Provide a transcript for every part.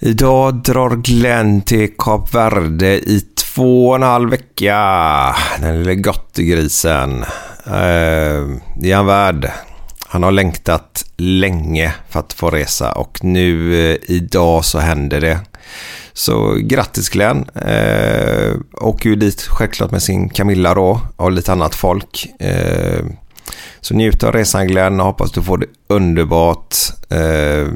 Idag drar Glenn till Kap Verde i två och en halv vecka. Den lille gottegrisen. Eh, det är han värd. Han har längtat länge för att få resa och nu eh, idag så händer det. Så grattis Glenn. Eh, åker ju dit självklart med sin Camilla då och lite annat folk. Eh, så njut av resan Glenn och hoppas du får det underbart. Eh,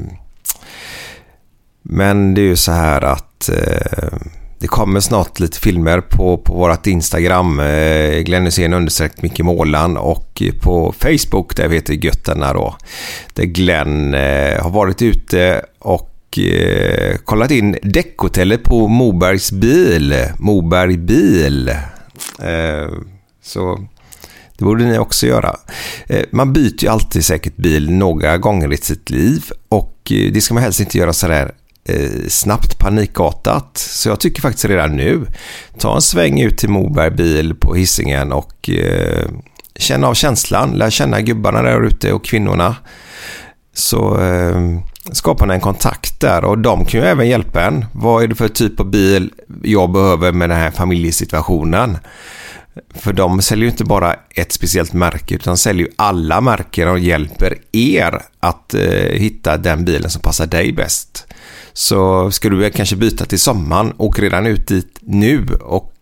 men det är ju så här att eh, det kommer snart lite filmer på, på vårt Instagram. Eh, Glenn Hysén understreck Micke Målan och på Facebook där vi heter Götterna då. Där Glenn eh, har varit ute och eh, kollat in däckhotellet på Mobergs bil. Moberg bil. Eh, så det borde ni också göra. Eh, man byter ju alltid säkert bil några gånger i sitt liv och det ska man helst inte göra sådär eh, snabbt panikartat. Så jag tycker faktiskt redan nu, ta en sväng ut till Moberg bil på hissingen och eh, känna av känslan. Lär känna gubbarna där ute och kvinnorna. Så eh, skapar ni en kontakt där och de kan ju även hjälpa en. Vad är det för typ av bil jag behöver med den här familjesituationen? För de säljer ju inte bara ett speciellt märke utan säljer ju alla märken och hjälper er att eh, hitta den bilen som passar dig bäst. Så ska du kanske byta till sommaren, åk redan ut dit nu och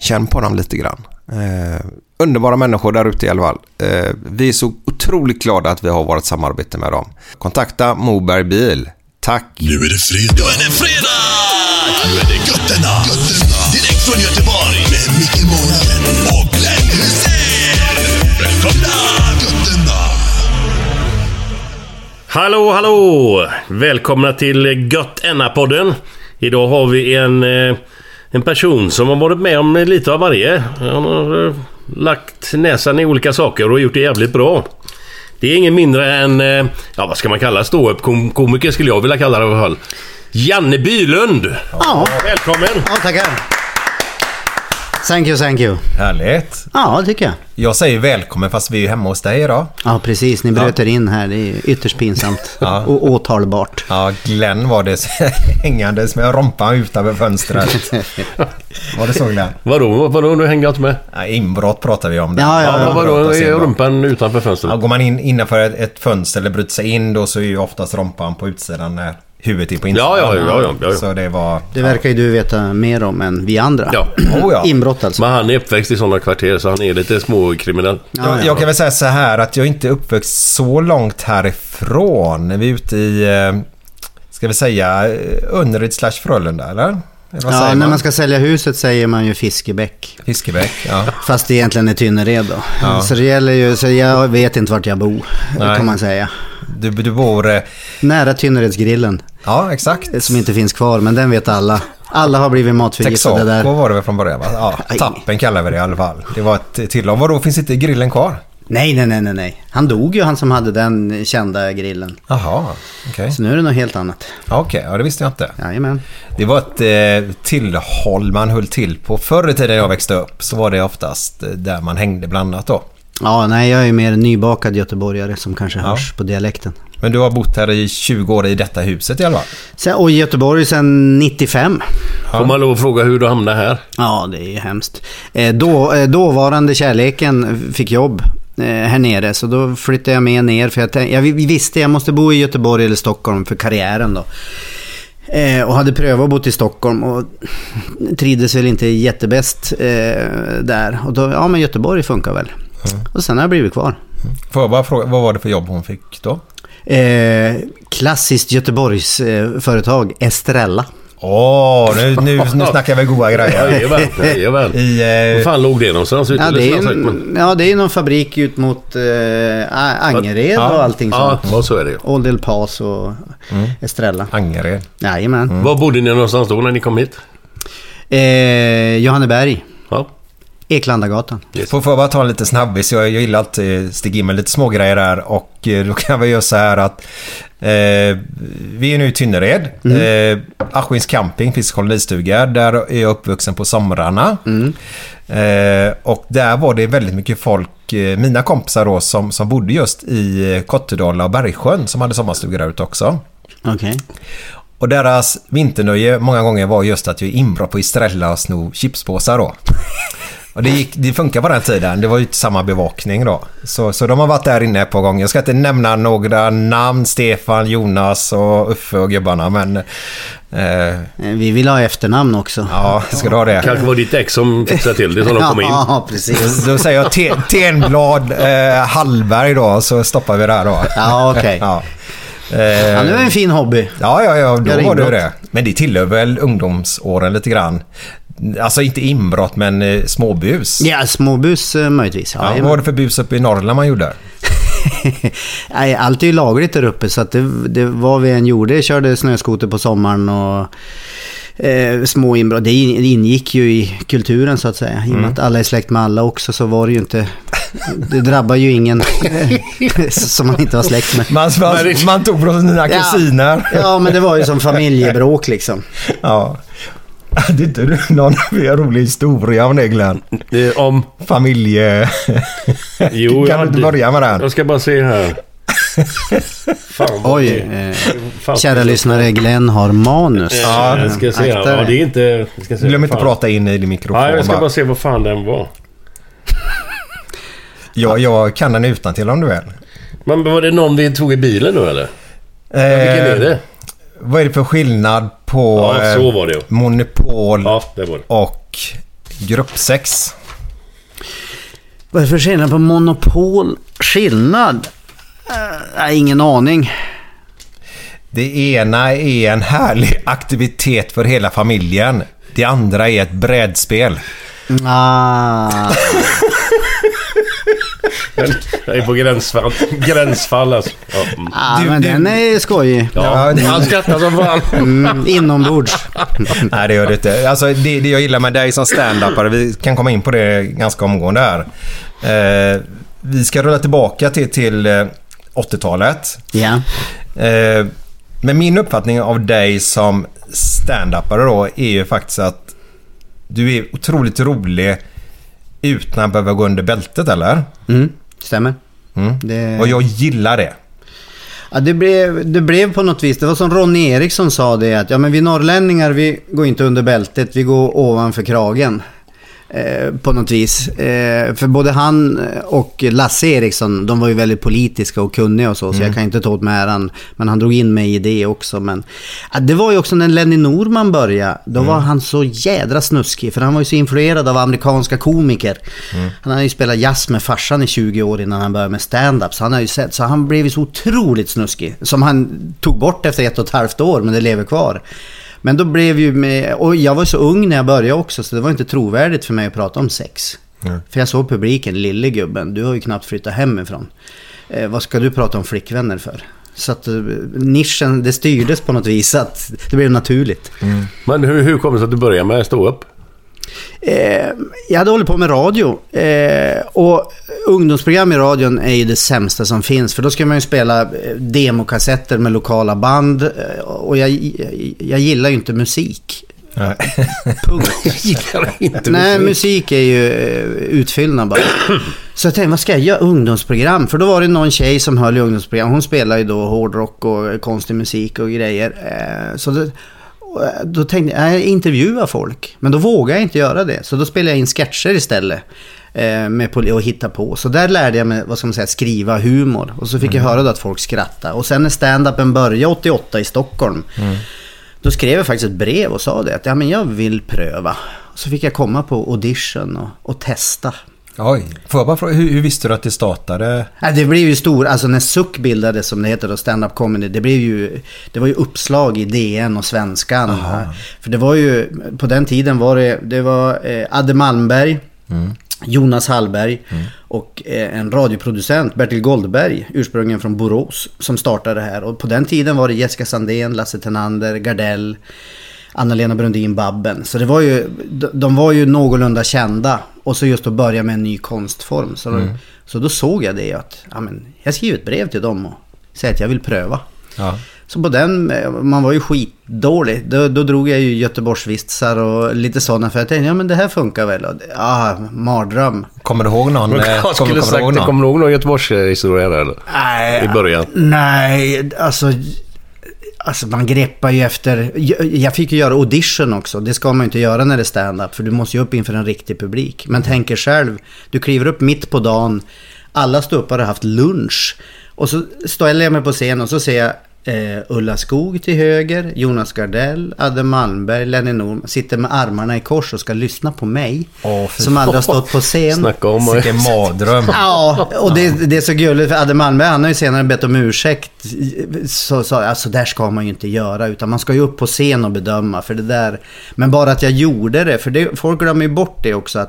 känn på dem lite grann. Eh, underbara människor där ute i alla fall. Eh, vi är så otroligt glada att vi har vårt samarbete med dem. Kontakta Moberg Bil. Tack! Nu är det fredag. Nu är det fredag! Nu är det Götterna. Götterna. Direkt från Göteborg. Hallå, hallå! Välkomna till Gött podden Idag har vi en, eh, en person som har varit med om lite av varje. Han har eh, lagt näsan i olika saker och gjort det jävligt bra. Det är ingen mindre än, eh, ja vad ska man kalla ståuppkomiker skulle jag vilja kalla det i alla fall. Janne Bylund! Ja. Välkommen! Ja, tackar. Thank you, thank you. Härligt. Ja, det tycker jag. Jag säger välkommen fast vi är hemma hos dig idag. Ja, precis. Ni bröt er in här. Det är ytterst pinsamt. Ja. Och åtalbart. Ja, Glenn var det hängandes med rompan utanför fönstret. Var det så Glenn? Vadå, vadå, nu hänger jag inte med? Ja, inbrott pratar vi om. Det. Ja, ja, Ja, ja. vadå, är rumpan utanför Ja, fönstret? går man in innanför ett, ett fönster eller bryter sig in då så är ju oftast rompan på utsidan när huvudet är på insidan. Ja, ja, ja, ja, ja, ja. Så det var... Det verkar ju du veta mer om än vi andra. Ja. Oh, ja. Inbrott alltså. Men han är uppväxt i sådana kvarter så han är lite småkriminell. Ja, Jag, ja. jag kan väl säga så här att jag inte är uppväxt så långt härifrån. Vi är ute i, eh, ska vi säga, eh, Önnered slash Frölunda, eller? Ja, säger när man ska sälja huset säger man ju Fiskebäck. Fiskebäck, ja. Fast det egentligen är Tynnered då. Ja. Så det gäller ju, så jag vet inte vart jag bor. Nej. Kan man säga. Du, du bor... eh, Nära Tynneredsgrillen. Ja, exakt. Som inte finns kvar, men den vet alla. Alla har blivit matförgiftade Texaco där. var det väl från början va? Ja, tappen kallar vi det i alla fall. Det var ett tillag. Vadå, finns inte grillen kvar? Nej, nej, nej, nej, nej. Han dog ju, han som hade den kända grillen. Jaha, okej. Så nu är det något helt annat. Okej, ja det visste jag inte. Jajamän. Det var ett eh, tillhåll man höll till på. Förr i tiden jag växte upp så var det oftast eh, där man hängde blandat då. Ja, nej, jag är mer en nybakad göteborgare som kanske hörs på dialekten. Men du har bott här i 20 år i detta huset i alla fall? Sen, och i Göteborg sedan 95. Får man lov att fråga hur du hamnade här? Ja, det är ju hemskt. Eh, då, eh, dåvarande kärleken fick jobb eh, här nere, så då flyttade jag med ner. För jag, tänkte, jag visste jag måste bo i Göteborg eller Stockholm för karriären då. Och hade prövat att bo i Stockholm och trivdes väl inte jättebäst där. Och då, ja men Göteborg funkar väl. Och sen har jag blivit kvar. Får jag bara fråga, vad var det för jobb hon fick då? Eh, klassiskt Göteborgs eh, företag, Estrella. Åh, nu, nu, nu snackar vi goda grejer. Jajamän, jajamän. I, Var eh, fan låg det någonstans? Ja det, är en, ja, det är någon fabrik ut mot eh, Angered och allting Ja, sånt. ja, så är det ju. Old El Paso och Estrella. Angered. Jajamän. Var bodde ni någonstans då när ni kom hit? Eh, Johanneberg, Ja. Eklandagatan. Får, får jag bara ta en liten snabbis? Jag, jag gillar eh, sticka in med lite smågrejer där och eh, då kan vi göra så här att eh, vi är nu i Tynnered. Eh, Askins camping finns kolonistuga. Där är jag uppvuxen på somrarna. Eh, och där var det väldigt mycket folk, eh, mina kompisar då, som, som bodde just i eh, Kottedala och Bergsjön som hade sommarstugor där ute också. Okej. Och deras vinternöje många gånger var just att jag inbrott på Estrella och sno chipspåsar då. Och det, gick, det funkar på den tiden. Det var ju inte samma bevakning då. Så, så de har varit där inne ett par gånger. Jag ska inte nämna några namn. Stefan, Jonas och Uffe och gubbarna. Men... Eh, Eh, Vi vill ha efternamn också. ja, ska du ha det? Kanske var ditt ex som fixade till det så de kom in. Ja, precis. Då säger jag Te- Tenblad eh, Hallberg då. Så stoppar vi där då. Ja, okej. Ja. Ja, nu är det en fin hobby. Ja, ja, ja, då var det det. Men det tillhör väl ungdomsåren lite grann. Alltså inte inbrott, men eh, småbus. Ja, småbus eh, möjligtvis. Ja, Ja, vad var det för bus uppe i Norrland man gjorde? Nej, allt är ju lagligt där uppe så att det, det vad vi än gjorde, körde snöskoter på sommaren och eh, små inbrott. Det in- det ingick ju i kulturen så att säga. I och med att alla är släkt med alla också så var det ju inte... Det drabbar ju ingen som man inte var släkt med. Man, man, man tog från sina Ja. kusiner. Ja, men det var ju som familjebråk liksom. Ja. Hade inte du någon rolig historia om det Glenn? Eh, Om... Familje... Jo, kan du inte börja med den? Jag ska bara se här. Fan, Oj, det- eh, fan. kära lyssnare, Glenn har manus. Ja, jag ska se. Akta Ja, det är inte... jag Ska se. Glöm inte Fan. prata in i din mikrofon Ja, jag ska bara. bara se vad fan den var. Ja, jag kan den utan till om du vill. Men var det någon vi tog i bilen nu eller? Eh, Vilken är det? Vad är det för skillnad på Ja, eh, så var det ju. Monopol Ja, det var det. och gruppsex? Vad är det för skillnad på monopol? Skillnad? Eh, Nej, ingen aning. Det ena är en härlig aktivitet för hela familjen. Det andra är ett brädspel. Ah, Jag är på gränsfall. Gränsfall alltså. Ja. mm. ah, Du- men du- den är skojig. Ja, Ja, han skrattar som fan. Mm, inombords. Nej, det gör det inte. Alltså, det, det jag gillar med dig som stand-upare, vi kan komma in på det ganska omgående här. Eh, vi ska rulla tillbaka till, till eh, 80-talet. Ja. Eh, men min uppfattning av dig som stand-upare då är ju faktiskt att du är otroligt rolig utan att behöva gå under bältet, eller? Mm, stämmer. Mm. Det, Och jag gillar det. ja, det, blev, det blev på något vis, det var som Ronny Eriksson sa det att ja men vi norrlänningar vi går inte under bältet, vi går ovanför kragen. Eh, på något vis. Eh, för både han och Lasse Eriksson, de var ju väldigt politiska och kunniga och så, så jag kan inte ta åt mig äran. Men han drog in mig i det också. Men ja, det var ju också när Lenny Norman började, då var han så jädra snuskig. För han var ju så influerad av amerikanska komiker. Han hade ju spelat jazz med farsan i 20 år innan han började med stand-up. Så han har ju sett, så han blev ju så otroligt snuskig. Som han tog bort efter ett och ett halvt år, men det lever kvar. Men då blev ju med, och jag var så ung när jag började också så det var inte trovärdigt för mig att prata om sex. För jag såg publiken, lille gubben, du har ju knappt flyttat hemifrån. Eh, vad ska du prata om flickvänner för? Så att eh, nischen, det styrdes på något vis att det blev naturligt. Men hur, hur kom det sig att du började med stå upp? Eh, jag hade hållit på med radio. Eh, och ungdomsprogram i radion är ju det sämsta som finns. För då ska man ju spela eh, demokassetter med lokala band. Eh, Och jag, jag, jag gillar ju inte musik. Nej. Inte Nej, musik. är ju eh, utfyllnad bara. Så jag tänkte, vad ska jag göra? Ungdomsprogram? För då var det någon tjej som höll i ungdomsprogram. Hon spelar ju då hårdrock och konstig musik och grejer. Så eh, då tänkte jag, jag intervjua folk. Men då vågade jag inte göra det. Så då spelade jag in sketcher istället. eh, Med och hitta på. Så där lärde jag mig, vad ska man säga, skriva humor. Och så fick jag höra då att folk skrattade. Och sen när stand-upen började 88 i Stockholm. Då skrev jag faktiskt ett brev och sa det att ja, men jag vill pröva. Så fick jag komma på audition och, och testa. Oj, får jag bara fråga, hur, hur visste du att det startade? Ja, det blev ju stor, alltså när Suck bildades som det heter då, stand-up comedy, det blev ju, det var ju uppslag i DN och Svenskan. För det var ju, på den tiden var det, det var eh, Adde Malmberg, Jonas Hallberg och eh, en radioproducent, Bertil Goldberg, ursprungligen från Borås, som startade det här. Och på den tiden var det Jessica Sandén, Lasse Tenander, Gardell, Anna-Lena Brundin, Babben. Så det var ju, de- var ju någorlunda kända. Och så just att börja med en ny konstform. Så, då, så då såg jag det att, ja men, jag skriver ett brev till dem och säger att jag vill pröva. Ja. Så på den, man var ju skitdålig. Då, då drog jag ju Göteborgsvitsar och lite sådana för jag tänkte, ja men det här funkar väl. Och, Ja, mardröm. Kommer du ihåg någon? Eh, kommer, du ihåg det någon? kommer du ihåg någon Göteborgshistoria där eller? Nej, I början. Nej, alltså... Alltså man greppar ju efter... Jag- Jag fick ju göra audition också. Det ska man ju inte göra när det är stand-up. För du måste ju upp inför en riktig publik. Men tänk er själv. Du kliver upp mitt på dagen. Alla ståuppare har haft lunch. Och så ställer jag mig på scen och så ser jag eh, Ulla Skog till höger, Jonas Gardell, Adde Malmberg, Lenny Norm sitter med armarna i kors och ska lyssna på mig. Åh, som aldrig har stått på scen. Snacka om Vilken mardröm. Ja, och det, det är så gulligt för Adde Malmberg han har ju senare bett om ursäkt. Så sa alltså där ska man ju inte göra utan man ska ju upp på scen och bedöma för det där. Men bara att jag gjorde det, för det, folk glömmer ju bort det också att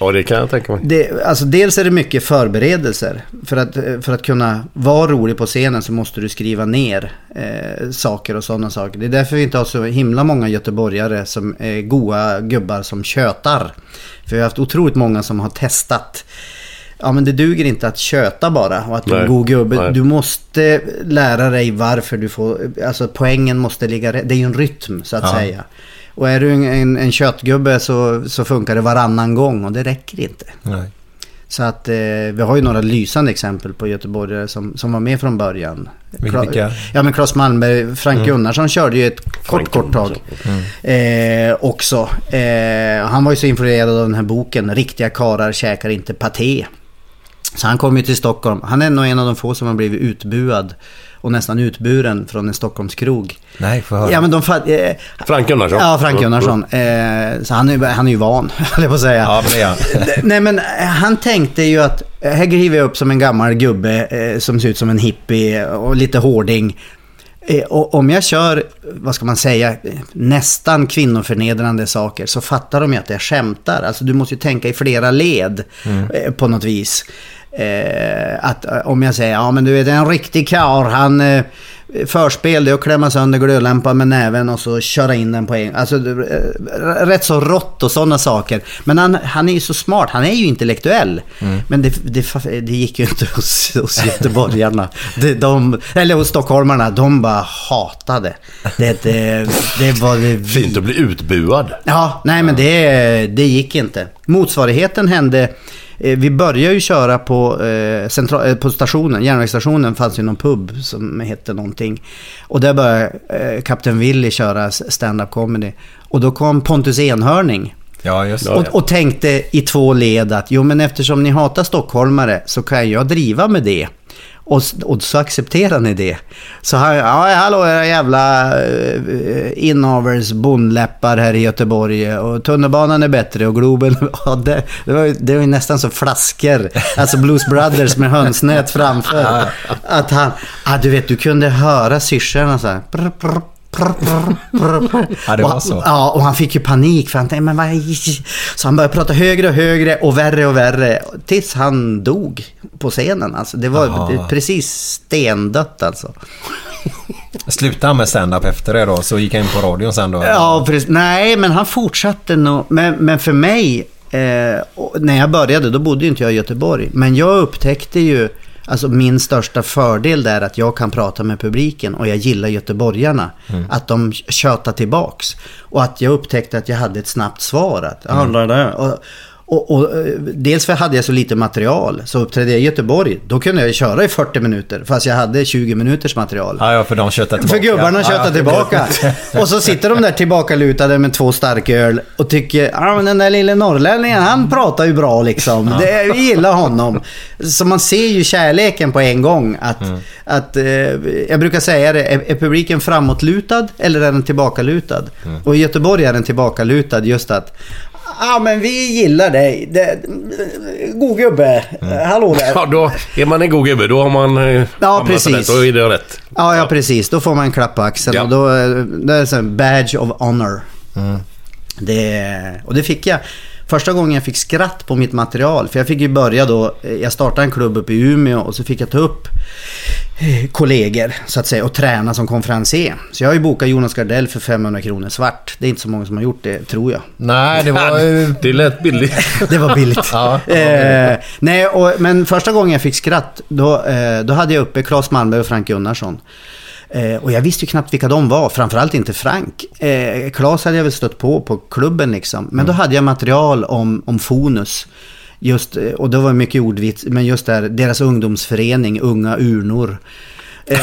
Ja, det kan jag tänka mig. Det, alltså dels är det mycket förberedelser. För att, för att kunna vara rolig på scenen så måste du skriva ner eh, saker och sådana saker. Det är därför vi inte har så himla många göteborgare som är goa gubbar som tjötar. För vi har haft otroligt många som har testat. Ja men det duger inte att köta bara och att du är en god gubbe. nej. Du måste lära dig varför du får, alltså poängen måste ligga rätt. Det är ju en rytm så att säga. Och är du en, en, en köttgubbe så, så funkar det varannan gång och det räcker inte. Nej. Så att eh, vi har ju några lysande exempel på göteborgare som, som var med från början. Vilka-? Ja men Claes Malmberg, Frank Gunnarsson körde ju ett kort Frank kort tag. Eh, också. Eh, han var ju så influerad av den här boken Riktiga karar käkar inte paté. Så han kom ju till Stockholm. Han är nog en av de få som har blivit utbuad och nästan utburen från en Stockholmskrog. Nej, får höra. Ja, men de eh, Frank Gunnarsson. Ja, Frank Gunnarsson. Eh, så han är, han är ju van, höll jag på att säga. Ja, men han. Nej, men eh, han tänkte ju att eh, här kliver jag upp som en gammal gubbe eh, som ser ut som en hippie och lite hårding. Eh, och om jag kör, vad ska man säga, nästan kvinnoförnedrande saker så fattar de ju att jag skämtar. Alltså du måste ju tänka i flera led eh, på något vis. Eh, att eh, om jag säger, ja men du vet en riktig karl, han eh, förspel det är att klämma sönder glödlampan med näven och så köra in den på en Alltså eh, rätt så rått och sådana saker. Men han, han är ju så smart, han är ju intellektuell. Men det, det, det gick ju inte hos, hos göteborgarna. Det, de, eller hos stockholmarna, de bara hatade. Det, det, det var det Fint att bli utbuad. Ja, nej men det, det gick inte. Motsvarigheten hände, vi började ju köra på, eh, centra, eh, på stationen, järnvägsstationen fanns ju någon pub som hette någonting. Och där började eh, Kapten Willy köra stand-up comedy. Och då kom Pontus Enhörning. Ja, just det. Och, och tänkte i två led att jo men eftersom ni hatar stockholmare så kan jag driva med det. Och, och så accepterar ni det. Så han, ja hallå era jävla uh, inavers bondläppar här i Göteborg. Och tunnelbanan är bättre och Globen, ja, det, det, var, ju- det var nästan som flaskor. Alltså Blues Brothers med hönsnät framför. Att han, ah, du vet du kunde höra syrsorna så här. Prr, prr, prr, prr, prr. Ja, det var Och- så. Ja, och han fick ju panik för han tänkte, men vad... Så han började prata högre och högre och värre och värre. Tills han dog på scenen. Alltså, det var Aha. precis stendött alltså. Slutade han med stand-up efter det då? Så gick han in på radion sen då? Ja, precis. Nej, men han fortsatte nog. Men, men för mig, eh, när jag började, då bodde ju inte jag i Göteborg. Men jag upptäckte ju, alltså min största fördel där att jag kan prata med publiken och jag gillar göteborgarna. Att de tjötar tillbaks. Och att jag upptäckte att jag hade ett snabbt svar. Att, ja, där. Och, och, och, eh, dels för hade jag så lite material. Så uppträdde jag i Göteborg, då kunde jag köra i 40 minuter. Fast jag hade 20 minuters material. Ja, ja, för de köttade tillbaka. För gubbarna ja, köttar ja, tillbaka. Och så sitter de där tillbakalutade med två starköl och tycker, ja men den där lille norrlänningen han pratar ju bra liksom. Det, vi gillar honom. Så man ser ju kärleken på en gång. Att, att, eh, jag brukar säga det, är, är publiken framåtlutad eller är den tillbakalutad? Och i Göteborg är den tillbakalutad just att Ja men vi gillar dig. Det, god gubbe. Hallå där. Ja, då är man en god gubbe. Då har man... eh, på precis. rätt. Då är det rätt. Ja, ja precis. Då får man en klapp på axeln Ja. och då eh, det är här badge of honor. Det, och det fick jag första gången jag fick skratt på mitt material. För jag fick ju börja då, eh, jag startade en klubb uppe i Umeå och så fick jag ta upp eh, kollegor så att säga och träna som konferencier. Så jag har ju bokat Jonas Gardell för 500 kronor svart. Det är inte så många som har gjort det, tror jag. Nej, det var ju... Det lät billigt. Det var billigt. Ja, det var eh, nej, och, men första gången jag fick skratt, då, eh, då hade jag uppe Claes Malmberg och Frank Gunnarsson. Eh, och jag visste ju knappt vilka de var, framförallt inte Frank. Eh, Claes hade jag väl stött på på klubben liksom. Men då hade jag material om, om Fonus. Just, eh, och det var mycket ordvits, men just där, deras ungdomsförening, Unga Urnor. Eh,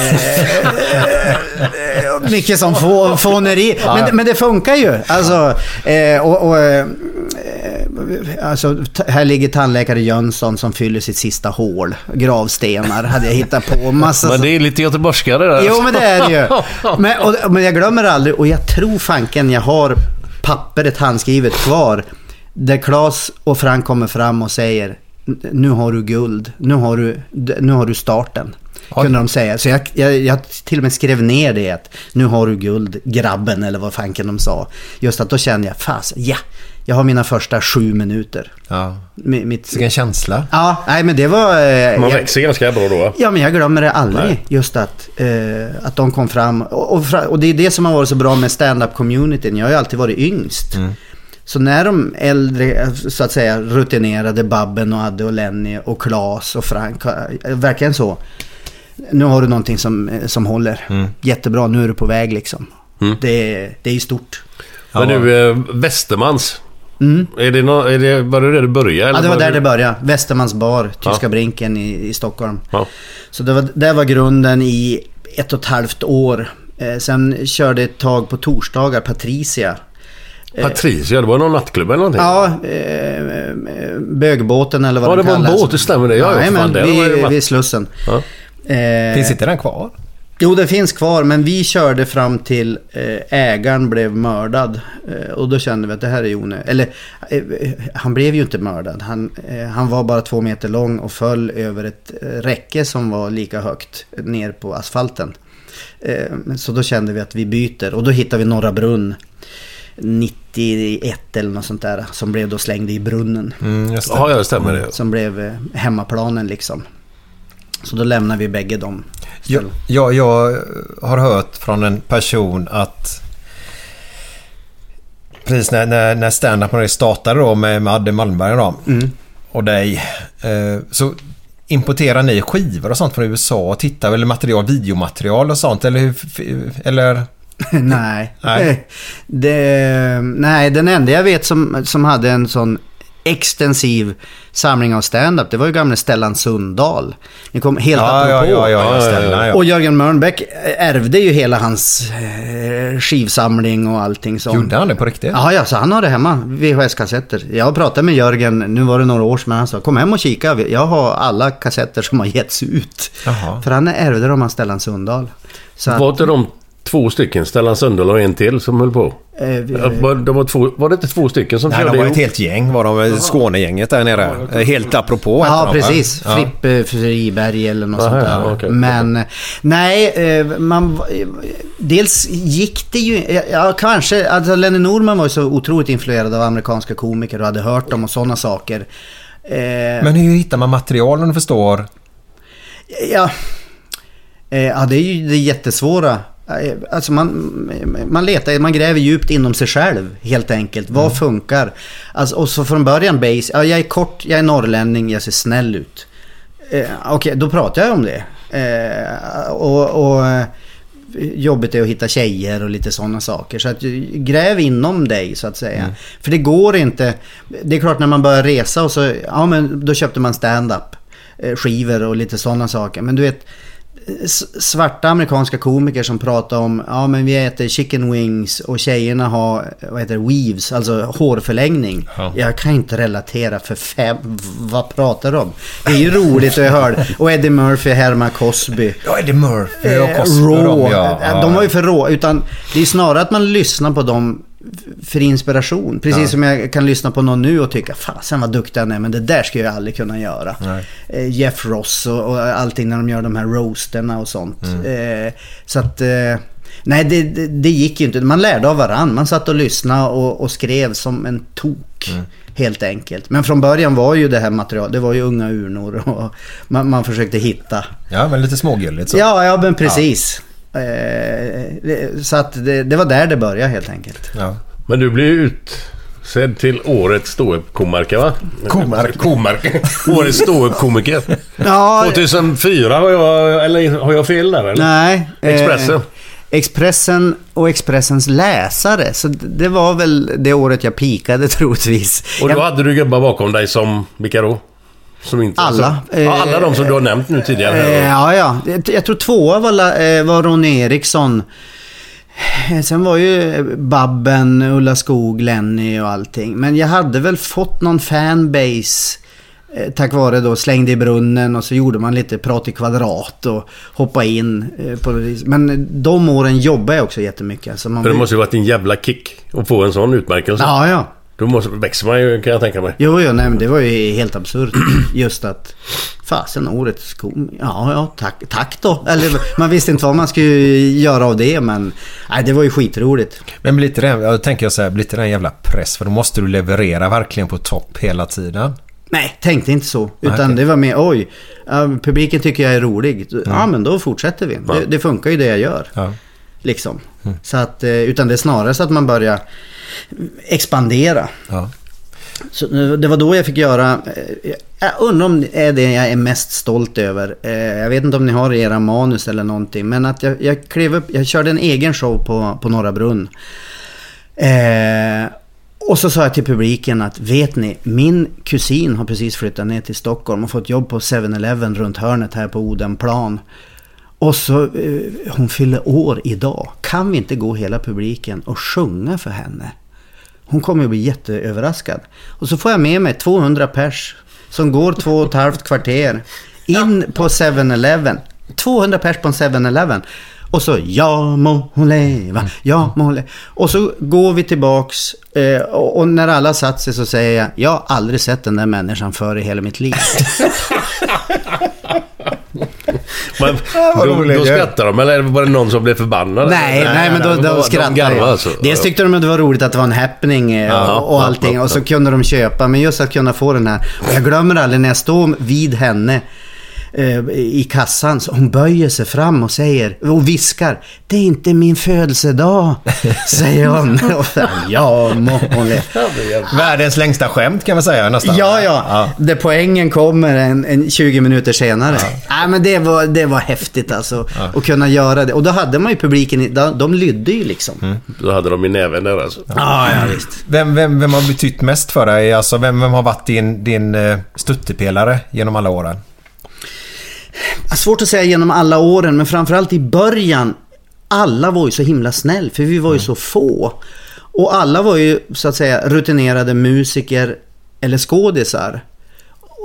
mycket som få, fåneri. Men, men det funkar ju. Alltså, eh, och, och, eh, alltså, här ligger tandläkare Jönsson som fyller sitt sista hål. Gravstenar hade jag hittat på. Massa Men det är lite göteborgskare där. Jo, men det är det ju. Men, och, men jag glömmer aldrig, och jag tror fanken jag har pappret handskrivet kvar. Där Claes och Frank kommer fram och säger nu har du guld, nu har du, nu har du starten. Oj. Kunde de säga. Så jag, jag, jag till och med skrev ner det att nu har du guld, grabben eller vad fanken de sa. Just att då kände jag, fas, ja, jag har mina första sju minuter. Ja. Mi- Mitt, Vilken känsla. ja, nej men det var... eh, Man jag- växer ganska bra då. Ja, men jag glömmer det aldrig. Nej. Just att, eh, att de kom fram. Och, och, och det är det som har varit så bra med stand-up communityn. Jag har ju alltid varit yngst. Så när de äldre, så att säga, rutinerade Babben och Adde och Lenny och Klas och Frank, eh, verkligen så. Nu har du någonting som, eh, som håller. Jättebra, nu är du på väg liksom. Det, är- det är stort. Men du, eh, Västermans. Är det nå- är det, var det där det började? Mm. Ja, eller det var var där det började. Västermans bar, Tyska Ja. Brinken i, i Stockholm. Ja. Så det var, det var grunden i ett och ett halvt år. Eh, sen körde ett tag på torsdagar, Patricia. Patricia, det var någon nattklubb eller någonting? Ja, eh, bögbåten eller vad Ja, den det var en kallas. båt, det stämmer det. Ja, ja, Nej, fan, men det vid, vid Slussen. Ja. Eh, Finns inte den kvar? Jo, det finns kvar, men vi körde fram till eh, ägaren blev mördad. Eh, och då kände vi att det här är onödigt. Eller, eh, han blev ju inte mördad. Han, eh, han var bara två meter lång och föll över ett eh, räcke som var lika högt ner på asfalten. Eh, så då kände vi att vi byter och då hittade vi Norra Brunn. 91 eller något sånt där. Som blev då slängd i brunnen. Mm, just det. Ja, det stämmer det. Som blev eh, hemmaplanen liksom. Så då lämnar vi bägge dem. Jag, jag, jag har hört från en person att precis när, när, när stand-up startade då med, med Adde Malmberg då, och dig eh, så importerar ni skivor och sånt från USA och tittar eller material, videomaterial och sånt eller eller? nej. Nej. Det, nej, den enda jag vet som, som hade en sån extensiv samling av stand-up, det var ju gamle Stellan Sundahl. Ni kom helt Ja, apropå. ja, ja, Ja, ja, ja, stämmer, ja. Och Jörgen Mörnbäck ärvde ju hela hans eh, skivsamling och allting sånt. Gjorde han det på riktigt? Ja, ja, så han har det hemma. VHS-kassetter. Jag pratade med Jörgen, nu var det några år sedan, han sa kom hem och kika. Jag har alla kassetter som har getts ut. Jaha. För han ärvde dem av Stellan Sundahl. Så att, Var inte de två stycken, Stellan Sundahl och en till, som höll på? eh, vi- Ja, de var, två, var det inte två stycken som Nej, körde de var ihop? ett helt gäng var de. Skånegänget där nere. Eh, Helt apropå Ja, de, precis. Ja. Frippe Friberg eller något Aha, sånt där. ja, okej. Men eh, nej, eh, man... eh, Dels gick det ju... ja, Ja, kanske. Alltså Lenny Norman var ju så otroligt influerad av amerikanska komiker och hade hört dem och sådana saker. Eh, Men hur hittar man material om du förstår? Ja, eh, ja det är ju det jättesvåra. Alltså man, man letar, man gräver djupt inom sig själv helt enkelt. Vad funkar? Alltså, och så från början base, ja, jag är kort, jag är norrlänning, jag ser snäll ut. Eh, Okej, då pratar jag om det. Eh, och, och jobbigt är att hitta tjejer och lite sådana saker. Så att gräv inom dig så att säga. För det går inte. Det är klart när man börjar resa och så, ja men då köpte man stand-up eh, skivor och lite sådana saker. Men du vet, svarta amerikanska komiker som pratar om, ja men vi äter chicken wings och tjejerna har, vad heter det, weaves, alltså hårförlängning. Ja. Jag kan inte relatera för fem, vad pratar de om? Det är ju roligt att jag hör. Och Eddie Murphy, Herman Cosby. Ja, Eddie Murphy och Eh, Cosby ja. Eh, De var ju för rå. Utan det är snarare att man lyssnar på dem för inspiration. Precis Ja. som jag kan lyssna på någon nu och tycka fasen vad duktig han är men det där skulle jag aldrig kunna göra. Nej. Eh, Jeff Ross och, och allting när de gör de här roasterna och sånt. Mm. Eh, så att... Eh, nej, det, det, det gick ju inte. Man lärde av varann. Man satt och lyssnade och, och skrev som en tok. Mm. Helt enkelt. Men från början var ju det här materialet, det var ju unga urnor och man, man försökte hitta. Ja, men lite smågulligt så. Ja, ja men precis. Det- så att det, det var där det började helt enkelt. Ja. Men du blev utsedd till årets ståuppkomiker va? Komark. Komark. årets ståuppkomiker. Ja, 2004 har jag, eller har jag fel där eller? nej. eh, Expressen. Expressen och Expressens läsare. Så det det var väl det året jag pikade troligtvis. Och då Jag- hade du gubbar bakom dig som, vilka då? Som inte... Alla. Som, ja, alla de som du har nämnt nu tidigare. Eh, ja, ja. Jag- tror tvåa var, eh, var Ronny Eriksson. Eh, Sen var ju Babben, Ulla Skog, Lenny och allting. Men jag hade väl fått någon fanbase eh, tack vare då slängde i brunnen och så gjorde man lite prat i kvadrat och hoppa in. eh, På, men de åren jobbade jag också jättemycket. Så man För det måste ju varit en jävla kick att få en sån utmärkelse. Ja, ja. Då måste, växer man ju kan jag tänka mig. Jo, jo, nej, men det var ju helt absurt. Just att, fasen, årets kom... Ja, ja, tack, tack då. Eller man visste inte vad man skulle göra av det, men nej, det var ju skitroligt. Men blir inte det, jag tänker jag så här, blir inte det en jävla press? För då måste du leverera verkligen på topp hela tiden. Nej, tänkte inte så. Utan okej. det var mer, oj, publiken tycker jag är rolig. Ja, men då fortsätter vi. Det, det funkar ju det jag gör. Ja. Liksom. Så att, eh, utan det är snarare så att man börjar expandera. Ja. Så eh, det var då jag fick göra, eh, jag undrar om det är det jag är mest stolt över. Jag vet inte om ni har era manus eller någonting, men att jag, jag klev upp, jag körde en egen show på, på Norra Brunn. Eh, och så sa jag till publiken att vet ni, min kusin har precis flyttat ner till Stockholm och fått jobb på 7-Eleven runt hörnet här på Odenplan. Och så, eh, hon fyller år idag. Kan vi inte gå hela publiken och sjunga för henne? hon kommer att bli jätteöverraskad. Och så får jag med mig 200 pers som går två och ett halvt kvarter in på 7-Eleven. 200 pers på en 7-Eleven. Och så ja må hon leva, ja må hon leva. Och så går vi tillbaks eh, och, och när alla satt sig så säger jag, jag har aldrig sett den där människan förr i hela mitt liv. Men, vad då, då skrattar de eller var det någon som blev förbannad? Nej, nej, men då, de- då de skrattade garvade jag. alltså. Dels tyckte de att det var roligt att det var en happening eh, Ja, och, och ja, allting. ja, Och så ja. kunde de köpa. Men just att kunna få den här. Och jag glömmer aldrig när jag står vid henne i kassan. Så hon böjer sig fram och säger och viskar. Det är inte min födelsedag, säger hon. Ja, må hon le. Världens längsta skämt kan man säga nästan. Ja, ja. Där poängen kommer en, en 20 minuter senare. Nej, men det var, det var häftigt alltså. Att kunna göra det. Och då hade man ju publiken, de, de lydde ju liksom. Då hade de i näven där alltså. Ja, ja visst. Vem, vem, vem har betytt mest för dig? Alltså, vem, vem har varit din, din eh, stöttepelare genom alla åren? Svårt att säga genom alla åren, men framförallt i början. Alla var ju så himla snäll, för vi var ju så få. Och alla var ju så att säga rutinerade musiker eller skådisar.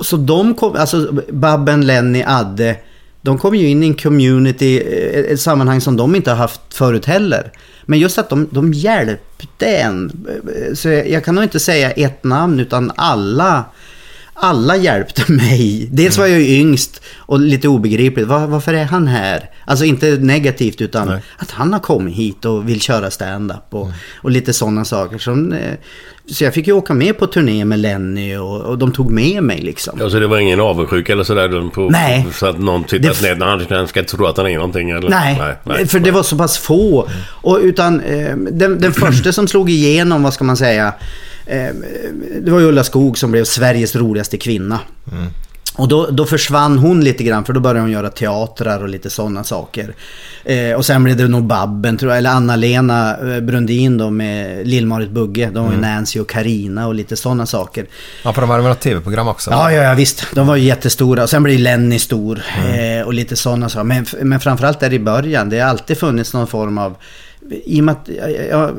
Så de kom, alltså Babben, Lenny, Adde. De kom ju in i en community, eh, ett sammanhang som de inte har haft förut heller. Men just att de, de hjälpte en. Så jag, jag kan nog inte säga ett namn, utan alla alla hjälpte mig. Dels var jag ju yngst och lite obegripligt. Var, varför är han här? Alltså inte negativt utan Nej. att han har kommit hit och vill köra stand-up och, och lite sådana saker. Så, eh, så jag fick ju åka med på turné med Lenny och, och de tog med mig liksom. Alltså det var ingen avundsjuka eller sådär på... Nej. Så att någon tittar Det- snett. Han, han ska tro att han är någonting eller? Nej, för det var så pass få. Och utan eh, den, den första som slog igenom, vad ska man säga, det var ju Ulla Skog som blev Sveriges roligaste kvinna. Och då, då försvann hon lite grann för då började hon göra teatrar och lite sådana saker. Eh, och sen blev det nog Babben tror jag, eller Anna-Lena eh, Brundin då med Lill-Marit Bugge. De var ju Nancy och Karina och lite sådana saker. Ja, för de hade väl något tv-program också? Ja, ja, ja visst. De var ju jättestora. Och sen blev Lenny stor eh, och lite sådana saker. Men, men framförallt där i början, det har alltid funnits någon form av... I och med att ja, ja,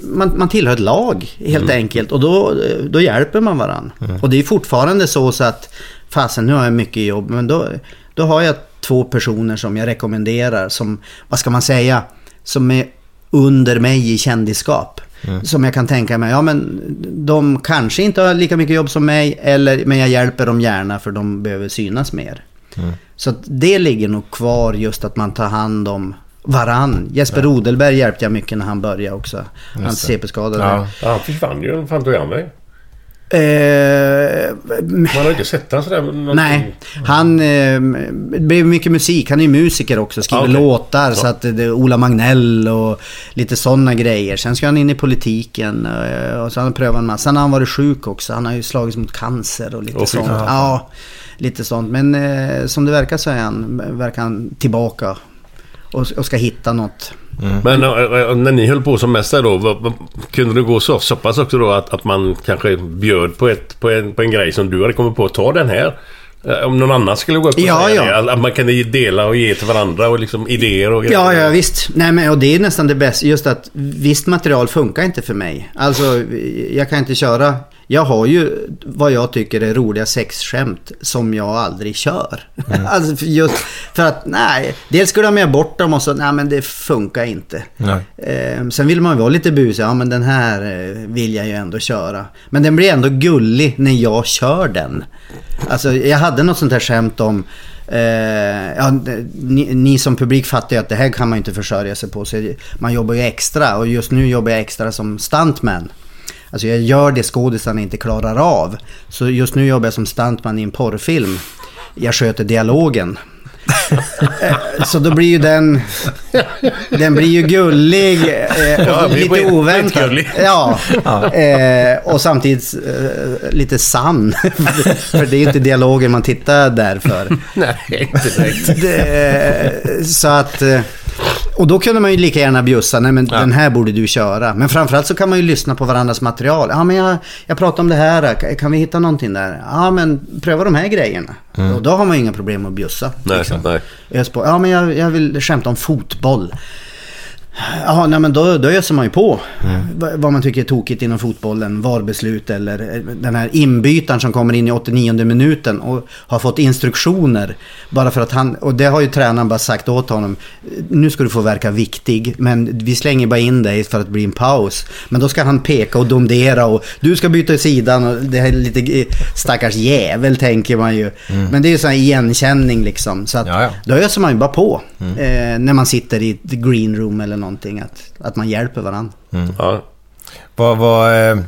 man, man tillhör ett lag helt enkelt och då, då hjälper man varandra. Och det är fortfarande så, så att fasen nu har jag mycket jobb men då, då har jag två personer som jag rekommenderar som, vad ska man säga, som är under mig i kändisskap. Som jag kan tänka mig, ja men de kanske inte har lika mycket jobb som mig, eller, men jag hjälper dem gärna för de behöver synas mer. Så att det ligger nog kvar just att man tar hand om varann. Jesper Odelberg hjälpte jag mycket när han började också. Hans CP-skadade. Ja. Ja, han försvann ju. Fan tog han väg? Eh, Man har inte sett han sådär. någonting. nej, han eh, det blev mycket musik. Han är ju musiker också, skriver Ah, okej. låtar. Så Ja. att det är Ola Magnell och lite sådana grejer. Sen ska han in i politiken eh, och så har han prövat en massa. Sen har han varit sjuk också. Han har ju slagits mot cancer och lite fy sånt. fan. Ja, lite sånt. Men eh, som det verkar så är han, verkar han tillbaka och, och ska hitta något. Men äh, äh, när ni höll på som mest då, kunde det gå så, så pass också då att, att man kanske bjöd på, ett, på, en, på en grej som du hade kommit på? Ta den här. Eh, Om någon annan skulle gå upp och Ja, säga ja. det. Att man kan dela och ge till varandra och liksom idéer och Ja, ja visst. Nej, men, och det är nästan det bästa. Just att visst material funkar inte för mig. Alltså, jag kan inte köra. Jag har ju vad jag tycker är roliga sexskämt som jag aldrig kör. alltså, för just för att, nej. Dels glömmer jag bort dem och så, nej men det funkar inte. Eh, sen vill man ju vara lite busig. Ja, men den här eh, vill jag ju ändå köra. Men den blir ändå gullig när jag kör den. Alltså, jag hade något sånt här skämt om... Eh, ja, ni, ni som publik fattar ju att det här kan man ju inte försörja sig på. Så man jobbar ju extra och just nu jobbar jag extra som stuntman. Alltså jag gör det skådisarna inte klarar av. Så just nu jobbar jag som stuntman i en porrfilm. Jag sköter dialogen. Eh, Så då blir ju den... Den blir ju gullig eh, Ja, och blir lite oväntad. Ja, eh, och samtidigt lite sann. för det är ju inte dialogen man tittar där för. Nej, inte direkt. Så att... Och då kunde man ju lika gärna bjussa, nej men den här borde du köra. Men framförallt så kan man ju lyssna på varandras material. Ja men jag, jag pratar om det här, kan vi hitta någonting där? Ja men pröva de här grejerna. Och då har man ju inga problem att bjussa. Nej, liksom. nej. Ja men jag, jag vill skämta om fotboll. Ja, nej, men då, då öser man ju på. Mm. Va- Vad man tycker är tokigt inom fotbollen. VAR-beslut eller eh, den här inbytaren som kommer in i 89 minuten och har fått instruktioner. Bara för att han, och det har ju tränaren bara sagt åt honom. Nu ska du få verka viktig, men vi slänger bara in dig för att det blir en paus. Men då ska han peka och domdera och du ska byta sidan och det här är lite eh, stackars jävel tänker man ju. Men det är ju sån här igenkänning liksom. Så att Mm. Ja, ja. då öser man ju bara på. Eh, när man sitter i ett green room eller någonting. Att, att man hjälper varandra. Ja. Vad, vad, eh,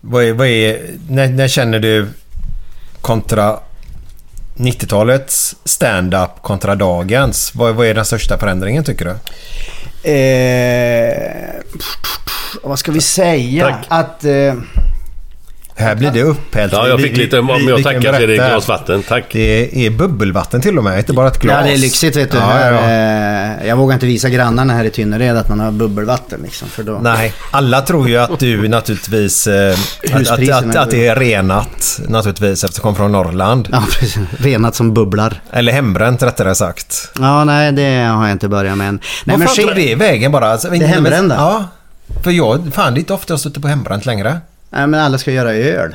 vad är, vad är när, när känner du kontra 90-talets stand-up kontra dagens? Vad, vad är den största förändringen tycker du? Eh, vad ska vi säga? Tack. Att... Eh, Här blir det upphällt. ja, jag fick lite... Om vi- jag tackar så är det ett glas vatten. Tack. Det är bubbelvatten till och med, inte bara ett glas. ja, det är lyxigt vet du. Ja, här, ja, ja. Eh, jag vågar inte visa grannarna här i Tynnered att man har bubbelvatten liksom. För då... Nej, alla tror ju att du naturligtvis... Eh, att, att, att, att det är renat naturligtvis eftersom du kommer från Norrland. Ja, precis. Renat som bubblar. Eller hembränt rättare sagt. Ja, nej, det har jag inte börjat med än. Nej, Vad fan tog det vägen bara? Alltså, Det hembrända? Ja. För jag, fan det är inte ofta jag suttit på hembränt längre. Nej, men alla ska göra öl.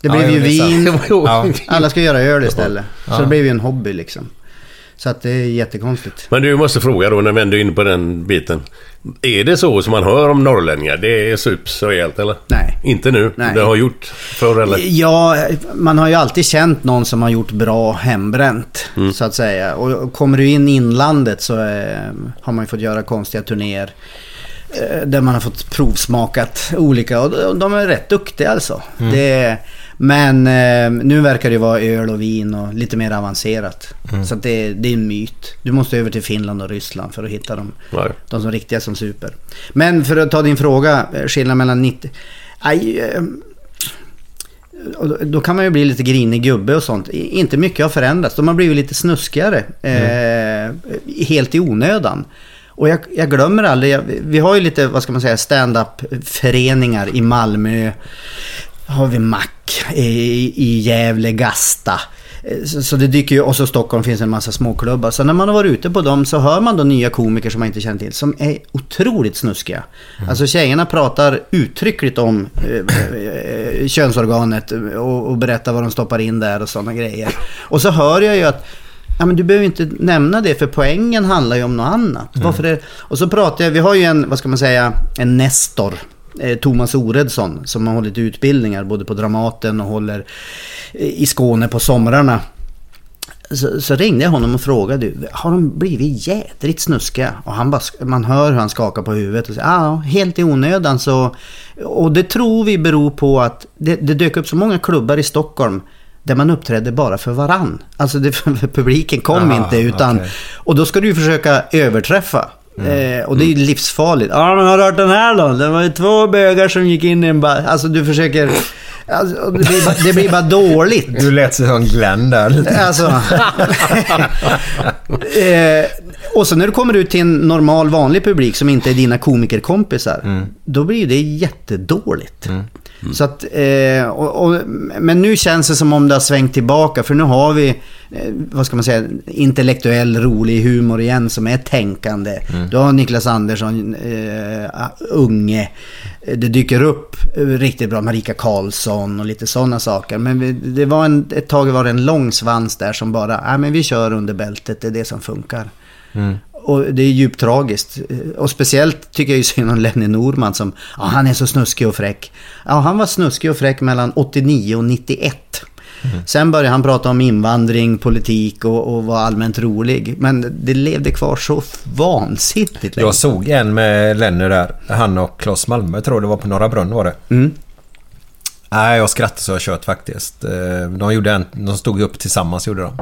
Det Ja, blev jo, ju vin. Ja. Alla ska göra öl istället. Så Ja. det blev ju en hobby liksom. Så att det är jättekonstigt. Men du måste fråga då när vi ändå är inne på den biten. Är det så som man hör om norrlänningar? Det är sups rejält eller? Nej. Inte nu? Nej. Det har gjort förr eller? Ja, man har ju alltid känt någon som har gjort bra hembränt. Så att säga. Och kommer du in i inlandet så eh, har man ju fått göra konstiga turnéer. Eh, där man har fått provsmakat olika. Och de- de är rätt duktiga alltså. Det, men eh, nu verkar det vara öl och vin och lite mer avancerat. Så att det, det är en myt. Du måste över till Finland och Ryssland för att hitta dem. Nej. De som riktiga som super. Men för att ta din fråga, eh, skillnaden mellan 90... Aj, då- kan man ju bli lite grinig gubbe och sånt. Inte mycket har förändrats. De har blivit lite snuskigare. Eh, helt i onödan. Och jag, jag glömmer aldrig, jag, vi har ju lite, vad ska man säga, stand-up-föreningar i Malmö. Har vi Mac, i, i Gävle, Gasta. Så, det dyker ju, och så Stockholm finns en massa småklubbar. Så när man har varit ute på dem så hör man då nya komiker som man inte känner till. Som är otroligt snuskiga. Alltså tjejerna pratar uttryckligt om eh, eh, könsorganet och, och berättar vad de stoppar in där och sådana grejer. Och så hör jag ju att Ja, men du behöver inte nämna det för poängen handlar ju om något annat. Varför det? Och så pratar jag, vi har ju en, vad ska man säga, en nestor. eh, Thomas Oredsson som har hållit utbildningar både på Dramaten och håller eh, i Skåne på somrarna. Så, så ringde jag honom och frågade, har de blivit jädrigt snuskiga? Och han bara, man hör hur han skakar på huvudet och säger, ja, helt i onödan så... Och det tror vi beror på att det, det dök upp så många klubbar i Stockholm där man uppträdde bara för varann. Alltså det, publiken kom Aha, inte utan... okej. Och då ska du ju försöka överträffa. Eh, och det är ju livsfarligt. Ja men har du hört den här då? Det var ju två bögar som gick in i en ba... Alltså du försöker... Alltså, det, blir bara, det blir bara dåligt. Du lät som Glenn där. Alltså. eh, och så när du kommer ut till en normal vanlig publik som inte är dina komikerkompisar. Då blir det jättedåligt. Så att, eh, och, och, men nu känns det som om det har svängt tillbaka. För nu har vi, eh, vad ska man säga, intellektuell rolig humor igen som är tänkande. Du har Niklas Andersson, eh, Unge. Det dyker upp eh, riktigt bra, Marika Karlsson och lite sådana saker. Men vi, det var en, ett tag var det en lång svans där som bara, nej men vi kör under bältet, det är det som funkar. Och det är djupt tragiskt. Och speciellt tycker jag ju synd om Lenny Norman som, ja han är så snuskig och fräck. Ja han var snuskig och fräck mellan 89 och 91. Sen började han prata om invandring, politik och, och var allmänt rolig. Men det levde kvar så vansinnigt länge. Jag såg en med Lenny där. Han och Claes Malmö tror jag det var på Norra Brunn var det. Mm. Nej, jag skrattade så jag kört faktiskt. Eh, De, gjorde en, de stod upp tillsammans gjorde de.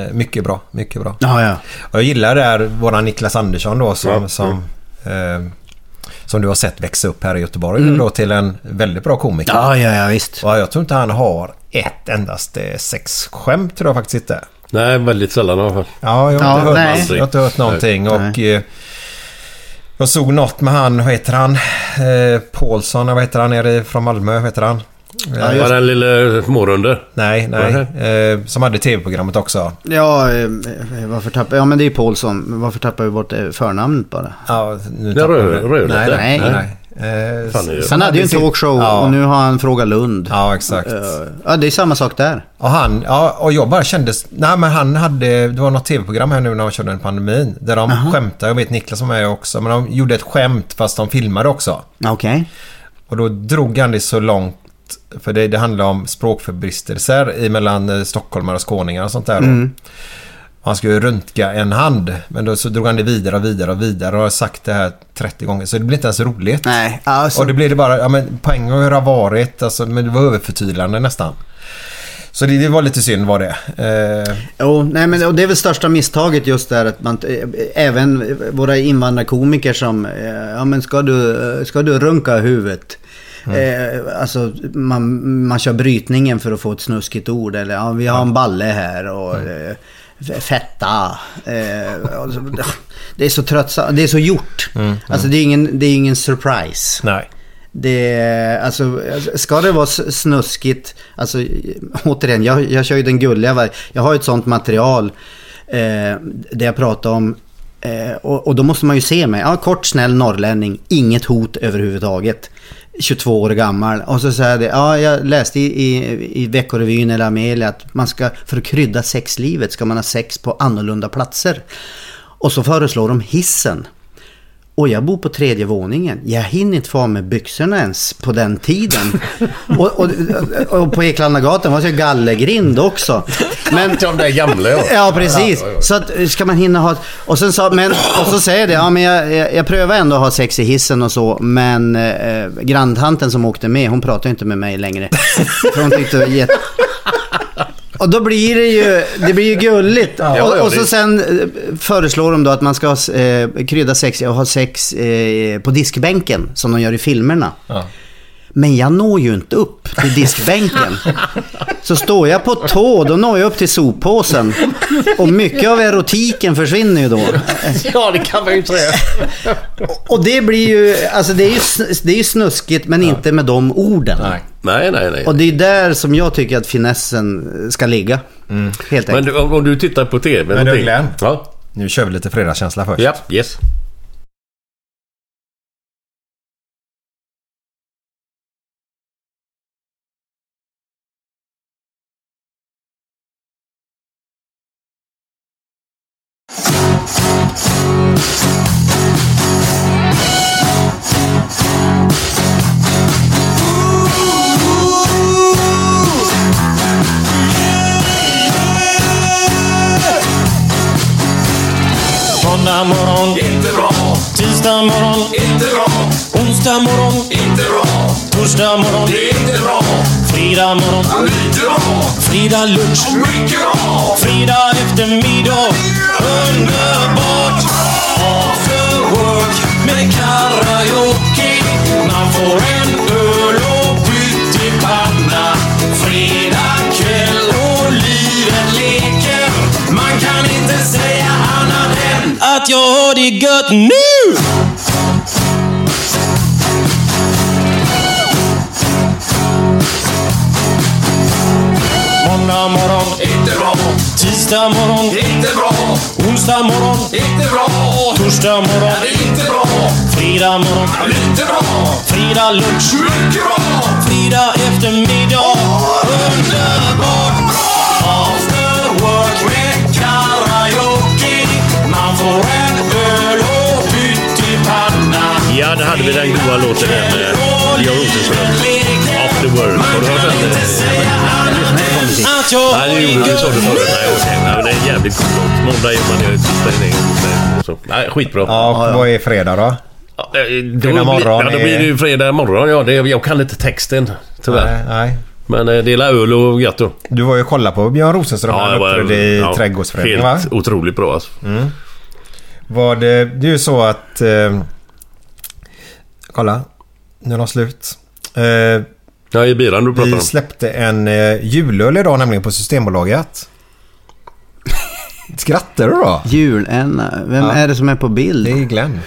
Eh, Mycket bra, mycket bra. Ja, ja. Och jag gillar där våran Niklas Andersson då som, Ja. som, eh, som du har sett växa upp här i Göteborg nu då till en väldigt bra komiker. Ja, ja, ja visst. Och jag tror inte han har ett endast sexskämt tror jag faktiskt inte. Nej, väldigt sällan i alla fall. Ja, jag har, Ja, inte, hört, nej. jag har inte hört någonting. Nej. Och, eh, jag såg något med han, vad heter han? Eh, Paulsson, vad heter han? Nere från Malmö, vad heter han? Ja, just- Var den lille smårunde? Nej, nej. Eh, som hade tv-programmet också. Ja, eh, varför tappar Ja, men det är ju Paulsson. Varför tappar vi bort eh, förnamnet bara? Ja, nu tappar vi- rödlätt, Nej, nej. nej. nej. Eh, Han hade ju en talkshow Ja. och nu har han Fråga Lund. Ja, exakt. Eh, Ja, det är samma sak där. Och han, ja, och jag bara kändes... Nej, men han hade... Det var något tv-program här nu när de körde den pandemin. Där de skämtade. Jag vet Niklas som är också. Men de gjorde ett skämt fast de filmade också. Okej. Och då drog han det så långt. För det, det handlar om språkförbristelser mellan eh, stockholmare och skåningar och sånt där. då. Han skulle röntga en hand. Men då så drog han det vidare och vidare och vidare. Och har sagt det här 30 gånger. Så det blir inte ens roligt. Nej, alltså. Och det blev det bara, ja men poäng har varit, alltså, men det var överförtydligande nästan. Så det, det var lite synd var det. Eh, Jo, nej men och det är väl största misstaget just där att man, eh, även våra invandrarkomiker som, eh, ja men ska du, ska du runka huvudet? Eh, alltså man, man kör brytningen för att få ett snuskigt ord eller ja, vi har en balle här och eh, fetta. Eh, och så- det är så tröttsamt, det är så gjort. Alltså det är ingen, det är ingen surprise. nej. Det, alltså, ska det vara snuskigt, alltså återigen, jag, jag kör ju den gulliga Jag har ju ett sånt material eh, där jag pratar om, eh, och, och då måste man ju se mig. Ja, kort, snäll norrlänning, inget hot överhuvudtaget. 22 år gammal. Och så säger det, ja jag läste i, i, i Veckorevyn eller Amelia att man ska, för att krydda sexlivet ska man ha sex på annorlunda platser. Och så föreslår de hissen. Och jag bor på tredje våningen. Jag hinner inte få av mig byxorna ens på den tiden. och, och, och på Eklandagatan var det gallergrind också. Men, De där gamla ja. Ja, precis. Så att, ska man hinna ha... Och, sen sa, men, och så säger det, ja men jag, jag, jag prövar ändå att ha sex i hissen och så, men eh, granntanten som åkte med, hon pratar inte med mig längre. För hon tyckte det var jätte... Och då blir det ju, det blir ju gulligt. Ja, och, och så sen eh, föreslår de då att man ska ha, eh, krydda sex och ha sex eh, på diskbänken, som de gör i filmerna. Ja. Men jag når ju inte upp till diskbänken. Så står jag på tå, då når jag upp till soppåsen. Och mycket av erotiken försvinner ju då. Ja, det kan man ju säga. Och det blir ju, alltså det är ju, det är ju snuskigt men inte med de orden. Nej. Nej, nej, nej. Och det är där som jag tycker att finessen ska ligga. Helt Men enkelt. du, om du tittar på TV Men du. Glenn. Ja, Nu kör vi lite fredagskänsla först. ja, yes. Morgon, inte bra. Onsdag morgon, inte bra. Torsdag morgon, det är inte bra. Fredag morgon, lite bra. Fredag lunch, mycket bra. Fredag eftermiddag, underbart. After work med karaoke. Man får en öl och pyttipanna. Fredag kväll och livet leker. Man kan inte säga att jag har det gött nu! Måndag morgon, inte bra. Tisdag morgon, inte bra. Onsdag morgon, inte bra. Torsdag morgon, inte bra. Fredag morgon, lite bra. Fredag lunch, mycket bra. Fredag eftermiddag, underbart får en öl och pyttipanna. Ja, det hade vi den goda låten där med Björn Rosenström. After work. Har du hört den? Att jag Nej, det gjorde du. sa du förut. Nej, okej. Nej, men det är en jävligt cool låt. Måndag gör man inningen. Så. Nej, skitbra. Ja, vad är fredag då? Ja, eh, då Fredag blir- morgon Ja, då är- blir det ju fredag morgon. Ja, det, jag kan inte texten tyvärr. Nej, nej. Men eh, dela öl och gött då. Du var ju och kollade på Björn Rosenström. det han var- uppträdde i ja, Trädgårdsföreningen va? Helt otroligt bra alltså. Var det, det är ju så att... Eh, kolla. Nu är de slut. Eh, Ja, i biran du pratar vi om. släppte en eh, julöl idag nämligen på Systembolaget. Skrattar du då? Julenna, vem Ja. är det som är på bild? Det är Glenn.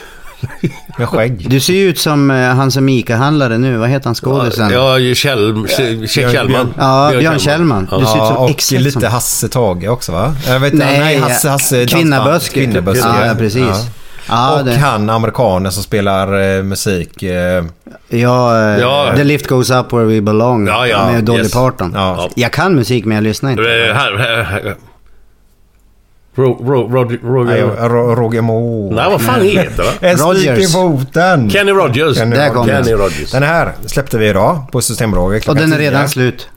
Med skägg. Du ser ju ut som eh, han som ICA-handlare nu. Vad heter han skådisen? Ja, Kjell, Kjell, Kjell Kjellman. Ja, Björn Kjellman. Du ser ut Ja, som och exakt lite som... Hasse Tage också va? Jag vet, Nej, nej Hasse, Hasse Kvinnaböske. Kvinnaböske. Ja, ja, precis. Ja, och det- han amerikanen som spelar eh, musik. Eh, Ja, eh, Ja. The Lift Goes Up Where We Belong. Ja, ja. Med Dolly Yes. Parton. Ja. Jag kan musik men jag lyssnar inte. Eh, Här, här, här. Ro, ro, Roger... Roger... Ro- Roger Moore. Nej, vad fan heter det? En spik i foten. Kenny Rogers. Kenny Där kom Kenny den. Rogers. Den här släppte vi idag på Systembolaget Och den är 10. redan slut.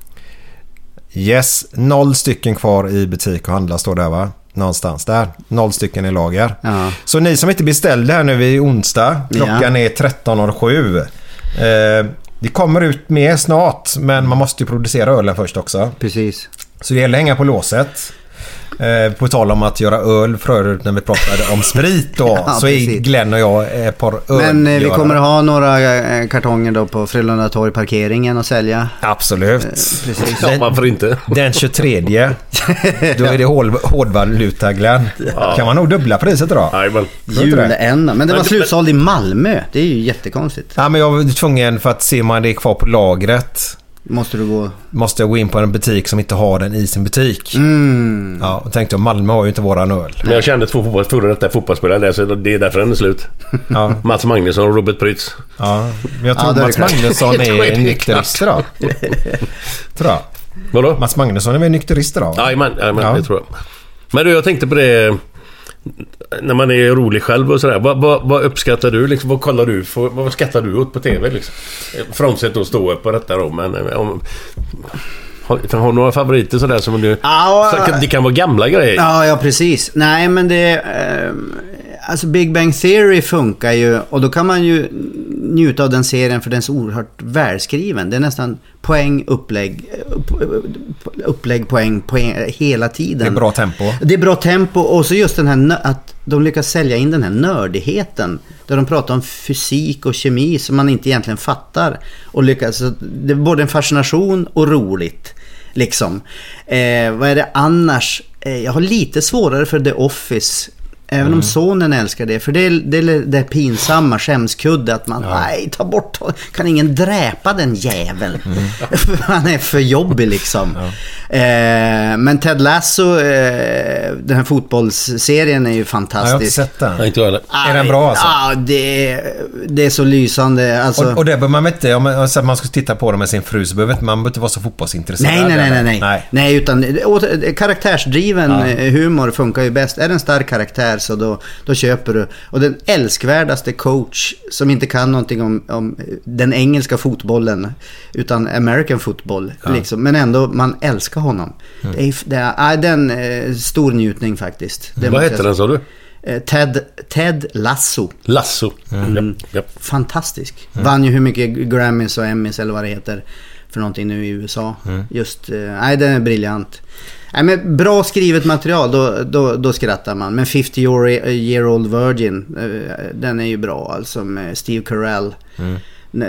Yes, noll stycken kvar i butik och handla står där va? Någonstans där. Noll stycken i lager. Ja. Så ni som inte beställde här nu i onsdag, klockan är 13.07. Eh, det kommer ut mer snart, men man måste ju producera ölen först också. Precis. Så det gäller att hänga på låset. Eh, på tal om att göra öl förut när vi pratade om sprit då. Ja, så är. Glenn och jag ett par Men eh, vi kommer att ha några eh, kartonger då på Frölunda torg parkeringen att sälja. Absolut. Precis. Ja, varför inte? Den 23. Då är det hård, hårdvaluta Glenn. Kan man nog dubbla priset då? Jajamän. Julända. Men det var slutsåld i Malmö. Det är ju jättekonstigt. Ja, men jag var tvungen för att se om det är kvar på lagret. Måste du gå... Måste jag gå in på en butik som inte har den i sin butik. Mm. Ja, och tänkte jag Malmö har ju inte våran öl. Men jag kände två fotbolls, före detta fotbollsspelare där, så det är därför den är slut. Ja, Mats Magnusson och Robert Prytz. ja. Men jag Ja, tror det Mats klart. Magnusson är nykterist idag. tror jag. Vadå? Mats Magnusson är väl nykterist idag? jajamän Ja. det tror jag. Men du, jag tänkte på det... När man är rolig själv och sådär. Vad, vad, vad uppskattar du? Liksom, vad kollar du för, Vad skrattar du åt på TV? Liksom? Frånsett att stå upp på detta då, men... eh, Om, har, har du några favoriter sådär som du... Så det kan vara gamla grejer. Ja, ja precis. Nej, men det... Eh, alltså Big Bang Theory funkar ju och då kan man ju njuta av den serien för den är så oerhört välskriven. Det är nästan poäng, upplägg, upp, upplägg, poäng, poäng hela tiden. Det är bra tempo. Det är bra tempo och så just den här att de lyckas sälja in den här nördigheten. Där de pratar om fysik och kemi som man inte egentligen fattar. Och lyckas, det är både en fascination och roligt. Liksom. Eh, vad är det annars? Eh, jag har lite svårare för The Office. Även om sonen älskar det. För det är det, är det pinsamma skämskudde att man, nej ta bort, kan ingen dräpa den jäveln? För Han är för jobbig liksom. Eh, men Ted Lasso, eh, den här fotbollsserien är ju Ja, jag har inte fantastisk. sett den. Inte jag. Är den bra alltså? Ja, det, är- det är så lysande. Alltså, Och, och det behöver man inte, om man, så att man ska titta på det med sin fru så behöver man behöver inte vara så fotbollsintresserad. Nej, nej, nej, nej, nej. nej. nej utan karaktärsdriven humor funkar ju bäst. Är det en stark karaktär så då, då köper du. Och den älskvärdaste coach som inte kan någonting om, om den engelska fotbollen utan American football. Liksom, men ändå, man älskar honom. Mm. Det är, det är, nej, den är stor njutning faktiskt. Det Vad jag den sa du? Eh, Ted, Ted Lasso. Lasso. Mm. Japp. Fantastisk. Vann ju hur mycket Grammys och Emmys eller vad det heter för någonting nu i USA. Just, eh, nej den är briljant. Nej, men bra skrivet material, då, då, då skrattar man. Men 50 year, year old virgin, eh, den är ju bra alltså med Steve Carell.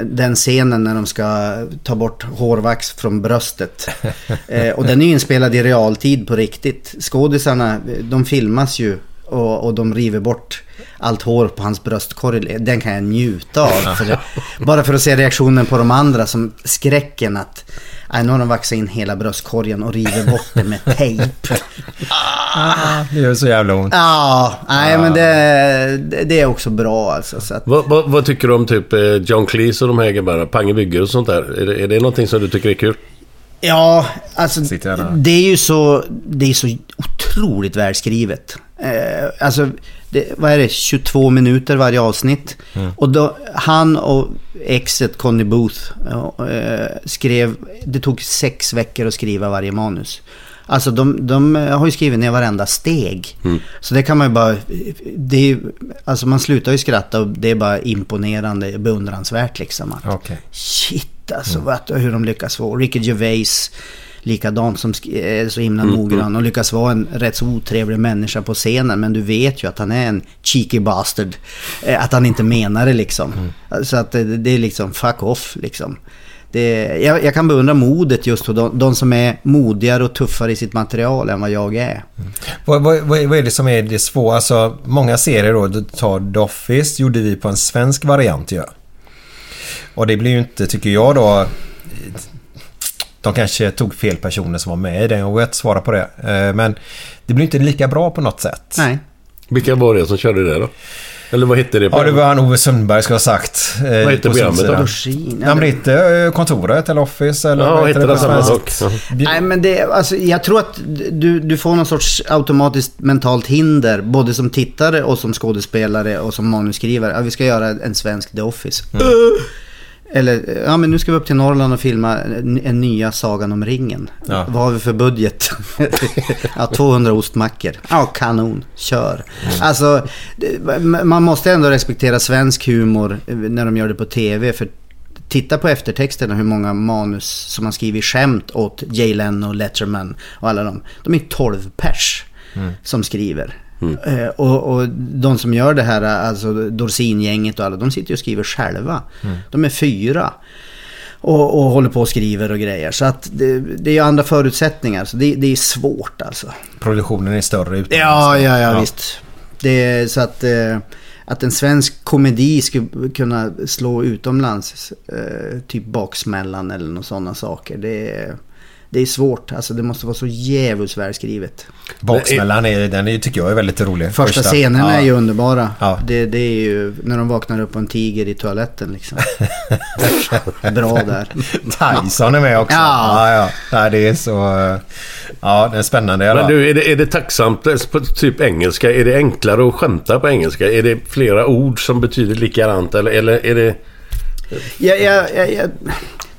Den scenen när de ska ta bort hårvax från bröstet. eh, och den är ju inspelad i realtid på riktigt. Skådisarna, de filmas ju och, och de river bort allt hår på hans bröstkorg. Den kan jag njuta av. För det, bara för att se reaktionen på de andra som skräcken att Nej, nu har de vaxat in hela bröstkorgen och river bort det med tejp. Det gör så jävla ont. Ja, nej men det, det- det är också bra alltså. Så att, Vad, vad, vad tycker du om typ eh, John Cleese och de här gubbarna? Pange Bygger och sånt där. Är det, är det någonting som du tycker är kul? Ja, alltså det är ju så, det är så otroligt välskrivet. Eh, alltså, det, vad är det, 22 minuter varje avsnitt. Och då, han och exet Conny Booth eh, skrev, det tog sex veckor att skriva varje manus. Alltså de, de har ju skrivit ner varenda steg. Så det kan man ju bara, det är, alltså man slutar ju skratta och det är bara imponerande, beundransvärt liksom. Att, Okej. Shit alltså, vad, hur de lyckas få. Ricky Gervais, likadant som är så himla noggrann och lyckas vara en rätt så otrevlig människa på scenen. Men du vet ju att han är en cheeky bastard. Eh, Att han inte menar det liksom. Så att det, det är liksom fuck off liksom. det, jag, jag kan beundra modet just hos de, de som är modigare och tuffare i sitt material än vad jag är. Vad, vad, vad vad är det som är det svåra? Alltså, många serier då, du tar The Office, gjorde vi på en svensk variant ju. Och det blir ju inte, tycker jag då... De kanske tog fel personer som var med i den, jag vet svara på det. Eh, Men det blir inte lika bra på något sätt. Nej. Vilka var det som körde det då? Eller vad hette det? Ja, det var han Ove Sundberg ska ha sagt. eh, Vad på programmet då? Dorsin, Ja, men det heter eh, Kontoret eller Office eller Ja, vad hette det samma sak? Ja. Nej men det, alltså, jag tror att du, du får någon sorts automatiskt mentalt hinder. Både som tittare och som skådespelare och som manusskrivare. Ja, vi ska göra en svensk The Office. Eller, ja men nu ska vi upp till Norrland och filma en, nya Sagan om ringen. Ja. Vad har vi för budget? ja, 200 ostmackor. Ja, kanon. Kör. Alltså, det- man måste ändå respektera svensk humor när de gör det på tv. För titta på eftertexterna hur många manus som man skriver skämt åt Jay Leno, Letterman och alla dem. De är 12 pers som skriver. Eh, och, och de som gör det här, alltså Dorsin-gänget och alla, de sitter ju och skriver själva. De är fyra. Och, och håller på och skriver och grejer. Så att det, det är ju andra förutsättningar. Så det, det är svårt alltså. Produktionen är större utomlands. Ja, ja, ja, visst. Det är så att, eh, att en svensk komedi skulle kunna slå utomlands, eh, typ Baksmällan eller några sådana saker. Det är, det är svårt. Alltså det måste vara så jävligt välskrivet. Baksmällan är, den är, tycker jag är väldigt rolig. Första scenerna ja. är ju underbara. Ja. Det, det är ju när de vaknar upp på en tiger i toaletten liksom. Bra där. Tyson är med också. Ja. ja, ja. Det är så... eh, Ja, det är spännande. Men du, är det, är det tacksamt alltså, på typ engelska? Är det enklare att skämta på engelska? Är det flera ord som betyder likadant? Eller, eller är det... Jag, jag, jag, jag,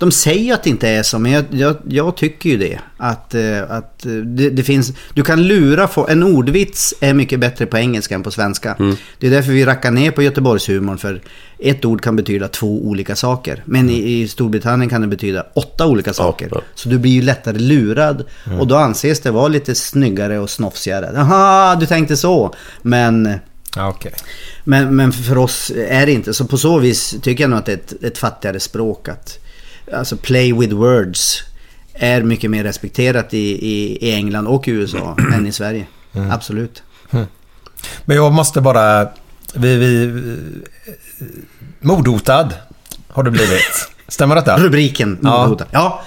de säger att det inte är så, men jag, jag, jag tycker ju det. Att, eh, att eh, det, det finns... Du kan lura få, En ordvits är mycket bättre på engelska än på svenska. Det är därför vi rackar ner på Göteborgshumorn. För ett ord kan betyda två olika saker. Men i, i Storbritannien kan det betyda åtta olika saker. ja. Så du blir ju lättare lurad. Och då anses det vara lite snyggare och snofsigare. Jaha, du tänkte så. Men... Ja, okej. Men, men för oss är det inte. Så på så vis tycker jag nog att det är ett, ett fattigare språk. Att, alltså play with words är mycket mer respekterat i, i, i England och i USA än i Sverige. Absolut. Men jag måste bara... Vi... vi mordhotad har du blivit. Stämmer detta? Rubriken. Ja. mordhotad. ja.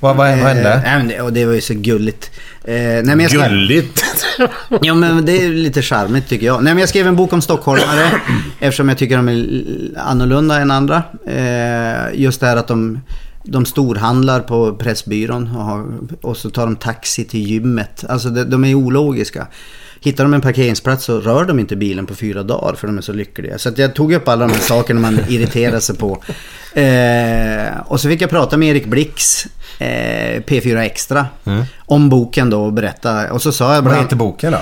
Vad, vad, vad hände? Eh, nej, men det, och det var ju så gulligt. Eh, nej, men jag ska, Gulligt! Ja men det är lite charmigt tycker jag. Nej men jag skrev en bok om stockholmare eftersom jag tycker de är annorlunda än andra. Eh, just det här att de, de storhandlar på Pressbyrån och, har, och så tar de taxi till gymmet. Alltså de, de är ologiska. Hittar de en parkeringsplats så rör de inte bilen på fyra dagar för de är så lyckliga. Så att jag tog upp alla de här sakerna man irriterar sig på. Eh, och så fick jag prata med Erik Blix, eh, P4 Extra, om boken då och berätta. Och så sa jag Vad heter boken då?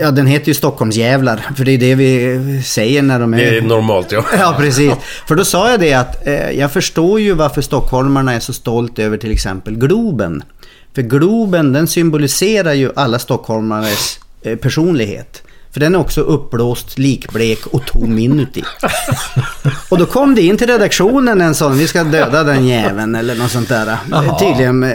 Ja, den heter ju Stockholmsjävlar. För det är det vi säger när de är... Det är normalt ja. Ja, precis. För då sa jag det att eh, jag förstår ju varför stockholmarna är så stolt över till exempel Globen. För Globen den symboliserar ju alla stockholmares personlighet. För den är också uppblåst, likblek och tom inuti. Och då kom det in till redaktionen en sån, vi ska döda den jäveln eller något sånt där. Jaha. Tydligen eh,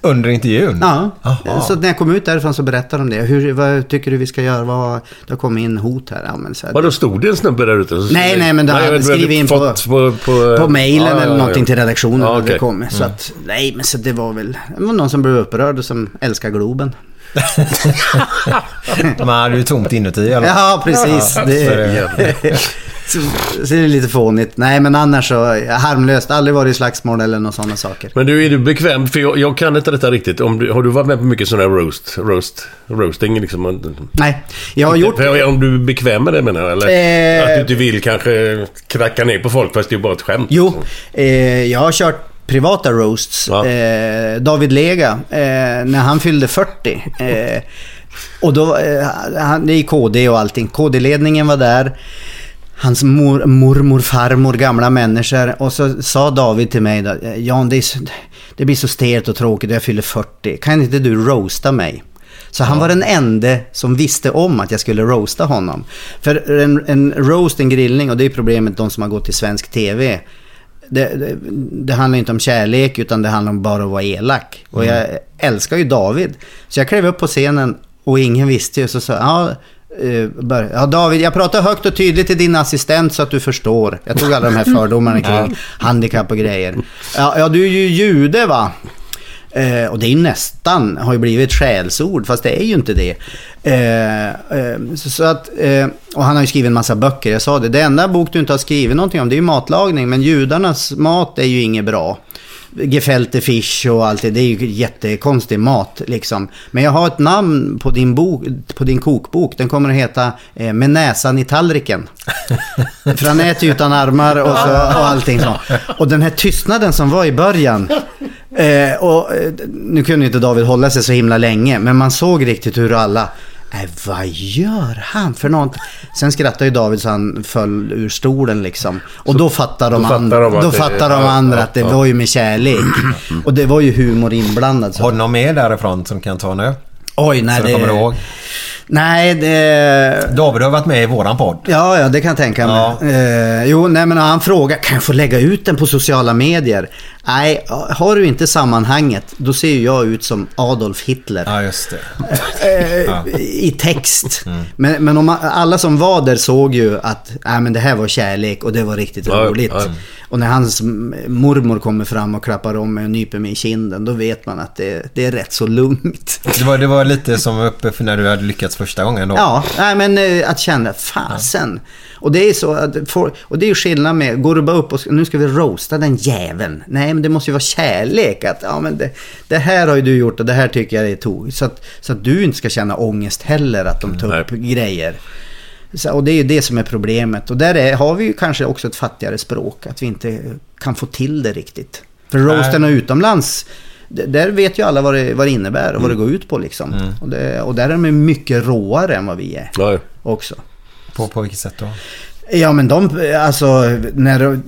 Under intervjun? Ja, Jaha. så när jag kom ut därifrån så berättade de det. Hur, vad tycker du vi ska göra? Vad, det har kommit in hot här. Ja, men så här, Vadå, stod det en snubbe där ute? Så- Nej, nej, men det hade skrivit in på- på... På, på mejlen Ja, eller någonting ja. till redaktionen Ja, hade det kommit. Så att, nej, men så det var väl det var någon som blev upprörd och som älskar Globen. Man hade ju tomt inuti i alla fall. Ja, precis. Ja, Det, är så, så är det lite fånigt. Nej, men annars så harmlöst. Aldrig varit i slagsmål eller några sådana saker. Men du, är du bekväm? För jag, jag kan inte detta riktigt. Om du, har du varit med på mycket sån här roast? roast roasting liksom? Nej, jag har gjort... För om du är bekväm med det menar jag? Eller Eh. att du inte vill kanske kracka ner på folk fast det är bara ett skämt? Jo, eh, jag har kört privata roasts. Ja. Eh, David Lega, eh, när han fyllde 40. Eh, och då, eh, han, det är KD och allting. KD-ledningen var där. Hans mor, mormor, farmor, gamla människor. Och så sa David till mig då, eh, Jan det, så, det blir så stelt och tråkigt jag fyller 40. Kan inte du roasta mig? Så han var den enda som visste om att jag skulle roasta honom. För en, en roast, en grillning, och det är problemet de som har gått till svensk TV. Det, det, det handlar inte om kärlek utan det handlar om bara att vara elak. Och jag älskar ju David. Så jag klev upp på scenen och ingen visste ju. Så sa ja, eh, ja David, jag pratar högt och tydligt till din assistent så att du förstår. Jag tog alla de här fördomarna kring handikapp och grejer. Ja, ja du är ju jude va? Eh, och det är ju nästan, har ju blivit ett skällsord, fast det är ju inte det. Eh, eh, så, så att, eh, och han har ju skrivit en massa böcker, jag sa det. Det enda bok du inte har skrivit någonting om, det är ju matlagning. Men judarnas mat är ju inget bra. Gefilte fish och allt det, det är ju jättekonstig mat liksom. Men jag har ett namn på din, bok, på din kokbok, den kommer att heta eh, Med näsan i tallriken. För han äter utan armar och, så, och allting så. Och den här tystnaden som var i början. Eh, och, eh, nu kunde inte David hålla sig så himla länge, men man såg riktigt hur alla Nej, vad gör han för något? Sen skrattade ju David så han föll ur stolen liksom. Och då fattar de, då fattar de att då det- fattar de andra ja, att det ja. var ju med kärlek. Och det var ju humor inblandad. Så. Har du någon mer därifrån som kan ta nu? Oj, nej Så du kommer det... ihåg? Nej, det... David har varit med i våran podd. Ja, ja, det kan jag tänka mig. Ja. Eh, jo, nej men han frågar, kan jag få lägga ut den på sociala medier? Nej, har du inte sammanhanget, då ser ju jag ut som Adolf Hitler. Ja, just det. Eh, I text. Men, men om man, alla som var där såg ju att nej, men det här var kärlek och det var riktigt Ja, roligt. ja. Och när hans mormor kommer fram och klappar om mig och nyper mig i kinden, då vet man att det, det är rätt så lugnt. Det var, det var lite som uppe för när du hade lyckats första gången då. Ja, nej, men eh, att känna fasen. Och det är så att folk, och det är ju skillnad med, går du bara upp och nu ska vi roasta den jäveln. Nej, men det måste ju vara kärlek. Att, ja, men det, det här har ju du gjort och det här tycker jag är tog. Så att, så att du inte ska känna ångest heller att de tar upp grejer. Så, och det är ju det som är problemet. Och där är, har vi ju kanske också ett fattigare språk. Att vi inte kan få till det riktigt. För roasterna utomlands, där vet ju alla vad det, vad det innebär och vad det går ut på liksom. Och, det, och där är de mycket råare än vad vi är Ja, ja. också. På, på vilket sätt då? Ja men de, alltså, när de,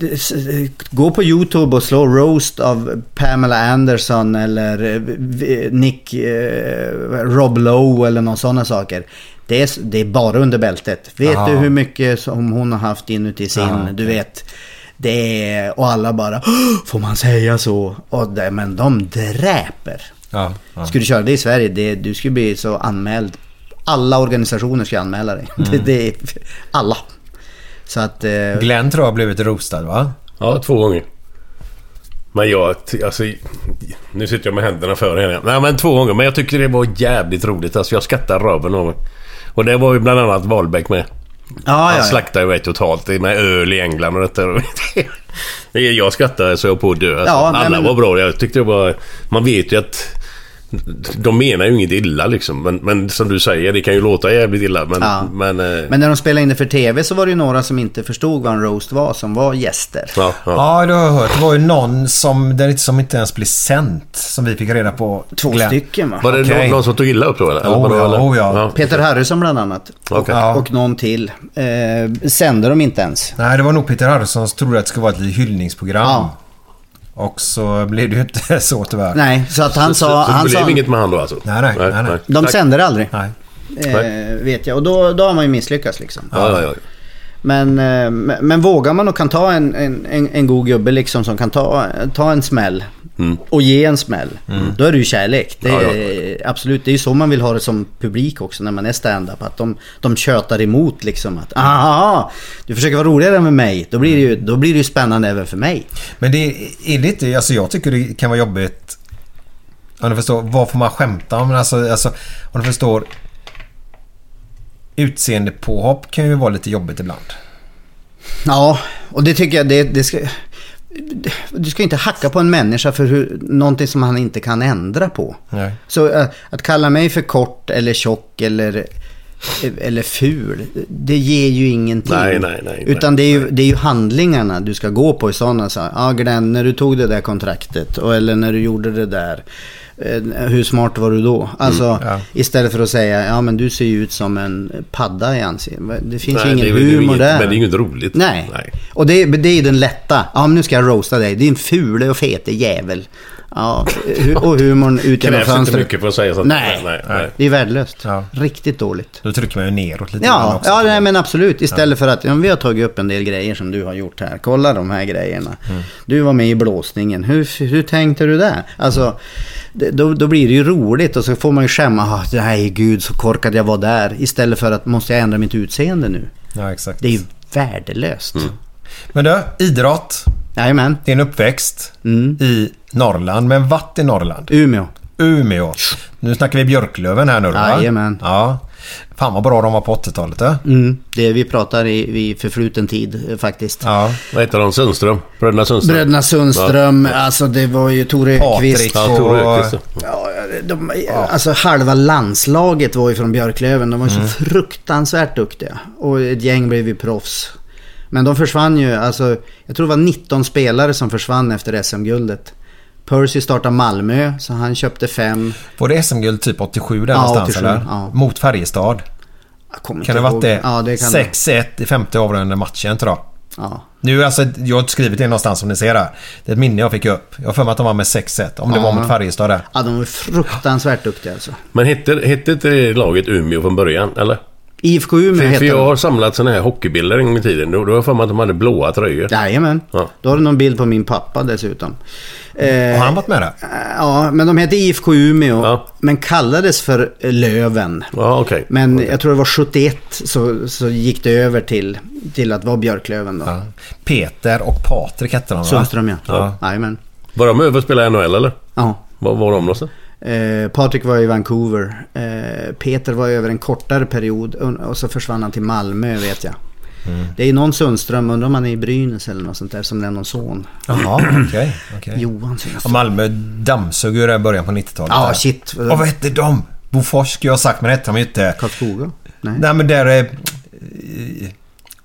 gå på YouTube och slå roast av Pamela Anderson eller Nick, eh, Rob Lowe eller någon sådana saker. Det är, det är bara under bältet. Vet Aha. du hur mycket som hon har haft inuti sin, Ja, du vet. Det är, och alla bara, "Åh, får man säga så? Och det, men de dräper. Ja, ja. Skulle du köra det i Sverige, det, du skulle bli så anmäld. Alla organisationer ska anmäla dig. Det, det är alla. Så att... Eh, Glenn tror jag har blivit roastad va? Ja, två gånger. Men jag, alltså... Nu sitter jag med händerna före henne. Nej men två gånger. Men jag tycker det var jävligt roligt. Alltså jag skrattar röven av mig. Och det var ju bland annat Wahlbeck med. Ja, Han ja, slaktade ju mig totalt med öl i England och detta. Jag skrattade så jag på att dö. Alltså, Ja, alla men- var bra. Jag tyckte det var... Man vet ju att... De menar ju inget illa liksom. Men, men som du säger, det kan ju låta jävligt illa. Men... Ja. men, eh, Men när de spelade in det för tv så var det ju några som inte förstod vad en roast var, som var gäster. ja, ja. Ja, det har jag hört. Det var ju någon som, inte- som inte ens blev sänt. Som vi fick reda på. Två Glenn. stycken va? Var det Okej. någon, någon som tog illa upp då eller? Oh, eller? oh, ja. Peter Harrison bland annat. Okej. Ja. Och någon till. Eh, sände de inte ens. Nej, det var nog Peter Harrison som trodde att det skulle vara ett hyllningsprogram. Och så blev det ju inte så tyvärr. Nej, så att han så, sa... så det han blev sa inget med han då alltså? Nej, nej, nej, nej. de sände det aldrig. Nej. Eh, vet jag. Och då, då har man ju misslyckats liksom. Ja, ja, ja. Men, eh, men vågar man och kan ta en, en, en, en god gubbe liksom som kan ta, ta en smäll och ge en smäll. Då är det ju kärlek. Det Ja, är, Absolut, det är ju så man vill ha det som publik också när man är stand-up. Att de, de tjötar emot liksom att aha, du försöker vara roligare med mig. Då blir det ju, då blir det ju spännande även för mig. Men det är lite, alltså jag tycker det kan vara jobbigt. Om du förstår, vad får man skämta om? Alltså, alltså om du förstår. Utseende påhopp kan ju vara lite jobbigt ibland. Ja, och det tycker jag det, det ska... Du ska inte hacka på en människa för hur, någonting som han inte kan ändra på. Nej. Så äh, att kalla mig för kort eller tjock eller, eller ful, det ger ju ingenting. Nej, nej, nej, Utan nej, det, är ju, det är ju handlingarna du ska gå på i sådana så Ja, Glenn, när du tog det där kontraktet och, eller när du gjorde det där. Eh, Hur smart var du då? Alltså Mm, ja. istället för att säga, ja men du ser ju ut som en padda i ansiktet. Det finns ju Nej, ingen det humor inget- där. Men det är ju inte roligt. Nej. Nej. Och det, det är ju den lätta. Ja, men nu ska jag roasta dig. Din fule och fete jävel. Ja, hu- och humorn ut genom Krävs inte fönstret. mycket för att säga sånt. Nej. nej, nej. Det är värdelöst. Ja. Riktigt dåligt. Då trycker man ju neråt lite Ja, också. ja nej, men absolut. Istället för att ja, vi har tagit upp en del grejer som du har gjort här. Kolla de här grejerna. Mm. Du var med i blåsningen. Hur, hur tänkte du där? Alltså, det, då, då blir det ju roligt och så får man ju skämma. Ah, nej, gud så korkad jag var där. Istället för att måste jag ändra mitt utseende nu? Ja, exakt. Det är ju värdelöst. Mm. Men du, idrott. Jajamän. Din uppväxt Mm. i Norrland. Men vart i Norrland? Umeå. Umeå. Nu snackar vi Björklöven här nu då? Jajamän. Ja. Fan vad bra de var på 80-talet. eh? Mm, det vi pratar i, i förfluten tid eh, faktiskt. Ja. Vad heter de? Sundström? Bröderna Sundström? Bröderna Sundström, alltså det var ju Tore. Öqvist. Ja, Tore och- Öqvist. ja. Ja, de, Alltså halva landslaget var ju från Björklöven. De var så fruktansvärt duktiga. Och ett gäng blev ju proffs. Men de försvann ju, alltså jag tror det var 19 spelare som försvann efter SM-guldet. Percy startade Malmö, så han köpte fem. Var det SM-guld typ 87 där Ja, någonstans 87, eller? ja. Mot Färjestad. Kan det ha varit det? Ja, det kan det. 6-1 i femte avgörande matchen tror jag. Ja. Nu alltså, jag har inte skrivit det någonstans som ni ser här. Det är ett minne jag fick upp. Jag har för mig att de var med 6-1. Om det Ja. var mot Färjestad där. ja, de var fruktansvärt duktiga alltså. Men hette, hette inte det laget Umeå från början? Eller? IFK Umeå För, för heter jag har samlat såna här hockeybilder en gång i tiden. Då, då har jag för mig att de hade blåa tröjor. Jajamän. Ja. Då har du någon bild på min pappa dessutom. Eh, Har han varit med där? Ja, men de hette IFK Umeå. Ja. Men kallades för Löven. Ja, okej. Men jag tror det var 71 så, så gick det över till, till att vara Björklöven då. Ja. Peter och Patrik hette de va? Sundström ja. Ja. Jajamän. Var de över och spelade NHL eller? Ja. Var var de någonstans? Eh, Patrik var i Vancouver. Eh, Peter var över en kortare period och så försvann han till Malmö vet jag. Mm. Det är någon Sundström, undrar om han är i Brynäs eller något sånt där som är någon son. Jaha, okej. okej. Johan Och Sundström. Malmö dammsög ju det i början på 90-talet. Ja, där. shit. Och vad hette de? Bofors skulle jag ha sagt, men det hette de ju inte. Karlskoga? Nej. Nej, men där är...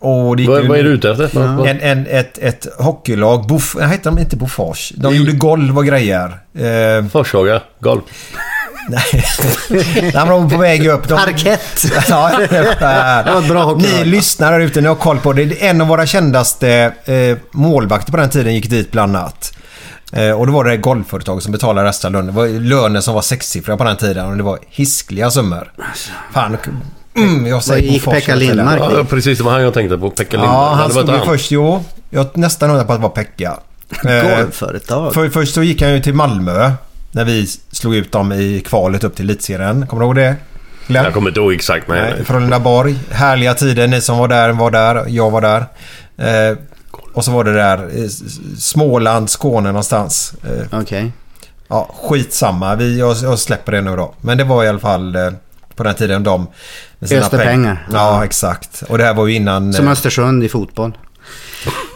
Åh, det Vad, ju- vad är du ute efter? Vad- En, en, ett, ett hockeylag. Bof, hette de inte Bofors? De gjorde golv och grejer. Eh, Forshaga, golf. nej, Nej, men de var på väg upp. De, Parkett! Ja, Det var bra. Ni lyssnare där ute, ni har koll på det. En av våra kändaste eh, målvakter på den tiden gick dit bland annat. Eh, och då var det golfföretag som betalade resten av lönen. Det var löner som var sexsiffriga på den tiden och det var hiskliga summor. Fan, mm, jag säger gick Bofors Pekka. Lindmark? Ja, precis. Det var han jag tänkte på. Pekka Lindberg. Ja, han stod ju först, jo. Jag nästan hundra på att det var Pekka. Eh, Golfföretag. för, först så gick han ju till Malmö. När vi slog ut dem i kvalet upp till elitserien. Kommer du ihåg det? Glenn? Jag kommer inte ihåg exakt men... Nej, Frölundaborg. Härliga tider. Ni som var där var där. Jag var där. Eh, och så var det där Småland, Skåne någonstans. Eh, Okej. ja, skitsamma. Vi, jag, jag släpper det nu då. Men det var i alla fall eh, på den tiden de... Öste peng- pengar. Ja, exakt. Och det här var ju innan... Som eh, Östersund i fotboll.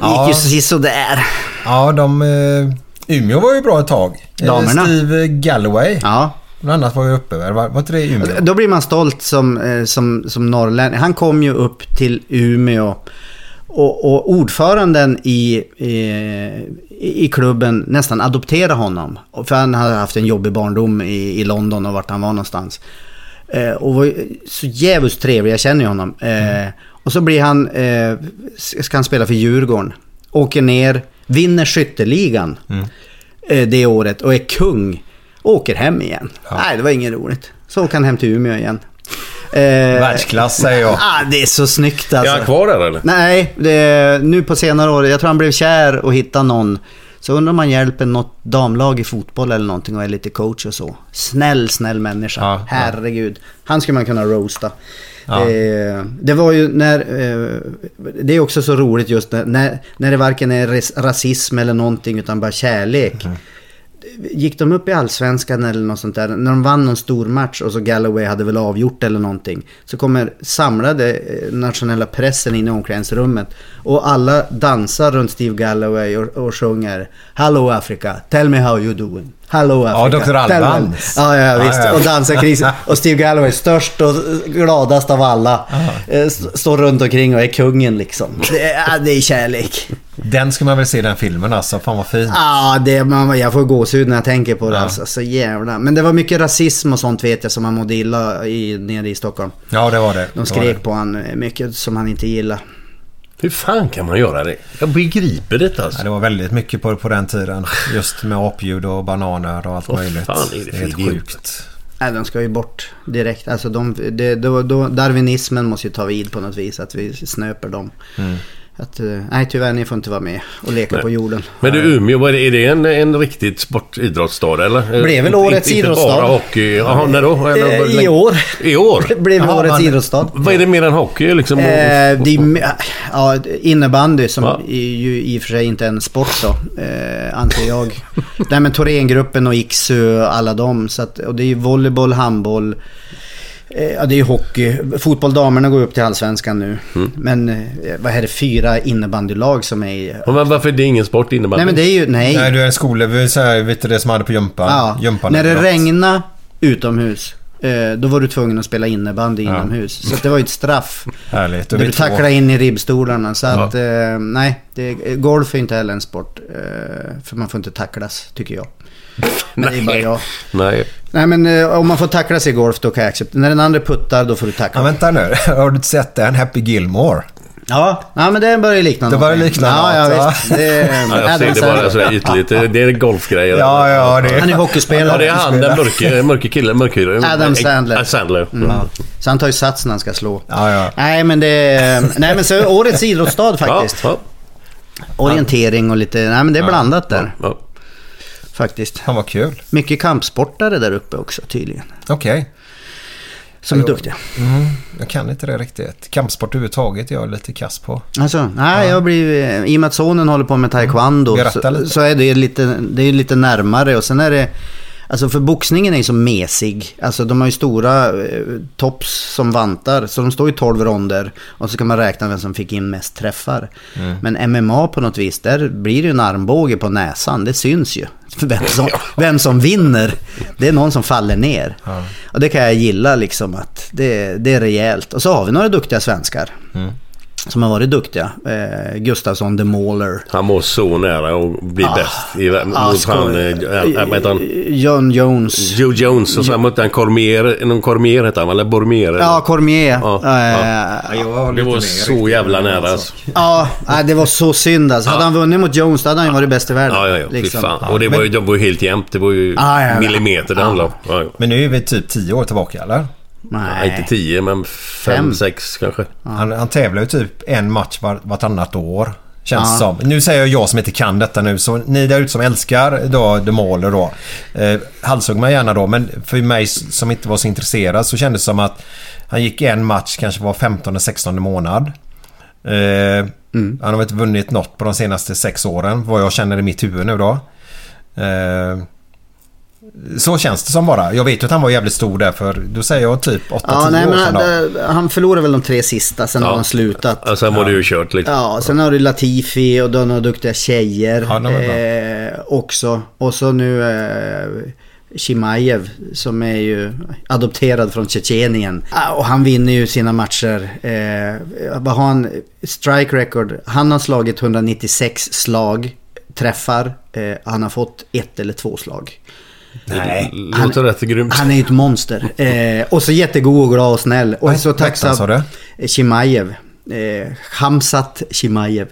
Ja. Gick ju sådär. Ja, de... Eh, Umeå var ju bra ett tag. Eh, Damerna. Steve Galloway. Ja. Bland annat var ju uppe. Var, var inte det Umeå? Då blir man stolt som, som, som norrlänning. Han kom ju upp till Umeå. Och, och ordföranden i, i, i klubben nästan adopterade honom. För han hade haft en jobbig barndom i, i London och vart han var någonstans. Eh, och var ju så jävligt trevlig, jag känner ju honom. Eh, och så blir han, eh, ska han spela för Djurgården. Åker ner, vinner skytteligan eh, det året och är kung. Åker hem igen. Nej, det var inget roligt. Så åker han hem till Umeå igen. Eh, Världsklass säger jag. Ah, det är så snyggt Är alltså. han kvar där eller? Nej, det, nu på senare år. Jag tror han blev kär och hittade någon. Så undrar om han hjälper något damlag i fotboll eller någonting och är lite coach och så. Snäll, snäll människa. Ja. Herregud. Han skulle man kunna roasta. Ja. Eh, det var ju när... Eh, det är också så roligt just när, när, när det varken är res, rasism eller någonting utan bara kärlek. Mm. Gick de upp i allsvenskan eller något sånt där? När de vann någon stor match och så Galloway hade väl avgjort eller någonting. Så kommer samlade eh, nationella pressen in i omklädningsrummet. Och alla dansar runt Steve Galloway och, och sjunger Hello Africa, tell me how you doing. Hello Africa. Dr. tell me." Albans. Ja, ja, visst. Ja, ja. Och dansar. Och Steve Galloway, störst och gladast av alla. eh, st- Står runt omkring och är kungen liksom. Det är, det är kärlek. Den ska man väl se den filmen alltså. Fan vad fin. Ja, det, man, jag får gåshud när jag tänker på det. Ja. Alltså, så jävla. Men det var mycket rasism och sånt vet jag som man mådde illa i, nere i Stockholm. Ja, det var det. De Det skrek var det. på han mycket som han inte gillade. Hur fan kan man göra det? Jag begriper detta alltså. Ja, det var väldigt mycket på, på den tiden. Just med apljud och bananer och allt Vad möjligt. fan är det för helt idioter? sjukt. Nej, de ska ju bort direkt. Alltså de, det, då, då, darwinismen måste ju ta vid på något vis. Att vi snöper dem. Att, eh, nej, tyvärr ni får inte vara med och leka Nej. på jorden. Men du Umeå, är det, är det en, en riktigt sportidrottsstad eller? Blev väl årets inte, idrottsstad. Inte bara hockey. Jaha, när då? Eller- Eh, I år I år? blev Jaha, årets man- idrottsstad. Vad är det mer än hockey liksom? Eh, det ja, innebandy som Ja. är ju i och för sig inte är en sport då, eh, anser jag. Nej men Thorengruppen och Iksu och alla dem. Så att, och det är ju volleyboll, handboll. Eh, ja det är ju hockey. Fotboll damerna går upp till allsvenskan nu. Mm. Men eh, vad är det, fyra innebandylag som är i... Ja, Men varför är det ingen sport innebandy? Nej men det är ju, nej. Nej, du är en skola, vi är så här, vet du det som hade på gympan? Ja, Gympan när det regnade utomhus. Eh, Då var du tvungen att spela innebandy Ja. inomhus. Så det var ju ett straff. Härligt. Du två. tacklar in i ribbstolarna. Så Ja. att, eh, nej, det, golf är inte heller en sport. Eh, för man får inte tacklas, tycker jag. Men det är bara jag. Nej. Nej, men eh, om man får tacklas i golf, då kan jag acceptera. När den andra puttar, då får du Ja, tackla. vänta nu. Har du sett den? Happy Gilmore? Ja, ja men det börjar ju likna Det börjar likna ja, något, ja, va? visst. Det är Ja, jag ser Adam det bara Sandler. sådär ytligt. Det är golfgrejer. Ja, ja, det Han är hockeyspelare. Ja, det är han den mörke, mörke killen. Mörkhyra. Adam Sandler. Sandler. Mm. Så han tar ju sats när han ska slå. Ja, ja. Nej, men det... Nej, men så årets idrottsstad faktiskt. Ja, Orientering och lite... Nej, men det är blandat ja, där. ja. Faktiskt. Han var kul. Mycket kampsportare där uppe också tydligen. Okej. Som är Ja, duktiga. Jag kan inte det riktigt. Kampsport överhuvudtaget är jag lite kass på. Alltså, nej, jag blir... I och med att sonen håller på med taekwondo Berätta så, så är det lite, det är lite närmare och sen är det... Alltså för boxningen är ju så mesig. Alltså de har ju stora eh, tops som vantar. Så de står ju 12 ronder. Och så kan man räkna vem som fick in mest träffar. Mm. Men MMA på något vis, där blir det ju en armbåge på näsan. Det syns ju. Vem som, vem som vinner. Det är någon som faller ner. Och det kan jag gilla liksom att det, det är rejält. Och så har vi några duktiga svenskar. Mm. Som har varit duktiga. Eh, Gustafsson, The Mauler. Han var så nära att bli bäst i, mot Ah, skoj. han, heter han? John Jones. Joe Jones och sen mötte han Cormier, någon Cormier hette han eller Bormier? eller? Ja, Cormier. Ja, Eh, Det var så jävla nära alltså. Ja, det var så synd alltså. Hade han vunnit mot Jones då hade han ju varit bäst i världen. Ja, ja, ja. Liksom. fan. Och det var ju, de var ju helt jämnt. Det var ju Ja, ja, ja. millimeter det handlade om. Ja, ja. Men nu är vi typ tio år tillbaka, eller? Ja, Nej. inte tio, men fem, Fem. sex kanske. Han, han tävlar ju typ en match var, vartannat år. Känns Ja. som. Nu säger jag jag som inte kan detta nu, så ni där ute som älskar då The Mauler då. Eh, halshugg mig gärna då, men för mig som inte var så intresserad så kändes det som att han gick en match kanske var 15-16 månad. Eh, Han har väl inte vunnit något på de senaste sex åren, vad jag känner i mitt huvud nu då. Eh, så känns det som bara. Jag vet ju att han var jävligt stor där för då säger jag typ 8-10 Ja, nej, år men sedan han, då. han förlorade väl de tre sista, sen har han slutat. Och sen var det ju kört liksom. Ja, sen har du Latifi och du har några duktiga tjejer Ja, eh, också. Och så nu eh, Chimaev som är ju adopterad från Tjetjenien. Och han vinner ju sina matcher. Eh, vad har han? Strike record. Han har slagit 196 slag, träffar. Eh, han har fått ett eller två slag. Nej. Låter rätt grymt. Han är ju ett monster. Eh, och så jättegod och glad och snäll. Och så hette han, sa tacksam. du? Chimaev. Eh, Hamsat Chimaev.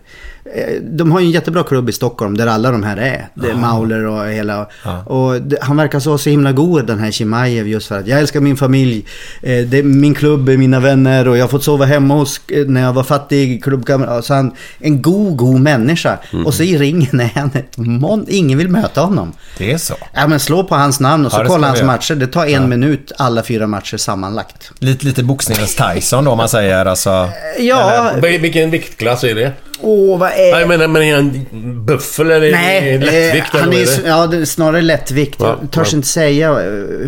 Eh, de har ju en jättebra klubb i Stockholm där alla de här är. Det är Mauler och hela. Och det, han verkar så, så himla god den här Chimaev just för att jag älskar min familj. Eh, det är min klubb är mina vänner och jag har fått sova hemma hos eh, när jag var fattig klubbkamrat. Så han en god, god människa. Mm. Och så i ringen är han ett mon- Ingen vill möta honom. Det är så. Ja men slå på hans namn och så Ja, kolla hans matcher. Det tar en minut alla fyra matcher sammanlagt. Lite, lite boxningens Tyson då om man säger alltså. Ja, Vil- Vilken viktklass är det? Åh vad är... Nej, jag menar, men är han buffel eller Nej, det lättvikt? eh, han eller är, det? ja, det är snarare lättvikt. Ja, Jag törs ja. inte säga eh,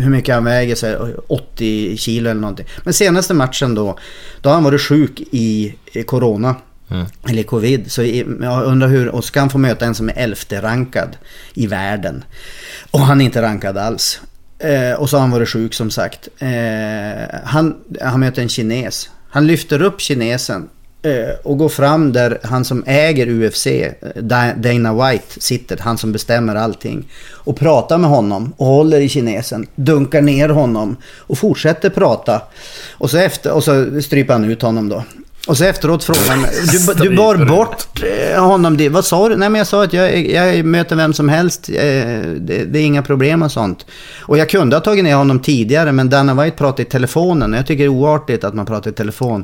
hur mycket han väger, så här, 80 kilo eller någonting. Men senaste matchen då, då har han varit sjuk i corona. Mm. Eller covid. Så jag undrar hur, och ska han få möta en som är elfte rankad i världen. Och han är inte rankad alls. Eh, och så har han varit sjuk som sagt. Eh, han, han möter en kines. Han lyfter upp kinesen eh, Eh, och går fram där han som äger UFC, eh, Dana White, sitter. Han som bestämmer allting. Och pratar med honom och håller i kinesen. Dunkar ner honom och fortsätter prata. Och så, efter, och så stryper han ut honom då. Och så efteråt frågade han, du, du bar bort eh, honom. Det. Vad sa du? Nej men jag sa att jag, jag möter vem som helst. Eh, Det, det är inga problem och sånt. Och jag kunde ha tagit ner honom tidigare men Dana White pratade i telefonen. Jag tycker det är oartigt att man pratar i telefon.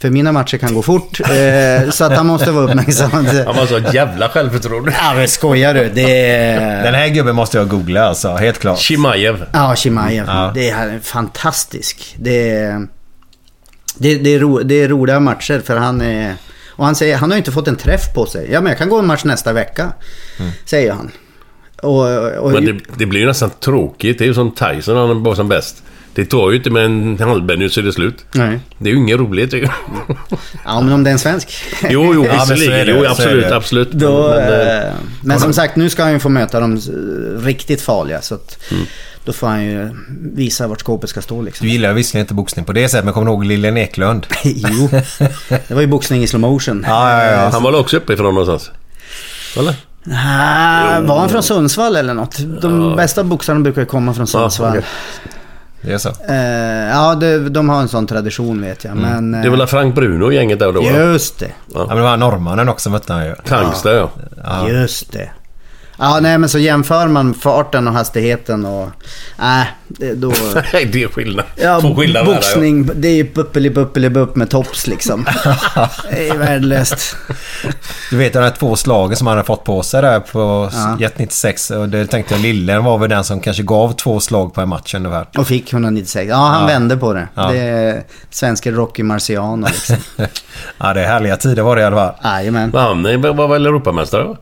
För mina matcher kan gå fort. eh, Så att han måste vara uppmärksam. Han var så jävla självförtroende. Ja men skojar du? Det. Den här gubben måste jag googla alltså, helt klart. Chimaev. Ja, Chimaev. Ja. Det är fantastisk. Det är, det, det, är ro, det är roliga matcher för han är... Och han säger, han har ju inte fått en träff på sig. Ja men jag kan gå en match nästa vecka. Säger han. Och, och, Men det, det blir ju nästan tråkigt. Det är ju som Tyson, han var som bäst. Det tar ju inte med en halvbenny så är det slut. Nej. Det är ju inget roligt tycker jag. Ja men om det är en svensk. Jo, jo, Ja, men visserligen. det, Jo, absolut, absolut. Då, Men, eh, eh, men som sagt, nu ska han ju få möta de riktigt farliga. Så att då får han ju visa vart skåpet ska stå liksom. Du gillar visserligen inte boxning på det sättet, men kommer du ihåg Lilian Eklund? jo, det var ju boxning i slow motion. Ja, ja, ja. han var väl också uppifrån någonstans? Eller? Ah, var han från Sundsvall eller något? De bästa boxarna brukar ju komma från Sundsvall. okej. Det är så. Eh, ja, det, de har en sån tradition vet jag. Men, Det är väl Frank Bruno gänget där då? Just det. Ja, men det var norrmannen också mötte han ju. Tangsta ja. Ja. Just det. Ja, nej men så jämför man farten och hastigheten och... Nej, då... Nej, det är skillnad. Ja, Två skillnader där, ja. boxning, det är ju buppeli buppeli bupp med tops liksom. det är värdelöst. Du vet de här två slagen som han hade fått på sig där på Ja. Jet 96. Och det tänkte jag Lillen var väl den som kanske gav två slag på en match ungefär. Och fick 196. Ja, han Ja. vände på det. Ja. Det är svenska Rocky Marciano liksom. Ja, det är härliga tider var det i alla fall. Jajamän. Men han var väl Europamästare?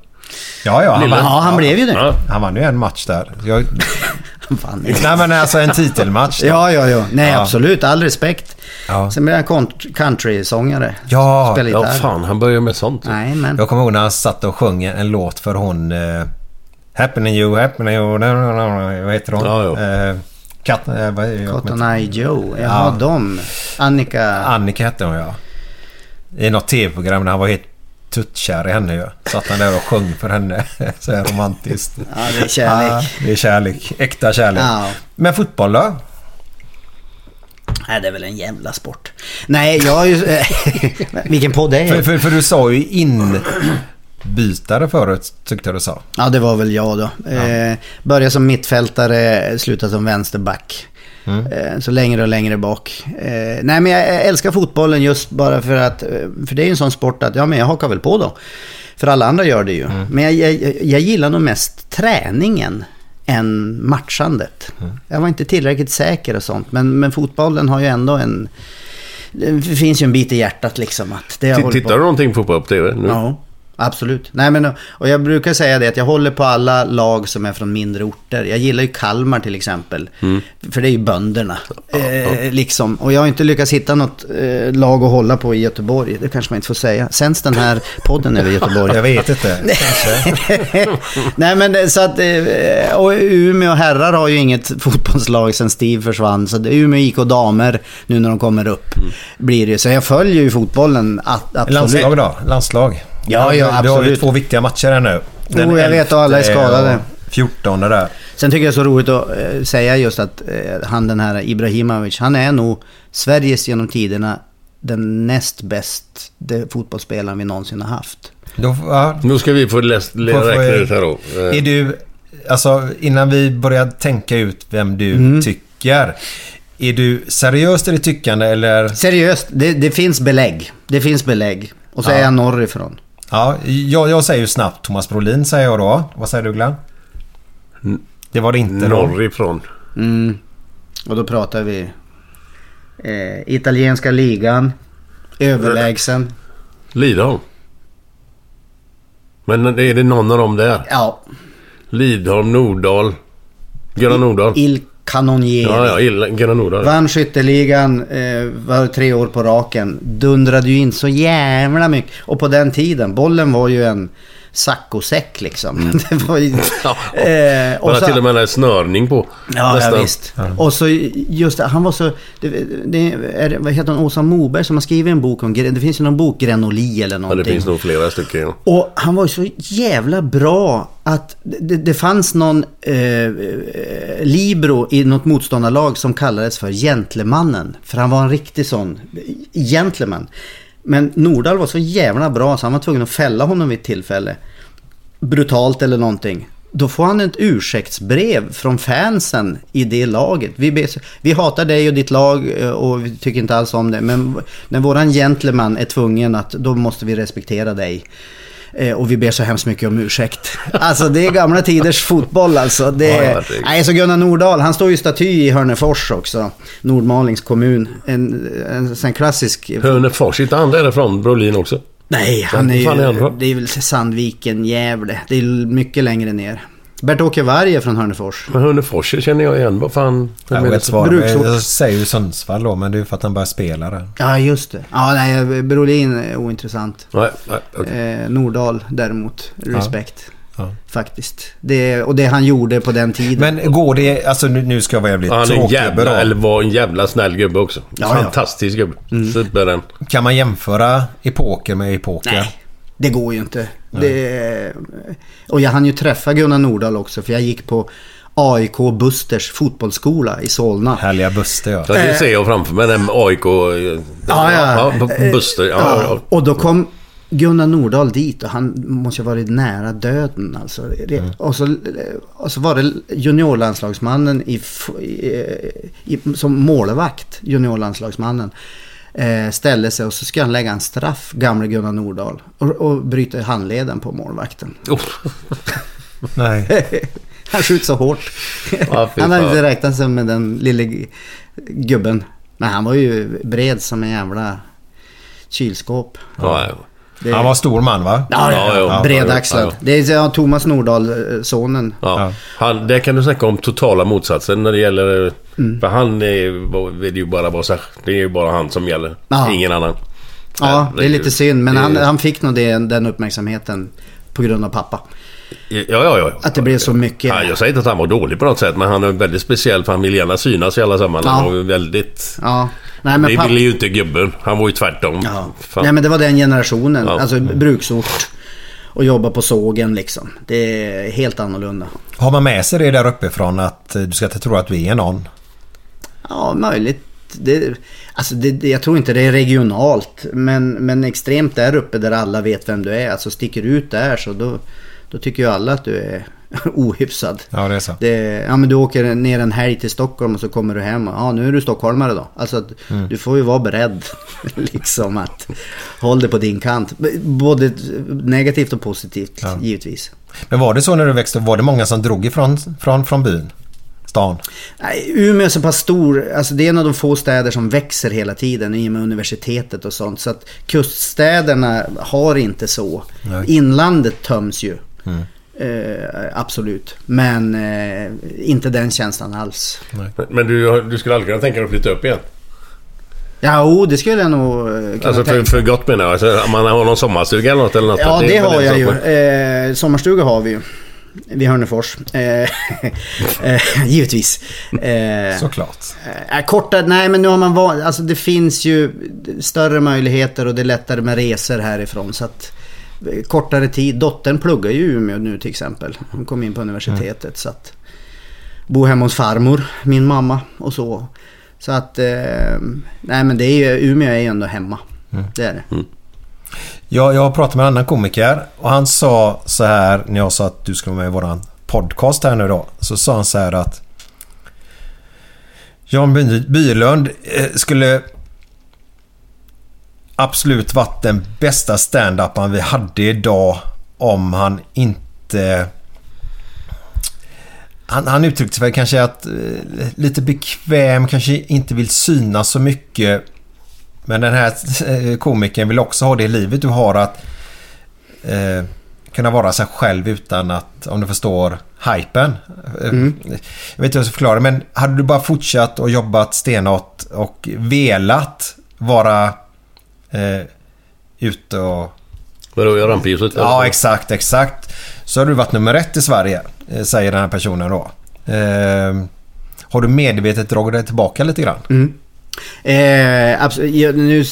Ja, ja. Han, Ja, han blev ju det. Ja. han vann ju en match där. Jag, nej, men alltså en titelmatch. då. Ja, ja, ja. Nej, Ja. absolut. All respekt. Ja. Sen blev han country-sångare. Ja, Ja, fan. Han började med sånt. Nej, men... Jag kommer ihåg när han satt och sjöng en låt för hon... Eh, happening you, happening you... Vad heter hon? Ja. Eh, Kat, eh, vad Cotton Eye Joe. Jaha, Ja. de. Annika... Annika hette hon ja. I något tv-program när han var helt tuttkär i henne ju. Satt han där och sjöng för henne. Så här romantiskt. Ja, det är kärlek. Ja, det är kärlek. Äkta kärlek. Ja. Men fotboll då? Nej, det är väl en jävla sport. Nej, jag har ju... Vilken podd är För, det? för, för du sa ju inbytare förut, tyckte du sa. Ja, det var väl jag då. Eh, började som mittfältare, slutade som vänsterback. Eh, så längre och längre bak. Eh, nej, men jag älskar fotbollen just bara för att... eh, För det är ju en sån sport att, ja men jag hakar väl på då. För alla andra gör det ju. Men jag, jag, jag gillar nog mest träningen än matchandet. Jag var inte tillräckligt säker och sånt. Men, men fotbollen har ju ändå en... Det finns ju en bit i hjärtat liksom. Att det jag T- håller Tittar på- du någonting på på TV nu? Ja, absolut. Nej, men, och jag brukar säga det att jag håller på alla lag som är från mindre orter. Jag gillar ju Kalmar till exempel. För det är ju bönderna. Eh, liksom. Och jag har inte lyckats hitta något eh, lag att hålla på i Göteborg. Det kanske man inte får säga. Sänds den här podden över Göteborg? Jag vet inte. Nej men så att, eh, och Umeå herrar har ju inget fotbollslag sen Steve försvann. Så Umeå IK damer, nu när de kommer upp, blir det ju. Så jag följer ju fotbollen, a- absolut. Landslag då? Landslag? Ja, ja, Du har ju absolut. två viktiga matcher här nu. Jo, jag vet, och alla är skadade. 14 där. Sen tycker jag det är så roligt att eh, säga just att eh, han den här Ibrahimovic, han är nog Sveriges genom tiderna den näst bäst fotbollsspelaren vi någonsin har haft. Då, ja, Nu ska vi få läs, Får- får räkna ut här då. Eh, Är du, alltså innan vi börjar tänka ut vem du Mm. tycker. Är du seriöst i ditt tyckande eller? Seriöst, det, det finns belägg. Det finns belägg. Och så är jag norrifrån. Ja, jag, jag säger ju snabbt Thomas Brolin säger jag då. Vad säger du Glenn? Det var det inte då. Norrifrån. Mm. Och då pratar vi eh, italienska ligan, överlägsen. Lidholm. Men är det någon av dem där? Ja, Lidholm, Nordahl. Gunnar Nordahl. Il Canonieri. Ja, ja. Illa- Nordahl. Vann skytteligan, eh, var tre år på raken. Dundrade ju in så jävla mycket. Och på den tiden, bollen var ju en saccosäck liksom. Det var ju, Ja. eh, Man har så- till och med en snörning på. Ja, ja Nästan. visst. Och så just det, han var så... Det, det är, vad heter hon? Åsa Moberg som har skrivit en bok om... Det finns ju någon bok, Grenoli eller Ja, någonting. det finns nog flera stycken. Ja. Och han var ju så jävla bra att det, det fanns någon eh, libero i något motståndarlag som kallades för Gentlemannen. För han var en riktig sån gentleman. Men Nordahl var så jävla bra så han var tvungen att fälla honom vid ett tillfälle. Brutalt eller någonting. Då får han ett ursäktsbrev från fansen i det laget. Vi, vi hatar dig och ditt lag eh, och vi tycker inte alls om det. Men när våran gentleman är tvungen att då måste vi respektera dig. Eh, Och vi ber så hemskt mycket om ursäkt. Alltså det är gamla tiders fotboll alltså. Det Ja, ja, det- nej, så Gunnar Nordahl, han står ju staty i Hörnefors också. Nordmalings kommun. En, en, en klassisk... Hörnefors, inte han därifrån? Brolin också? Nej, han är han ju... Det är väl Sandviken, Gävle. Det är mycket längre ner. Bert-Åke Varg är från Hörnefors. Men Hörnefors känner jag igen. Vad fan? Jag vet det? svar. Bruksort. Jag säger ju Sundsvall då, men det är ju för att han börjar spela där. Ja, just det. Ja, nej, Brolin är ointressant. Nej, nej, okej. Eh, Nordahl däremot, respekt. Ja. Faktiskt. Det, och det han gjorde på den tiden. Men går det... Alltså nu, nu ska jag vara jävligt Han är en tråkig jävla, eller var en jävla snäll gubbe också. Ja, ja. Fantastisk gubbe. Superen. Kan man jämföra epoker med epoker? Nej, det går ju inte. Det, och jag hann ju träffa Gunnar Nordahl också för jag gick på AIK Busters fotbollsskola i Solna. Härliga Buster ja. Så det ser jag framför mig. Den AIK. Ja, Eh. Ja, ja. ja. Buster. Ja, Ja, ja. och då kom Gunnar Nordahl dit och han måste ha varit nära döden alltså. Mm. Och, så, och så var det juniorlandslagsmannen i, i, i, som målvakt, juniorlandslagsmannen. Eh, ställde sig och så ska han lägga en straff, gamle Gunnar Nordahl. Och, och bryta handleden på målvakten. Oh. Nej. Han skjuter så hårt. Fy han hade inte räknat sig med den lille gubben. Men han var ju bred som en jävla kylskåp. Ja, ja. Det- Han var stor man va? Ja, ja, Ja. Bredaxlad. Ja, ja. Det är Thomas Nordahl, eh, sonen. Ja. Han, där kan du snacka om totala motsatsen när det gäller... Mm. För han är, vill ju bara vara så Det är ju bara han som gäller. Ja. Ingen annan. Ja, det är lite synd. Men Det- han, han fick nog det, den uppmärksamheten på grund av pappa. Ja, ja, ja. Att det blev så mycket. Ja, jag säger inte att han var dålig på något sätt, men han är väldigt speciell för han vill gärna synas i alla sammanhang. Ja. Och väldigt... Ja. Nej, men det ville ju inte gubben. Han var ju tvärtom. Ja. Fan. Nej, men det var den generationen. Ja. Alltså bruksort. Och jobba på sågen liksom. Det är helt annorlunda. Har man med sig det där uppifrån att eh, du ska inte tro att vi är någon? Ja, möjligt. Det, alltså det, jag tror inte det är regionalt. Men, men extremt där uppe där alla vet vem du är. Alltså sticker du ut där så då, då tycker ju alla att du är ohyfsad. Ja, det är så. Det, ja men du åker ner en helg till Stockholm och så kommer du hem och ja nu är du stockholmare då. Alltså att du får ju vara beredd liksom att håll det på din kant. Både negativt och positivt givetvis. Men var det så när du växte? Var det många som drog ifrån från, från byn? Stan? Nej, Umeå är så pass stor, alltså det är en av de få städer som växer hela tiden i och med universitetet och sånt. Så att kuststäderna har inte så. Inlandet töms ju. Eh, absolut. Men eh, inte den känslan alls. Men, men du, du skulle aldrig kunna tänka dig att flytta upp igen? Ja, oh, det skulle jag nog eh, kunna Alltså för, tänka för gott menar jag. Alltså, man har någon sommarstuga eller något eller något. Ja, det, väl har jag ju. Eh, sommarstuga har vi ju. Vid Hörnefors. Eh, eh, givetvis. Eh, Såklart. Eh, korta, nej men nu har man varit, alltså det finns ju större möjligheter och det är lättare med resor härifrån. Så att eh, kortare tid, dottern pluggar ju i Umeå nu till exempel. Hon kom in på universitetet så att bo hemma hos farmor, min mamma och så. Så att, eh, nej men det är ju, Umeå är ju ändå hemma. Det är det. Jag, jag har pratat med en annan komiker och han sa så här när jag sa att du skulle vara med i våran podcast här nu då. Så sa han så här att Jan By- Bylund eh, skulle absolut varit den bästa stand-upen vi hade idag om han inte... Han, han uttryckte sig kanske att eh, lite bekväm, kanske inte vill synas så mycket. Men den här eh, komikern vill också ha det livet du har att eh, kunna vara sig själv utan att, om du förstår, hypen. Eh, Jag vet inte hur jag ska förklara men hade du bara fortsatt och jobbat stenhårt och velat vara eh, ute och... Vadå, jag rampljuset? Ja, exakt, exakt. Så har du varit nummer ett i Sverige, eh, säger den här personen då. Eh, har du medvetet dragit dig tillbaka lite grann? Eh, absolut, ja, nu,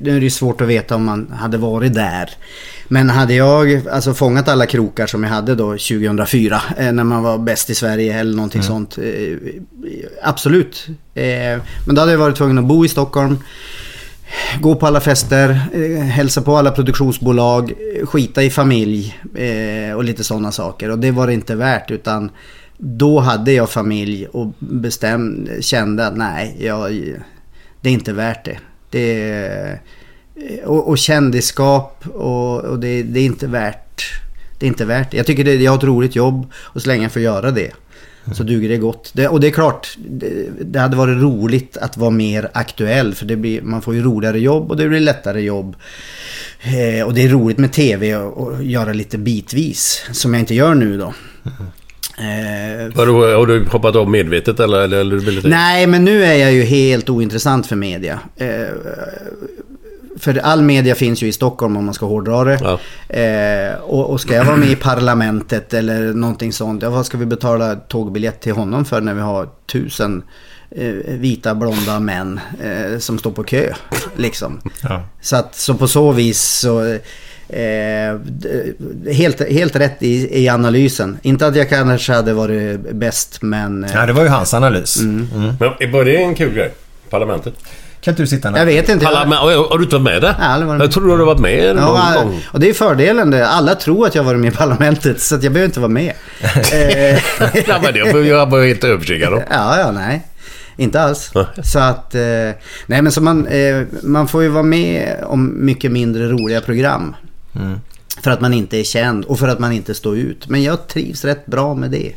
nu är det svårt att veta om man hade varit där. Men hade jag alltså, fångat alla krokar som jag hade då 2004 eh, när man var bäst i Sverige eller någonting sånt. Eh, absolut. Eh, men då hade jag varit tvungen att bo i Stockholm. Gå på alla fester, eh, hälsa på alla produktionsbolag, skita i familj eh, och lite sådana saker. Och det var det inte värt utan då hade jag familj och bestäm, kände att nej, jag, det är inte värt det. det eh, och, och kändisskap och, och det, det är inte värt det är inte värt. Jag tycker det, jag har ett roligt jobb och så länge jag får göra det så duger det gott. Det, och det är klart, det, det hade varit roligt att vara mer aktuell för det blir, man får ju roligare jobb och det blir lättare jobb. Eh, och det är roligt med tv och, göra lite bitvis som jag inte gör nu då. Eh, Vadå, har du hoppat av medvetet eller? eller, eller Nej, men nu är jag ju helt ointressant för media. Eh, för all media finns ju i Stockholm om man ska hårdra det. Ja. Eh, och, och ska jag vara med i parlamentet eller någonting sånt, ja, vad ska vi betala tågbiljett till honom för när vi har tusen eh, vita blonda män eh, som står på kö? Liksom. Ja. Så, att, så på så vis så... Eh, helt, helt rätt i, i analysen. Inte att jag kanske hade varit bäst men... Eh, Ja, det var ju hans analys. Mm. Men var det en kul grej? Parlamentet? Kan inte du sitta där? jag vet inte. Parlament, har, har du inte varit med där? Ja, varit med. Jag tror du hade varit med någon Ja, gång. och det är fördelen det. Alla tror att jag har varit med i parlamentet så att jag behöver inte vara med. eh, ja, men det jag var helt övertygad om. ja, ja, nej. Inte alls. Nej. Så att... Eh, nej, men så man, eh, man får ju vara med om mycket mindre roliga program. För att man inte är känd och för att man inte står ut. Men jag trivs rätt bra med det.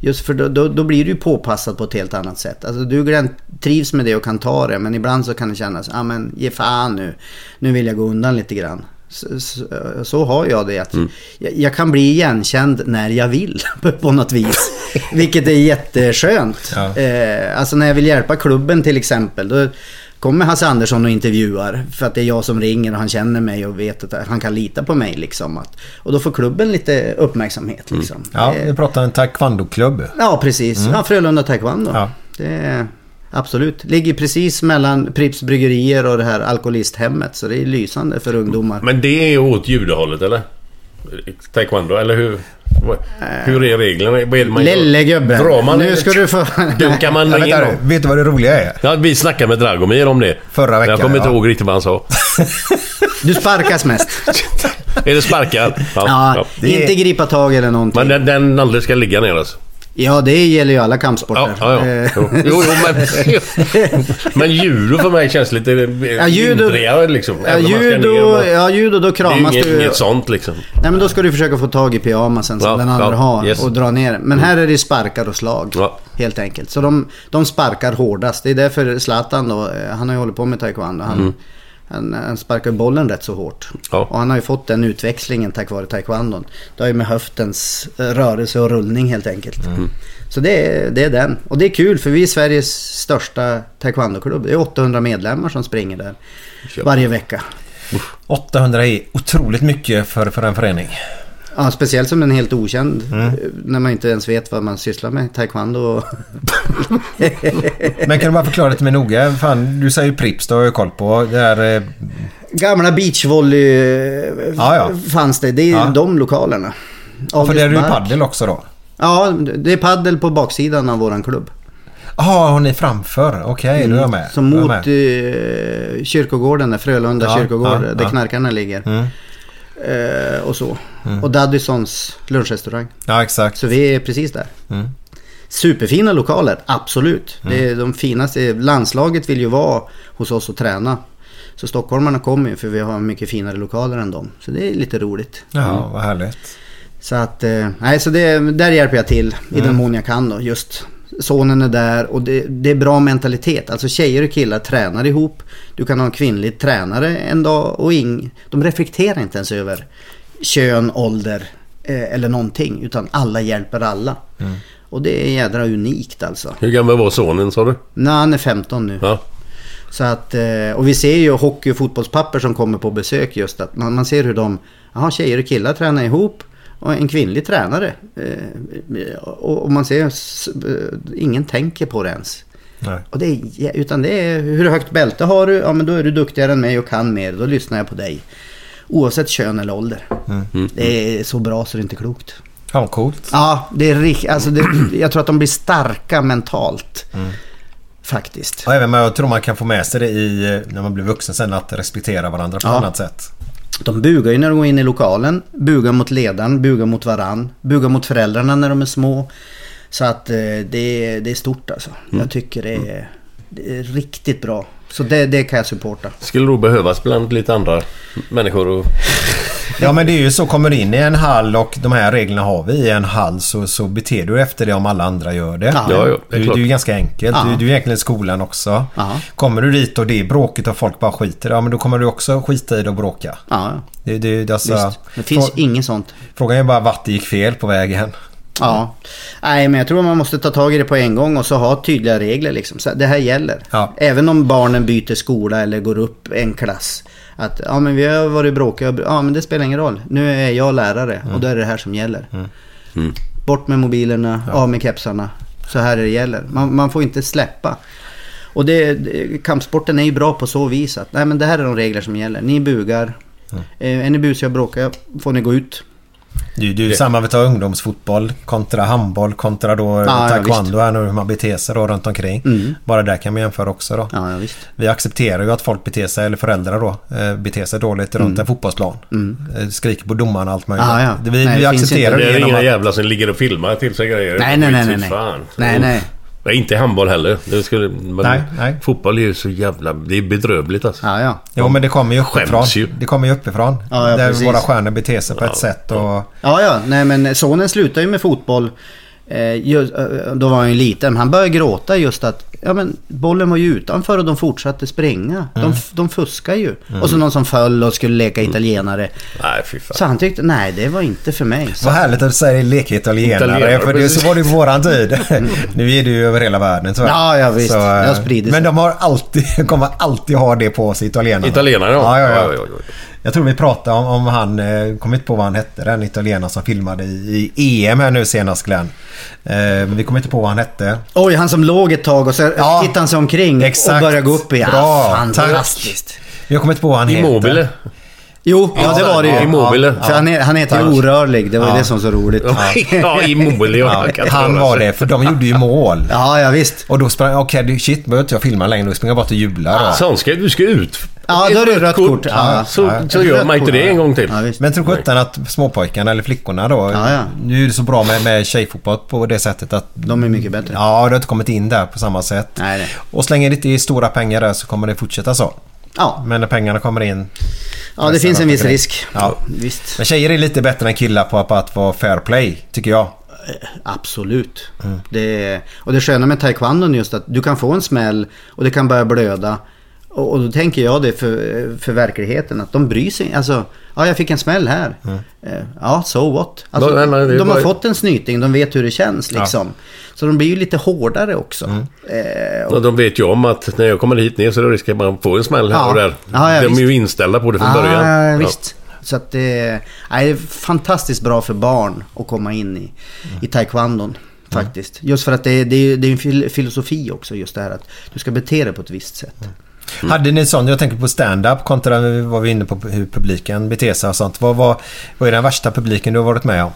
Just för då, då, då blir du påpassad på ett helt annat sätt. Alltså du Glenn, trivs med det och kan ta det. Men ibland så kan det kännas, ja ah, men ge fan nu. Nu vill jag gå undan lite grann. Så, så, så har jag det. Att jag, jag kan bli igenkänd när jag vill på något vis. Vilket är jätteskönt. Ja. Eh, alltså när jag vill hjälpa klubben till exempel. Då kommer Hasse Andersson och intervjuar. För att det är jag som ringer och han känner mig och vet att han kan lita på mig. Liksom. Att, och då får klubben lite uppmärksamhet. Liksom. Ja, Eh, vi pratar en taekwondo-klubb. Ja, precis. Ja, Frölunda Taekwondo. Ja. Det är, absolut. Ligger precis mellan Pripps bryggerier och det här alkoholisthemmet. Så det är lysande för ungdomar. Men det är åt judehållet eller? Taekwondo, eller hur? Hur är reglerna? Vad är det man gör? Lille gubben. Drar man Nu ska du få... Dunkar man Ja, vänta, nu. vet du vad det roliga är? Ja, vi snackade med Dragomir om det. Förra veckan, Jag kommer inte ja. ihåg riktigt vad han sa. Du sparkas mest. är det sparkar? Ja, Det är- inte gripa tag eller någonting. Men den, den aldrig ska ligga ner alltså? Ja, det gäller ju alla kampsporter. Ja, ja, ja. Eh, Jo, jo, men... men judo för mig känns lite Ja, judo- lindrigare liksom. Ja, judo, och- ja, judo, då Det är kramas ju inget, du. inget sånt liksom. Nej, men då ska du försöka få tag i pyjamasen som Ja, den andra ja, har yes. och dra ner. Men här är det sparkar och slag. Ja. Helt enkelt. Så de, de sparkar hårdast. Det är därför Zlatan då, eh, han har ju hållit på med taekwondo. Han, han, han sparkar bollen rätt så hårt. Ja. Och han har ju fått den utväxlingen tack vare taekwondon. Det har ju med höftens eh, rörelse och rullning helt enkelt. Mm. Så det är, det är den. Och det är kul för vi är Sveriges största taekwondo-klubb. Det är 800 medlemmar som springer där varje vecka. 800 är otroligt mycket för, för en förening. Ja, speciellt som en helt okänd. Mm. eh, När man inte ens vet vad man sysslar med. Taekwondo och... Men kan du bara förklara lite mer noga? Fan, du säger Prips, det har jag koll på. Det är... eh, Gamla beachvolley Ja, ja. fanns det. Det är Ja. de lokalerna. För August det är ju paddel också då? Ja, det är paddel på baksidan av våran klubb. Jaha, har ni framför? Okej, då är jag med. Då är jag mot med. eh, kyrkogården där, Frölunda Ja, kyrkogård, ja, där knarkarna ligger. Mm. Eh, och så. Och Daddysons lunchrestaurang. Ja, exakt. Så vi är precis där. Mm. Superfina lokaler, absolut. Det är de finaste. Landslaget vill ju vara hos oss och träna. Så stockholmarna kommer ju för vi har mycket finare lokaler än dem. Så det är lite roligt. Ja, vad härligt. Så att, eh, nej så det, där hjälper jag till i Mm. den mån jag kan då. Just sonen är där och det, det är bra mentalitet. Alltså tjejer och killar tränar ihop. Du kan ha en kvinnlig tränare en dag och ing, de reflekterar inte ens över kön, ålder eh, eller någonting. Utan alla hjälper alla. Mm. Och det är jädra unikt alltså. Hur gammal var sonen sa du? Nej, han är 15 nu. Ja. Så att, eh, och vi ser ju hockey och fotbollspapper som kommer på besök just att man, man ser hur de, jaha tjejer och killar tränar ihop en kvinnlig tränare. Eh, och, man ser, eh, ingen tänker på det ens. Nej. Och det är, utan det är hur högt bälte har du, ja men då är du duktigare än mig och kan mer, då lyssnar jag på dig. Oavsett kön eller ålder. Det är så bra så det är inte klokt. Ja, vad coolt. Ja, det är riktigt. Alltså det, jag tror att de blir starka mentalt. Faktiskt. Och även med, jag tror man kan få med sig det i, när man blir vuxen sen, att respektera varandra på Ja. ett annat sätt. De bugar ju när de går in i lokalen. Bugar mot ledaren, bugar mot varann. Bugar mot föräldrarna när de är små. Så att eh, det, är, det är stort alltså. Jag tycker det är, det är riktigt bra. Så det, det kan jag supporta. Skulle nog behövas bland lite andra människor. Och... Ja men det är ju så, kommer du in i en hall och de här reglerna har vi i en hall så, så beter du efter det om alla andra gör det. Ja. Ja, det är klart. det är ju ganska enkelt. Ja. Du, du är egentligen i skolan också. Ja. Kommer du dit och det är bråkigt och folk bara skiter ja men då kommer du också skita i det och bråka. Ja, Det, det, det, alltså. Det finns inget sånt. Frågan är bara vart det gick fel på vägen. Ja. Nej, men jag tror man måste ta tag i det på en gång och så ha tydliga regler liksom. Så det här gäller. Ja. Även om barnen byter skola eller går upp en klass. Att ja men vi har varit bråkiga. Ja men det spelar ingen roll. Nu är jag lärare och då är det det här som gäller. Bort med mobilerna, av med kepsarna. Så här är det gäller. Man, man får inte släppa. Och det, kampsporten är ju bra på så vis att nej men det här är de regler som gäller. Ni bugar. Eh, är ni busiga och bråkiga får ni gå ut. Du, du, samma vi tar ungdomsfotboll kontra handboll kontra då Ja, ja, taekwondo här nu hur man beter sig då runt omkring. Bara där kan man jämföra också då. Ja, ja visst. Vi accepterar ju att folk beter sig, eller föräldrar då, eh, beter sig dåligt runt en fotbollsplan. Eh, Skriker på domaren och allt möjligt. Ja, ja. Det- Vi, Nej, vi det accepterar Det det är inga att... jävlar som ligger och filmar till sig grejer. Nej, nej, nej, nej, nej. Fan. Nej, nej. Nej, inte handboll heller. Det skulle, men Nej, nej. Fotboll är ju så jävla... Det är bedrövligt alltså. Ja, ja. Jo men det kommer ju uppifrån. Ju. Det kommer ju uppifrån. Ja, ja, där precis. våra stjärnor beter sig på ett sätt och... Ja, ja. Nej, men sonen slutar ju med fotboll. Eh, ju- eh, då var han ju liten. Han började gråta just att ja, men bollen var ju utanför och de fortsatte springa. De, f- de fuskar ju. Och så någon som föll och skulle leka italienare. Nej, fy fan. Så han tyckte, nej det var inte för mig. Så, Vad härligt att du säger leka italienare. Italienare, för det, så var det i våran tid. nu är det ju över hela världen tyvärr. Ja, ja, visst. Så, Det har eh, spridit sig. Men de har alltid, kommer alltid ha det på sig, italienarna. Italienare Ja, ja, ja. Oj, oj, oj. Jag tror vi pratade om, om han, eh, kom inte på vad han hette, den italienaren som filmade i, i EM här nu senast Glenn. Eh, men vi kommer inte på vad han hette. Oj, han som låg ett tag och så Ja, tittade han sig omkring exakt. och började gå upp igen. Bra, Ah, fantastiskt. Jag kommer inte på vad han Immobile. heter. Jo, ja, det var det ju. Immobile. För han, är, han heter ju orörlig, det var ju Ja. det som var så roligt. Ja, Immobile. Ja, Ja, han var det, för de gjorde ju mål. Ja, ja visst. Och då sprang jag, okej okay, shit, behöver inte jag filma längre, då springer jag bara till och jublar. Sån ska, du ska ut. Ja, då är det rött kort. Ja, Så, ja. så gör man inte det en gång till. Ja. Men tror sjutton att småpojkarna eller flickorna då, Ja, ja. nu är det så bra med, med tjejfotboll på det sättet att De är mycket bättre. Ja, det har inte kommit in där på samma sätt. Nej, nej. Och slänger det inte i stora pengar där så kommer det fortsätta så. Ja, Men när pengarna kommer in... ja det finns en viss risk. Ja. Visst. Men tjejer är lite bättre än killar på, att vara fair play, tycker jag. Absolut. Det, och det sköna med taekwondo är just att du kan få en smäll och det kan börja blöda. Och, och då tänker jag det för, för verkligheten att de bryr sig. Alltså, ja jag fick en smäll här. Eh, Ja, so what? Alltså, Nej, nej, är de har bara- fått en snyting, de vet hur det känns liksom. Så de blir ju lite hårdare också. Eh, och, de vet ju om att när jag kommer hit ner så är det risk att man får en smäll här Ja. och där. Ja, ja, de är visst. ju inställda på det från början. Ja, visst. Så att det, nej, det är fantastiskt bra för barn att komma in i, i taekwondon. Faktiskt. Just för att det, är- det, är- det är en fil- filosofi också just det här att du ska bete dig på ett visst sätt. Hade ni sånt, jag tänker på stand-up kontra vad vi är inne på hur publiken beter sig och sånt. Vad, vad, vad är den värsta publiken du har varit med om?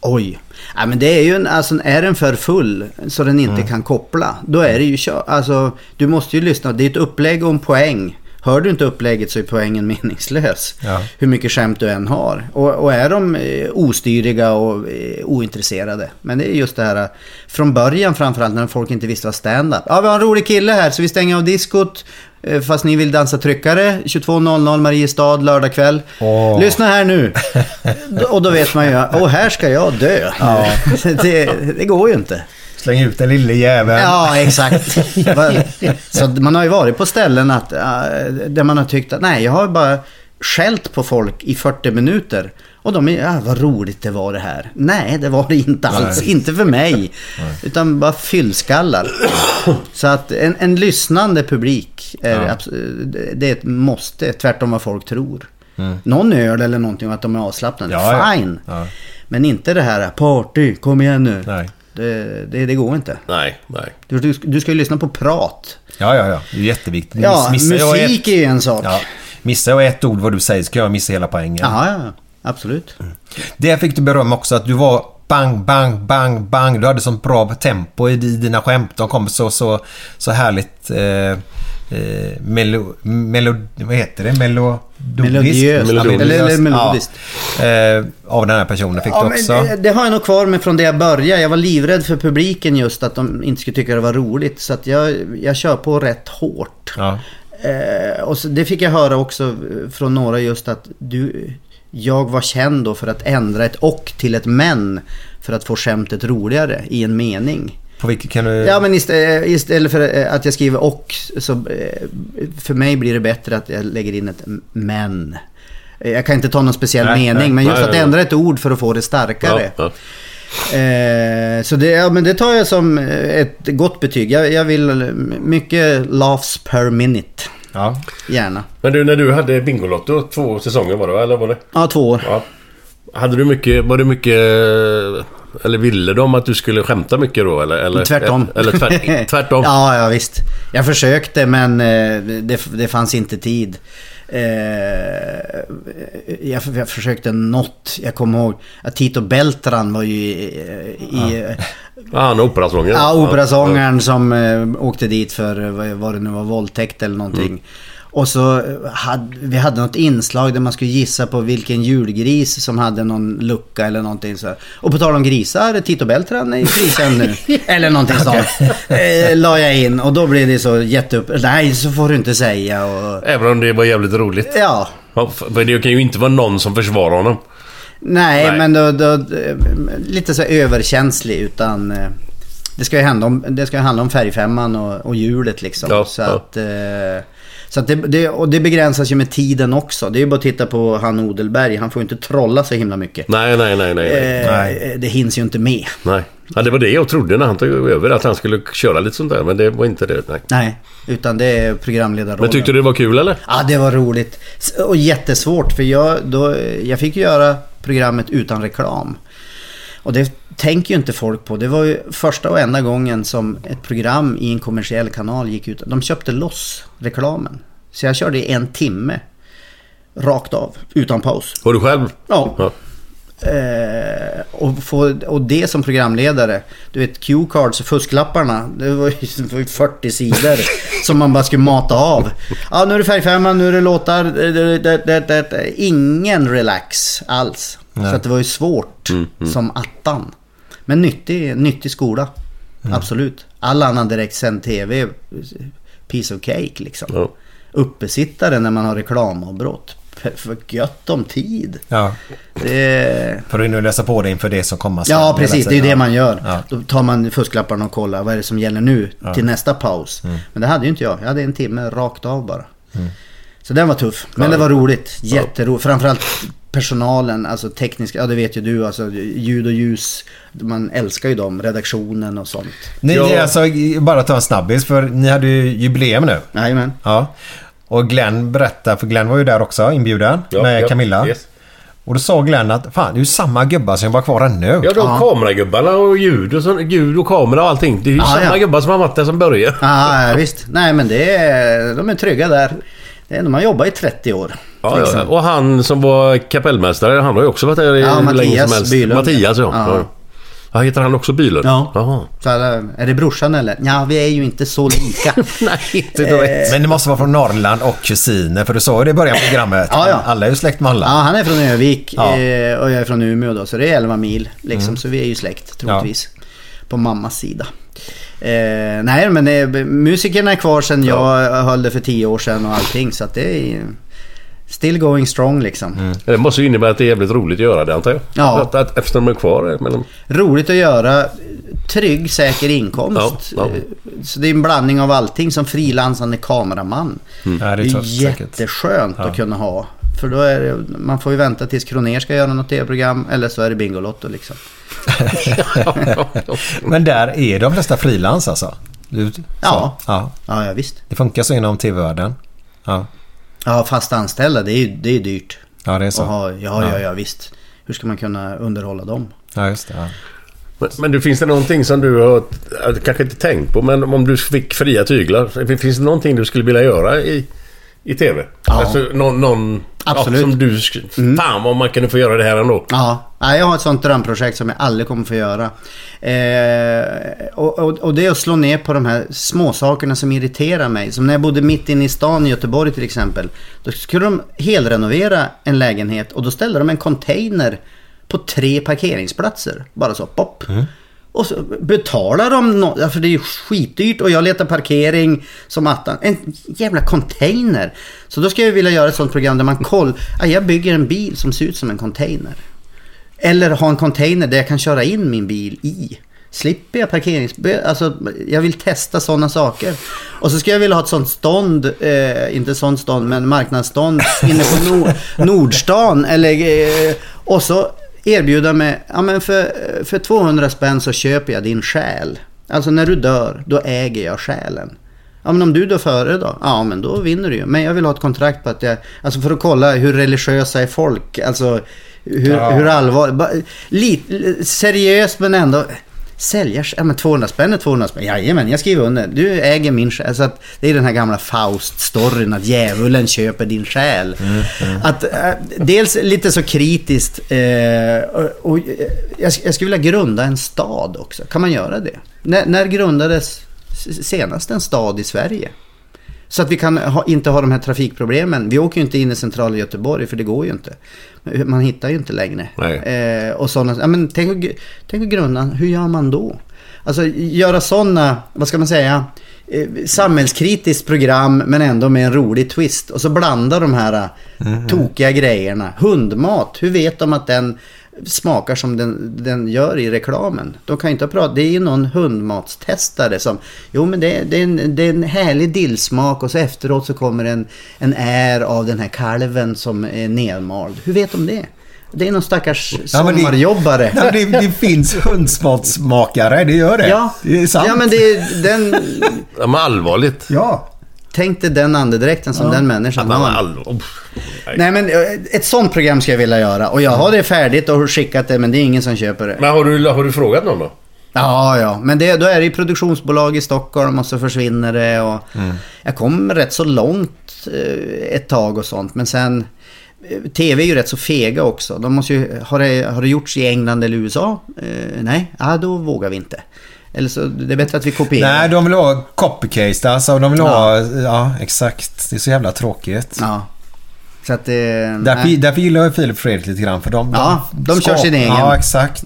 Oj. Ja, men det är ju en, alltså är den för full så den inte kan koppla. Då är det ju kö- Alltså du måste ju lyssna. Det är ett upplägg och en poäng. Hör du inte upplägget så är poängen meningslös. Ja. Hur mycket skämt du än har. Och, och är de eh, ostyriga och eh, ointresserade. Men det är just det här eh, från början framförallt när folk inte visste vad stand-up. Ja vi har en rolig kille här så vi stänger av diskot. Fast ni vill dansa tryckare. 22.00 Mariestad lördag kväll. Åh. Lyssna här nu. Och då vet man ju, åh här ska jag dö. Det, det går ju inte. Släng ut den lille jäveln. Ja, exakt. Så man har ju varit på ställen att, äh, där man har tyckt att nej, jag har bara skällt på folk i 40 minuter. Och de är, ja vad roligt det var det här. Nej, det var det inte alls. Inte för mig. Utan bara fyllskallar. Så att en, en lyssnande publik, är, abs- det är ett måste. Tvärtom vad folk tror. Någon öl eller någonting och att de är avslappnade. Ja, ja. Fine. Ja. Men inte det här party, kom igen nu. Nej. Det, det, det går inte. Nej, nej. Du, du, du ska ju lyssna på prat. Ja, ja, ja. Det är jätteviktigt. Ja, Missar jag musik ett, är ju en sak. ja, Missar jag ett ord vad du säger ska jag missa hela poängen. Jaha, ja, absolut. Det fick du beröm också att du var bang, bang, bang, bang. Du hade sånt bra tempo i dina skämt. De kom så, så, så härligt... Eh, eh, melo, melo, vad heter det? Melodiskt? Melodiöst. Melodiskt. Eller, eller melodiskt. Ja. Eh, av den här personen fick Ja, du men också. det, det har jag nog kvar med från det jag började. Jag var livrädd för publiken just att de inte skulle tycka det var roligt. Så att jag, jag kör på rätt hårt. Ja. Eh, och så, det fick jag höra också från några just att du, jag var känd då för att ändra ett och till ett men. För att få skämtet roligare i en mening. På vilket kan du... Ja men istället, istället för eh, att jag skriver och så eh, för mig blir det bättre att jag lägger in ett men. Eh, Jag kan inte ta någon speciell Nej, mening nej, men just nej, att ändra ett ord för att få det starkare. Ja, ja. Eh, så det, ja, men det tar jag som eh, ett gott betyg. Jag, jag vill eh, mycket laughs per minute. Ja. Gärna. Men du, när du hade Bingolotto, två säsonger var det va? Eller var det? Ja, två år. Ja. Hade du mycket, var det mycket... Eller ville de att du skulle skämta mycket då? Eller, eller, Tvärtom. Eller tvärt, tvärtom? ja, ja, visst. Jag försökte men eh, det, det fanns inte tid. Eh, jag, jag försökte något. Jag kommer ihåg att Tito Beltran var ju i... i Ja, han är operasångare. Ja, operasångaren som eh, åkte dit för eh, vad, det nu var, våldtäkt eller någonting. Mm. Och så eh, hade vi hade något inslag där man skulle gissa på vilken julgris som hade någon lucka eller någonting så. Och på tal om grisar, Tito Beltran är i krisen nu. eller någonting sånt. Eh, la jag in och då blev det så jätteupp... Nej, så får du inte säga och... Även om det var jävligt roligt. Ja. Ja, För det kan ju inte vara någon som försvarar honom. Nej, Nej. men då, då, lite så överkänslig utan... eh, Det ska ju handla om, det ska ju handla om färgfemman och, och hjulet liksom. Ja, så ja. att, eh, så att det, det, och det begränsas ju med tiden också. Det är ju bara att titta på han Odelberg. Han får ju inte trolla så himla mycket. Nej, nej, nej, nej. nej. Eh, Det hinns ju inte med. nej. Ja, det var det jag trodde när han tog över. Att han skulle köra lite sånt där. Men det var inte det. Nej. Nej, utan det är programledarrollen. Men tyckte du det var kul eller? Ja, det var roligt. Och jättesvårt för jag, då, jag fick ju göra programmet utan reklam. Och det tänker ju inte folk på. Det var ju första och enda gången som ett program i en kommersiell kanal gick ut. De köpte loss reklamen. Så jag körde i en timme. Rakt av, utan paus. Var du själv? Ja. Ja. Eh, och, få, och det som programledare. Du vet Q-cards och fusklapparna. Det var ju det var ju 40 sidor som man bara skulle mata av. Ja, nu är det färgfemman, nu är det låtar. Det- det- det- Ingen relax alls. Så att det var ju svårt som attan. Men nyttig, nyttig skola. Absolut. All annan direktsänd tv, piece of cake liksom. Ja. Uppesittare när man har reklamavbrott. För- gött om tid. Ja. Det... För du nu läsa på dig inför det som kommer sen Ja, precis. Det är ju det man gör. Ja. Då tar man fusklapparna och kollar vad är det som gäller nu till nästa paus. Mm. Men det hade ju inte jag. Jag hade en timme rakt av bara. Så den var tuff. Men det var roligt. Jätteroligt. Framförallt personalen, alltså tekniska, ja det vet ju du, alltså ljud och ljus. Man älskar ju dem, redaktionen och sånt. Ni, Ja. alltså, bara ta en snabbis för ni hade ju jubileum nu. Jajamän. Ja. Och Glenn berättade, för Glenn var ju där också inbjuden Ja, med ja, Camilla. yes. Och då sa Glenn att fan det är ju samma gubbar som var kvar ännu. Ja, de kameragubbarna och ljud och, så, ljud och kamera och allting. Det är ju Ja, samma ja. gubbar som har varit där som började. Ja, ja, visst. Nej men det är, de är trygga där. Det är, de har jobbat i 30 år. Ja, liksom. ja. Och han som var kapellmästare, han har ju också varit där i Ja, hur länge som helst. Bylund. Mattias, ja. Ja. ja. ja. Heter han också Bylund? Ja. Så alla, är det brorsan eller? Ja, vi är ju inte så lika. Nej, inte Eh, direkt. Men det måste vara från Norrland och kusiner för du sa ju det i början på programmet. Ja, ja. Alla är ju släkt med alla. Ja, han är från Övik Ja. eh, och jag är från Umeå då, så det är 11 mil. Liksom, Så vi är ju släkt troligtvis. På mammas sida. Eh, nej, men eh, musikerna är kvar sedan jag höll det för 10 år sedan och allting. Så att det är still going strong liksom. Det måste ju innebära att det är jävligt roligt att göra det antar jag. Ja. Att, att, eftersom de är kvar. Men de, Roligt att göra. Trygg, säker inkomst. Ja, ja. Eh, Så det är en blandning av allting som frilansande kameraman. Ja, det är Det är tufft jätteskönt att kunna ha. För då är det, man får ju vänta tills Kroner ska göra något tv-program eller så är det Bingolotto liksom. Men där är de flesta frilans alltså? Du, så. Ja. ja. Ja, ja visst. Det funkar så inom tv-världen. Ja. Ja, fast anställda, det är ju det är dyrt. ja, det är så. Ha, ja, ja, ja, visst. Hur ska man kunna underhålla dem? Ja, just det. Ja. men, men du, finns det någonting som du har äh, kanske inte tänkt på men om du fick fria tyglar. Finns det någonting du skulle vilja göra i, i TV? Ja. Alltså någon... någon Absolut. Ja, som du... sk- Fan vad man kunde få göra det här ändå. Ja, ja, jag har ett sånt drömprojekt som jag aldrig kommer få göra. Eh, och, och, och det är att slå ner på de här småsakerna som irriterar mig. Som när jag bodde mitt inne i stan i Göteborg till exempel. Då skulle de helrenovera en lägenhet och då ställde de en container på tre parkeringsplatser. Bara så, pop. Och så betalar de något, för det är ju skitdyrt och jag letar parkering som attan. En jävla container. Så då ska jag vilja göra ett sånt program där man kollar. Ja, jag bygger en bil som ser ut som en container. Eller ha en container där jag kan köra in min bil i. Slipper jag parkeringsböter, Alltså, jag vill testa sådana saker. Och så ska jag vilja ha ett sånt stånd, eh, inte sånt stånd, men marknadsstånd inne på Nord, Nordstan. Eller, eh, och så erbjuda mig, ja men för, för 200 spänn så köper jag din själ. Alltså när du dör, då äger jag själen. Ja men om du dör före då? Ja men då vinner du ju. Men jag vill ha ett kontrakt på att jag, alltså för att kolla hur religiösa är folk. Alltså hur, Ja. hur allvarligt, seriöst men ändå. Sälja, ja men 200 spänn är 200 spänn. Jajamän, jag skriver under. Du äger min själ. Så att det är den här gamla Faust-storyn att djävulen köper din själ. Att, äh, dels lite så kritiskt. Eh, och, och, eh, jag, jag skulle vilja grunda en stad också. Kan man göra det? När, när grundades senast en stad i Sverige? Så att vi kan ha, inte ha de här trafikproblemen. Vi åker ju inte in i centrala Göteborg för det går ju inte. Man hittar ju inte längre. Eh, och sådana, ja, men tänk, tänk att grunda, hur gör man då? Alltså göra sådana, vad ska man säga, eh, samhällskritiskt program men ändå med en rolig twist. Och så blanda de här mm tokiga grejerna. Hundmat, hur vet de att den smakar som den, den gör i reklamen? De kan inte prata, det är ju någon hundmatstestare som, jo men det, det, är en, det är en härlig dillsmak och så efteråt så kommer en, en är av den här kalven som är nedmald. Hur vet de det? Det är någon stackars Ja, det- sommarjobbare. Ja, det, det finns hundsmatsmakare, det gör det. Ja, Det är sant. ja men det är den... Ja, men allvarligt. Ja. Tänk dig den andedräkten som den människan Ja, har. allvar. Nej men eh, ett sånt program ska jag vilja göra. Och jag har det färdigt och har skickat det men det är ingen som köper det. Men har du, har du frågat någon då? Ja, ja. Men det, då är det ju produktionsbolag i Stockholm och så försvinner det. Och Jag kom rätt så långt eh, ett tag och sånt. Men sen... eh, TV är ju rätt så fega också. De måste ju, har, det, har det gjorts i England eller USA? Eh, nej, ja, då vågar vi inte. Eller så det är bättre att vi kopierar. Nej, de vill ha copycase alltså. De vill ha... Ja, exakt. Det är så jävla tråkigt. Ja. Så att... Eh, Därför, nej. därför gillar jag Filip Fredrik lite grann. För de, Ja, de kör skap- sin egen. Ja, exakt.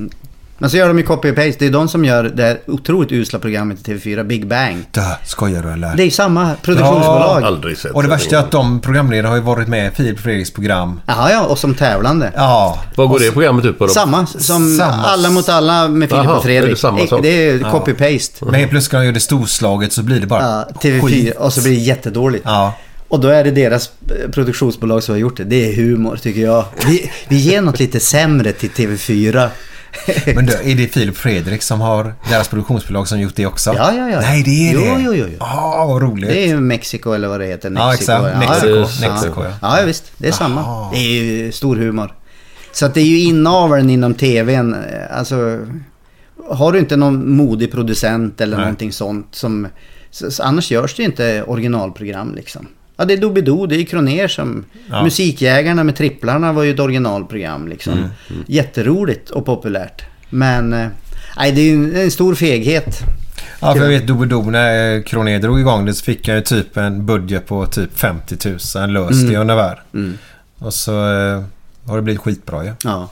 Men så gör de ju copy-paste. Det är de som gör det otroligt usla programmet i TV4, Big Bang. Dö, skojar du eller? Det är samma produktionsbolag. Ja, Aldrig sett. Och det värsta är att de programledarna har ju varit med i Filip Fredriks program. ja, och som tävlande. Ja. Vad går det programmet ut på då? Samma som Samma. Alla mot alla med Filip Jaha, och Fredrik. är det samma sak? Det är copy-paste. Men helt plötsligt när de gör det storslaget så blir det bara Ja, TV4 skit. och så blir det jättedåligt. Ja. Och då är det deras eh, produktionsbolag som har gjort det. Det är humor tycker jag. Vi, vi ger något lite sämre till TV4. Men då, är det Filip Fredrik som har deras produktionsbolag som gjort det också? Ja, ja, ja. Nej, det är Jo, det. jo, jo, jo. Ja, vad roligt. Det är ju Mexiko eller vad det heter. Ja, exakt. Mexiko. Ja, Mexiko, ja. ja. ja, visst. Det är samma. Det är ju stor humor. Så att det är ju inaveln inom tvn. Alltså, har du inte någon modig producent eller Nej. någonting sånt som... Så annars görs det ju inte originalprogram liksom. Ja, det är Doobidoo, det är Kroner som... Ja. Musikjägarna med tripplarna var ju ett originalprogram liksom. Mm, Jätteroligt och populärt. Men... eh, Nej, det är en, en stor feghet. Ja, för jag vet Doobidoo när Kroner drog igång det så fick jag ju typ en budget på typ 50 000 löst Mm. i ungefär. Mm. Och så eh, har det blivit skitbra ju. Ja.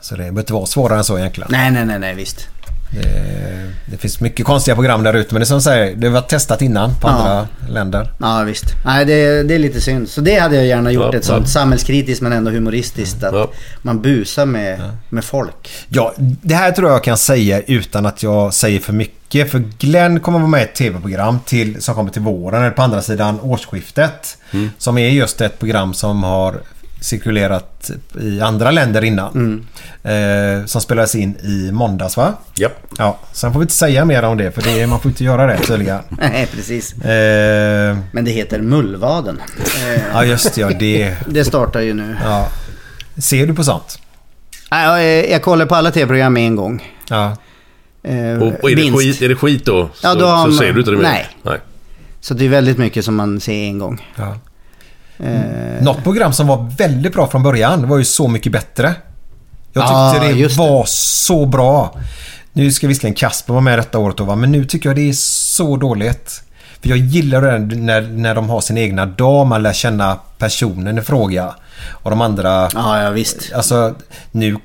Så det behöver inte vara svårare än så egentligen. Nej, nej, nej, nej, visst. Det, det finns mycket konstiga program där ute men det är som säger, det har varit testat innan på Ja. andra länder. Ja visst. Nej det, det är lite synd. Så det hade jag gärna gjort. Ja, ett sånt ja. samhällskritiskt men ändå humoristiskt. Att man busar med, med folk. Ja, det här tror jag kan säga utan att jag säger för mycket. För Glenn kommer vara med i ett tv-program till, som kommer till våren, eller på andra sidan årsskiftet. Som är just ett program som har cirkulerat i andra länder innan. Eh, som spelades in i måndags va? Ja. Ja, sen får vi inte säga mer om det för det, man får inte göra det tydligen. Nej precis. Eh, Men det heter Mullvaden. Eh, ja just det, ja det. det startar ju nu. Ja. Ser du på sånt? Nej, jag, jag kollar på alla tv-program en gång. Ja. Eh, Och, och är, det skit, är det skit då? Ja, så, då har så man- ser du inte det mer? Nej. Nej. Så det är väldigt mycket som man ser en gång. ja. Eh, Något program som var väldigt bra från början var ju Så mycket bättre. Jag tyckte Ja, det var så bra. Nu ska visserligen Kasper vara med detta året då, va? men nu tycker jag det är så dåligt. För jag gillar det när, när de har sin egna dag, man lär känna personen i fråga. Och de andra... ja, ja visst. Alltså nu,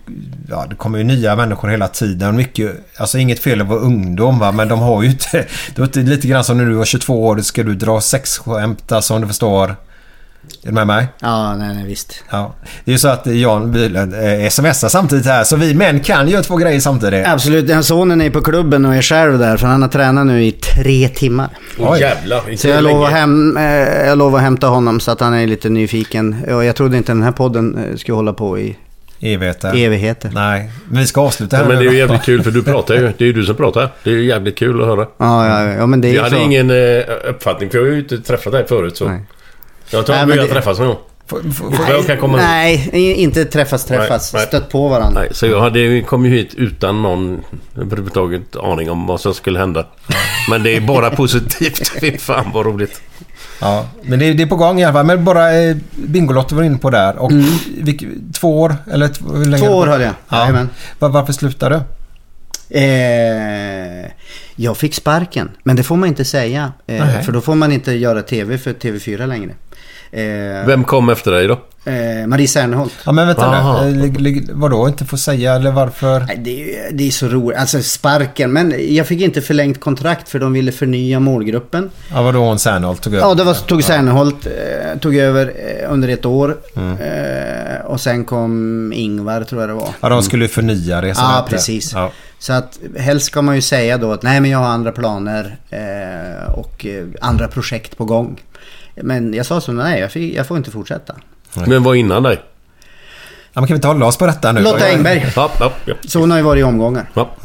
ja det kommer ju nya människor hela tiden. Mycket, alltså inget fel att vara ungdom va, men de har ju inte... Det inte lite grann som när du var 22 år, ska du dra sexskämt alltså om du förstår. Är du med mig? Ja, nej, nej visst. Ja. Det är ju så att Jan Bylund eh, smsar samtidigt här, så vi män kan göra två grejer samtidigt. Absolut, den sonen är på klubben och är själv där för han har tränat nu i tre timmar. Åh Oj. jävlar. Inte Så jag lovar, hem, eh, jag lovar att hämta honom så att han är lite nyfiken. Och jag trodde inte den här podden eh, skulle hålla på i Evigheter. evigheter. Nej, men vi ska avsluta här Ja, men det är ju jävligt kul för du pratar ju. Det är ju du som pratar. Det är ju jävligt kul att höra. Ja, ja, ja men det är Jag ju hade så. ingen eh, uppfattning för jag har ju inte träffat dig förut så. Nej. Jag tror Nej, att vi har träffats någon gång. Nej, i- inte träffas träffas. Nej, nej. Stött på varandra. Nej, så jag hade, kom ju hit utan någon överhuvudtaget aning om vad som skulle hända. Men det är bara positivt. Fy fan vad roligt. Ja, men det, det är på gång i alla fall. Men bara eh, Bingolotto var inne på där. Och vilk- två år? Eller hur länge? Mm. Två år höll jag. Ja. Jajamän. Var, varför slutade du? Eh, jag fick sparken, men det får man inte säga. Eh, Nej. för då får man inte göra TV för TV4 längre. Eh, Vem kom efter dig då? eh, Marie Serneholt. Ja men vänta nu. Eh, Vadå inte få säga eller varför? Nej, Det är, det är så roligt. Alltså sparken. Men jag fick inte förlängt kontrakt för de ville förnya målgruppen. Ja vadå hon Serneholt tog över? Ja, det var, tog Serneholt, eh, tog över under ett år. Eh, och sen kom Ingvar tror jag det var. Ja de skulle förnya det. Ja, precis. Ja. Så att helst ska man ju säga då att nej men jag har andra planer eh, och andra projekt på gång. Men jag sa så nej jag, fick, jag får inte fortsätta. Vem var innan dig? ja men kan vi inte hålla oss på detta nu? Lotta Engberg. Ja, ja, ja. Så hon har ju varit i omgångar. ja.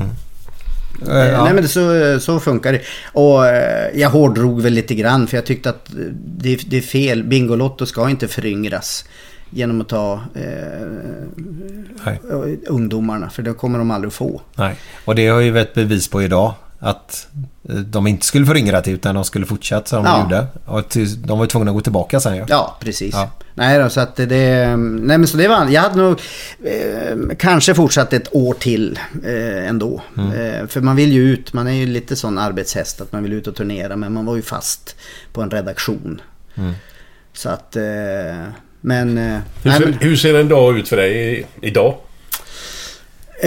Eh, ja. Nej men så, så funkar det. Och eh, jag hårdrog väl lite grann för jag tyckte att det, det är fel. Bingolotto ska inte föryngras genom att ta eh, ungdomarna. För det kommer de aldrig få. Nej. Och det har ju varit bevis på idag. Att eh, de inte skulle föryngra det utan de skulle fortsätta som Ja. de gjorde. Och till, de var ju tvungna att gå tillbaka sen ju. Ja, precis. Ja. Nej då, så att det... Nej men så det var... Jag hade nog eh, kanske fortsatt ett år till eh, ändå. Eh, för man vill ju ut, man är ju lite sån arbetshäst att man vill ut och turnera. Men man var ju fast på en redaktion. Så att... Eh, men... Eh, Hur, nej, ser, men hur ser en dag ut för dig idag?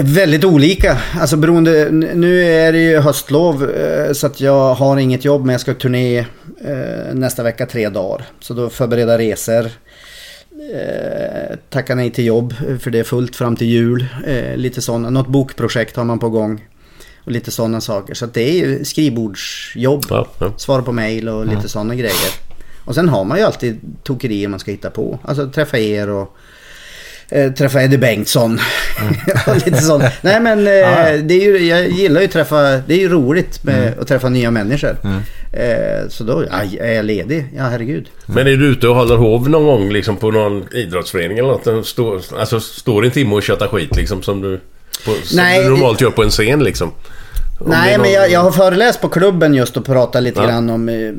Väldigt olika. Alltså beroende... Nu är det ju höstlov eh, så att jag har inget jobb men jag ska turné eh, nästa vecka tre dagar. Så då förbereda resor. Eh, tacka nej till jobb för det är fullt fram till jul. Lite sådana. Något bokprojekt har man på gång. Och lite sådana saker. Så det är ju skrivbordsjobb. Ja, ja. Svara på mail och lite sådana grejer. Och sen har man ju alltid tokerier man ska hitta på. Alltså träffa er och eh, träffa Eddie Bengtsson. och lite sånt. Nej men eh, det är ju, jag gillar ju att träffa, det är ju roligt med att träffa nya människor. Eh, så då, ja, är jag ledig? Ja herregud. Men är du ute och håller hov någon gång liksom på någon idrottsförening eller något? Står, alltså står en timme och köttar skit liksom som du, på, som Nej, du normalt gör på en scen liksom? Nej, någon- men jag, jag har föreläst på klubben just och pratat lite Ja. grann om eh,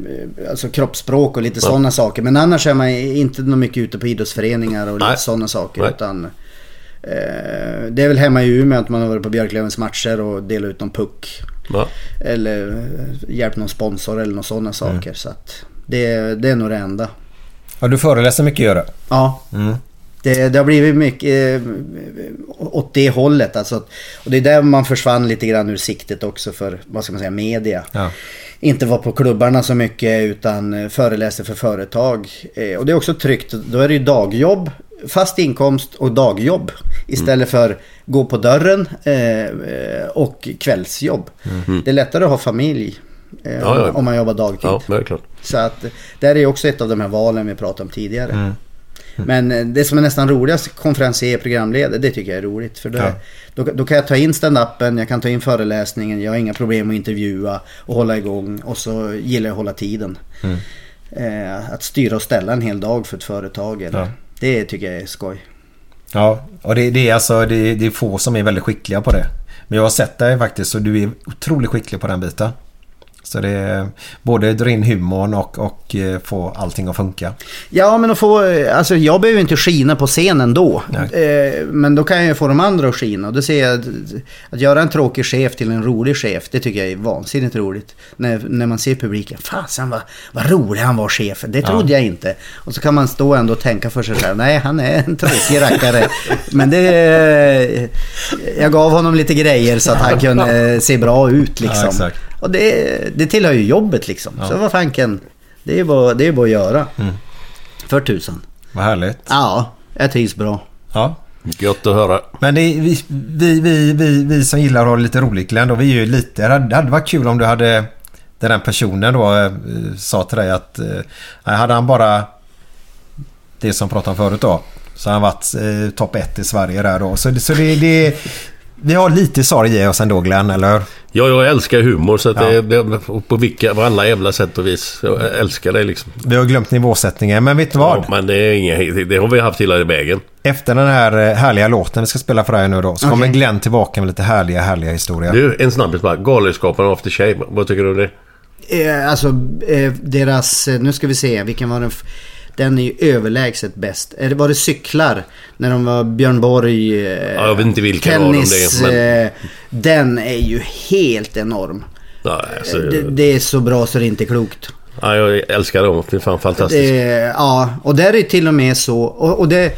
alltså kroppsspråk och lite sådana saker. Men annars är man inte något mycket ute på idrottsföreningar och Nej. lite sådana saker. Nej. Utan, eh, det är väl hemma i Umeå att man har varit på Björklövens matcher och delat ut någon puck. Ja. Eller eh, hjälpt någon sponsor eller några sådana saker. Mm. Så att det, det är nog det enda. Ja, du föreläser mycket gör du. Ja. Det, det har blivit mycket eh, åt det hållet. Alltså, och det är där man försvann lite grann ur siktet också för, vad ska man säga, media. Ja. Inte var på klubbarna så mycket utan eh, föreläste för företag. Eh, och det är också tryggt. Då är det ju dagjobb, fast inkomst och dagjobb. Istället för gå på dörren eh, och kvällsjobb. Det är lättare att ha familj eh, Ja, ja. om man jobbar dagtid. Så att det här är också ett av de här valen vi pratade om tidigare. Men eh, det som är nästan roligast, konferencier, programledare, det tycker jag är roligt. För då, Ja. då, då kan jag ta in stand-upen, jag kan ta in föreläsningen, jag har inga problem att intervjua och hålla igång. Och så gillar jag att hålla tiden. Eh, att styra och ställa en hel dag för ett företag. Eller, Ja. Det tycker jag är skoj. Ja, och det, det är alltså det, det är få som är väldigt skickliga på det. Men jag har sett dig faktiskt och du är otroligt skicklig på den biten. Så det är både dra in humorn och, och eh, få allting att funka. Ja, men att få, alltså jag behöver inte skina på scenen då. Eh, men då kan jag ju få de andra att skina. Och då ser jag att, att göra en tråkig chef till en rolig chef, det tycker jag är vansinnigt roligt. När, när man ser publiken, fasen vad, vad rolig han var chefen, det trodde jag inte. Och så kan man stå ändå och tänka för sig själv, nej han är en tråkig rackare. men det, jag gav honom lite grejer så att han kunde se bra ut Ja, liksom. exakt. Och det, det tillhör ju jobbet liksom. Så vad fanken, det är ju bara, det är bara att göra. För tusan. Vad härligt. Ja, jag trivs bra. Ja. Gött att höra. Men det vi, vi, vi, vi, vi som gillar att ha lite roligt Glenn, då, vi är ju lite... Det hade, det hade varit kul om du hade... Den här personen då eh, sa till dig att... Eh, hade han bara... Det som pratade om förut då. Så har han varit eh, topp ett i Sverige där då. Så, det- så det, det... Vi har lite sorg i oss ändå Glenn, eller hur? Ja, jag älskar humor så att Ja. det, det, på vilka, på alla jävla sätt och vis. Jag älskar det liksom. Vi har glömt nivåsättningen, men vet du vad? Ja, men det är inget, det har vi haft hela vägen. Efter den här eh, härliga låten vi ska spela för dig nu då, så kommer Glenn tillbaka med lite härliga, härliga historier. Du, en snabbis bara. Galenskaparna After Shave. Vad tycker du om det? Eh, alltså eh, deras, eh, nu ska vi se, vilken var den? f- Den är ju överlägset bäst. Eh, Var det cyklar? När de var Björn Borg, eh, Ja, jag vet inte vilken av dem tennis. det är, eh, Den är ju helt enorm. Ja, alltså, Det, det är så bra så det är inte är klokt. ja, jag älskar dem. Det är fan fantastiskt. Det, ja, och där är det till och med så. Och, och det,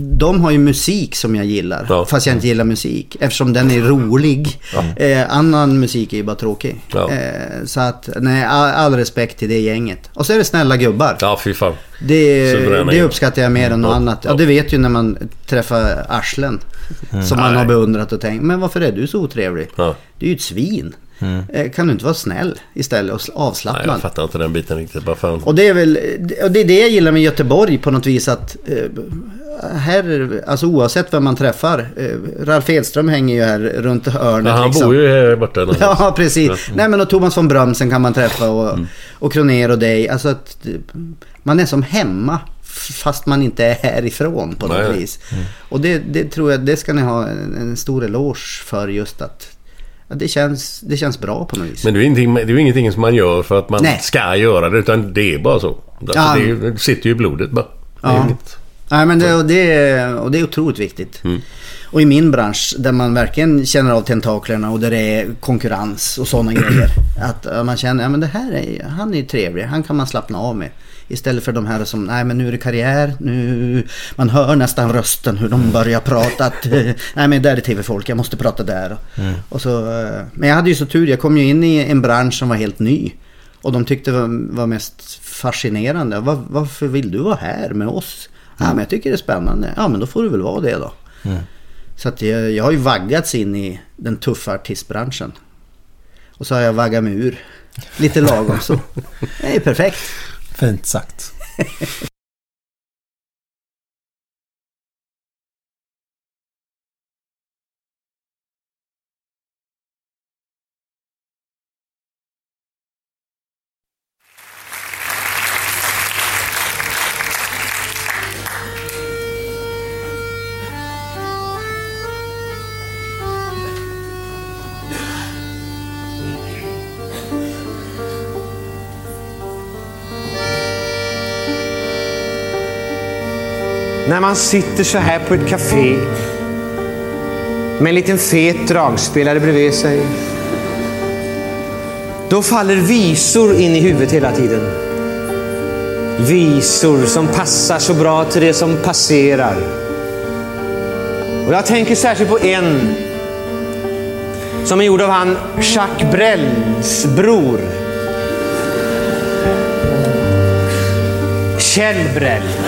de har ju musik som jag gillar. Ja. Fast jag inte gillar musik. Eftersom den är rolig. Eh, annan musik är ju bara tråkig. Ja. Eh, så att, nej, all, all respekt till det gänget. Och så är det snälla gubbar. Ja, fy fan. Det, det uppskattar jag mer än något Ja, annat. Ja, ja. det vet ju när man träffar arslen. Som man Nej. har beundrat och tänkt, men varför är du så otrevlig? Ja. Du är ju ett svin. Eh, kan du inte vara snäll istället och Nej, jag avslappnad? fattar inte den biten riktigt. Vad fan. Och det är väl, och det är det jag gillar med Göteborg på något vis att eh, här, alltså oavsett vem man träffar. Eh, Ralf Edström hänger ju här runt hörnet. Ja, han liksom. bor ju här borta. någonstans. Ja, precis. Nej, men och Thomas von Brömsen kan man träffa och, och Kroner och dig. Alltså att man är som hemma fast man inte är härifrån på något Nej. vis. Och det, det tror jag, det ska ni ha en, en stor eloge för just att det, känns, det känns bra på något vis. Men det är, ingenting, det är ingenting som man gör för att man Nej. ska göra det. Utan det är bara så. Alltså, Ja. det, det sitter ju i blodet bara. Det är Ja. Nej, men det, och det, är- och det är otroligt viktigt. Och i min bransch där man verkligen känner av tentaklerna och där det är konkurrens och sådana grejer. Att man känner, ja men det här är, han är ju trevlig, han kan man slappna av med. Istället för de här som, nej men nu är det karriär, nu, man hör nästan rösten hur de börjar prata att, nej men där är tv-folk, jag måste prata där. Och så, eh, men jag hade ju så tur, jag kom ju in i en bransch som var helt ny. Och de tyckte det var, var mest fascinerande. Var, varför vill du vara här med oss? Ja, men jag tycker det är spännande. Ja, men då får du väl vara det då. Så att jag, jag har ju vaggats in i den tuffa artistbranschen. Och så har jag vaggat mig ur. Lite lagom så. Det är perfekt. Fint sagt. När man sitter så här på ett café med en liten fet dragspelare bredvid sig. Då faller visor in i huvudet hela tiden. Visor som passar så bra till det som passerar. Och jag tänker särskilt på en som är gjord av han Jacques Brels bror. Kjell Brel.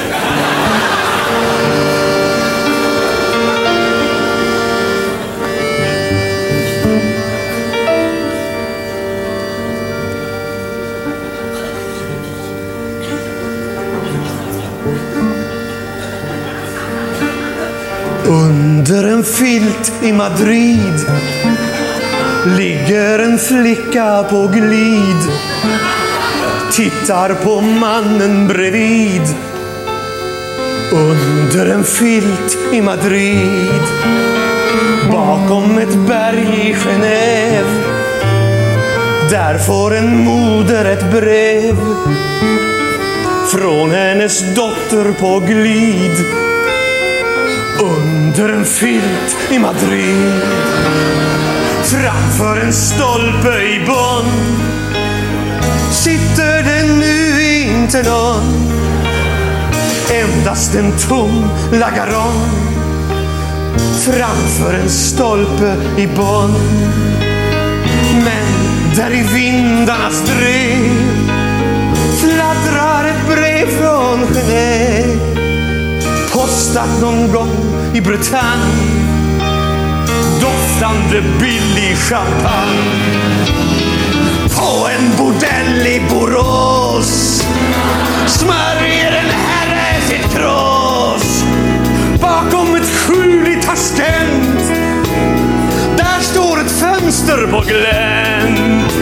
Under en filt i Madrid ligger en flicka på glid. Tittar på mannen bredvid. Under en filt i Madrid. Bakom ett berg i Genève. Där får en moder ett brev från hennes dotter på glid under en filt i Madrid framför en stolpe i Bonn sitter det nu inte någon endast en tom lagaron framför en stolpe i Bonn. Men där i vindarnas drev fladdrar ett brev från Genève postat någon gång i Bretagne. Doftande billig champagne. På en bordell i Borås smörjer en herre sitt krås. Bakom ett skjul i Taskent där står ett fönster på glänt.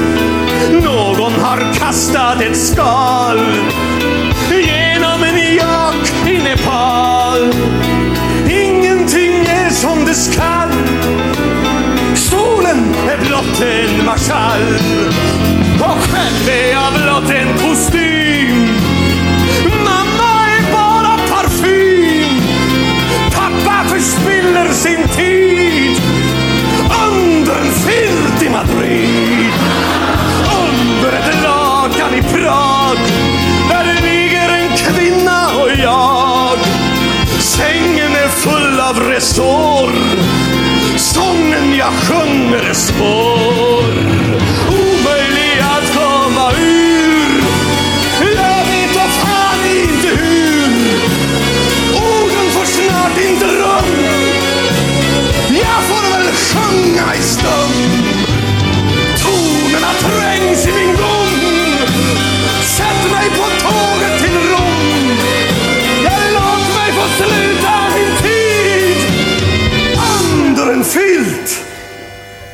Någon har kastat ett skal det skall Stolen är blott en marschall. Och själv är jag blott en kostym. Mamma är bara parfym. Pappa förspiller sin tid. Under en filt i Madrid. Jag sjunger spår, Omöjlig att komma ur. Jag vet vad fan inte hur. Orden får snart inte rum. Jag får väl sjunga i stund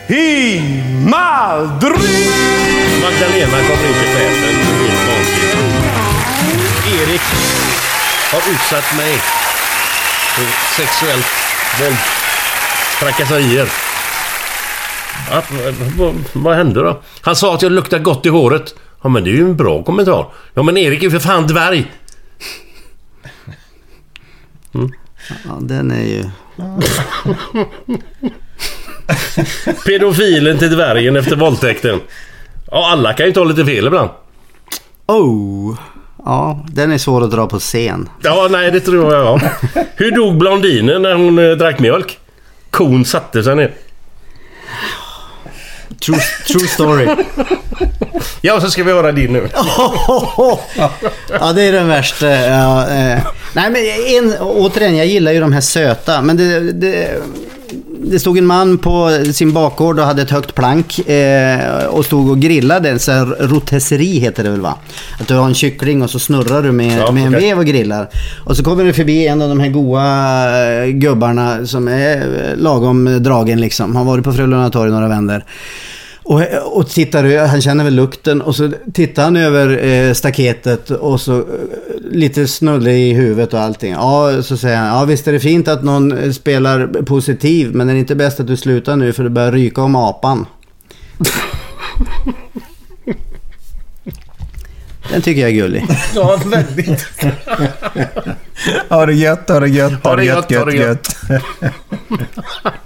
i Madrid. Magdalena kommer in till chefen. Erik har utsatt mig för sexuellt våld. Trakasserier. Vad, vad hände då? Han sa att jag luktar gott i håret. Ja men det är ju en bra kommentar. Ja men Erik är ju för fan dvärg. Ja, den är ju... Pedofilen till dvärgen efter våldtäkten. Ja alla kan ju ta lite fel ibland. Oh. Ja, den är svår att dra på scen. Ja, nej det tror jag ja. Hur dog blondinen när hon eh, drack mjölk? Kon satte sig ner. True, true story. Ja, så ska vi höra din nu. ja, det är den värsta. Ja, eh. Nej, men en, återigen, jag gillar ju de här söta. Men det, det, det stod en man på sin bakgård och hade ett högt plank eh, och stod och grillade. En sån här rotisserie heter det väl va? Att du har en kyckling och så snurrar du med, Ja, med en vev och grillar. Och så kommer det förbi en av de här goa eh, gubbarna som är eh, lagom dragen liksom. Har varit på Frölunda torg några vänder. Och, och tittar, han känner väl lukten och så tittar han över eh, staketet och så eh, lite snulle i huvudet och allting. Ja, så säger han, ja visst är det fint att någon eh, spelar positiv men är det inte bäst att du slutar nu för det börjar ryka om apan? Den tycker jag är gullig. Ja, väldigt. ha det gött, ha det gött, ha det gött, gött, gött.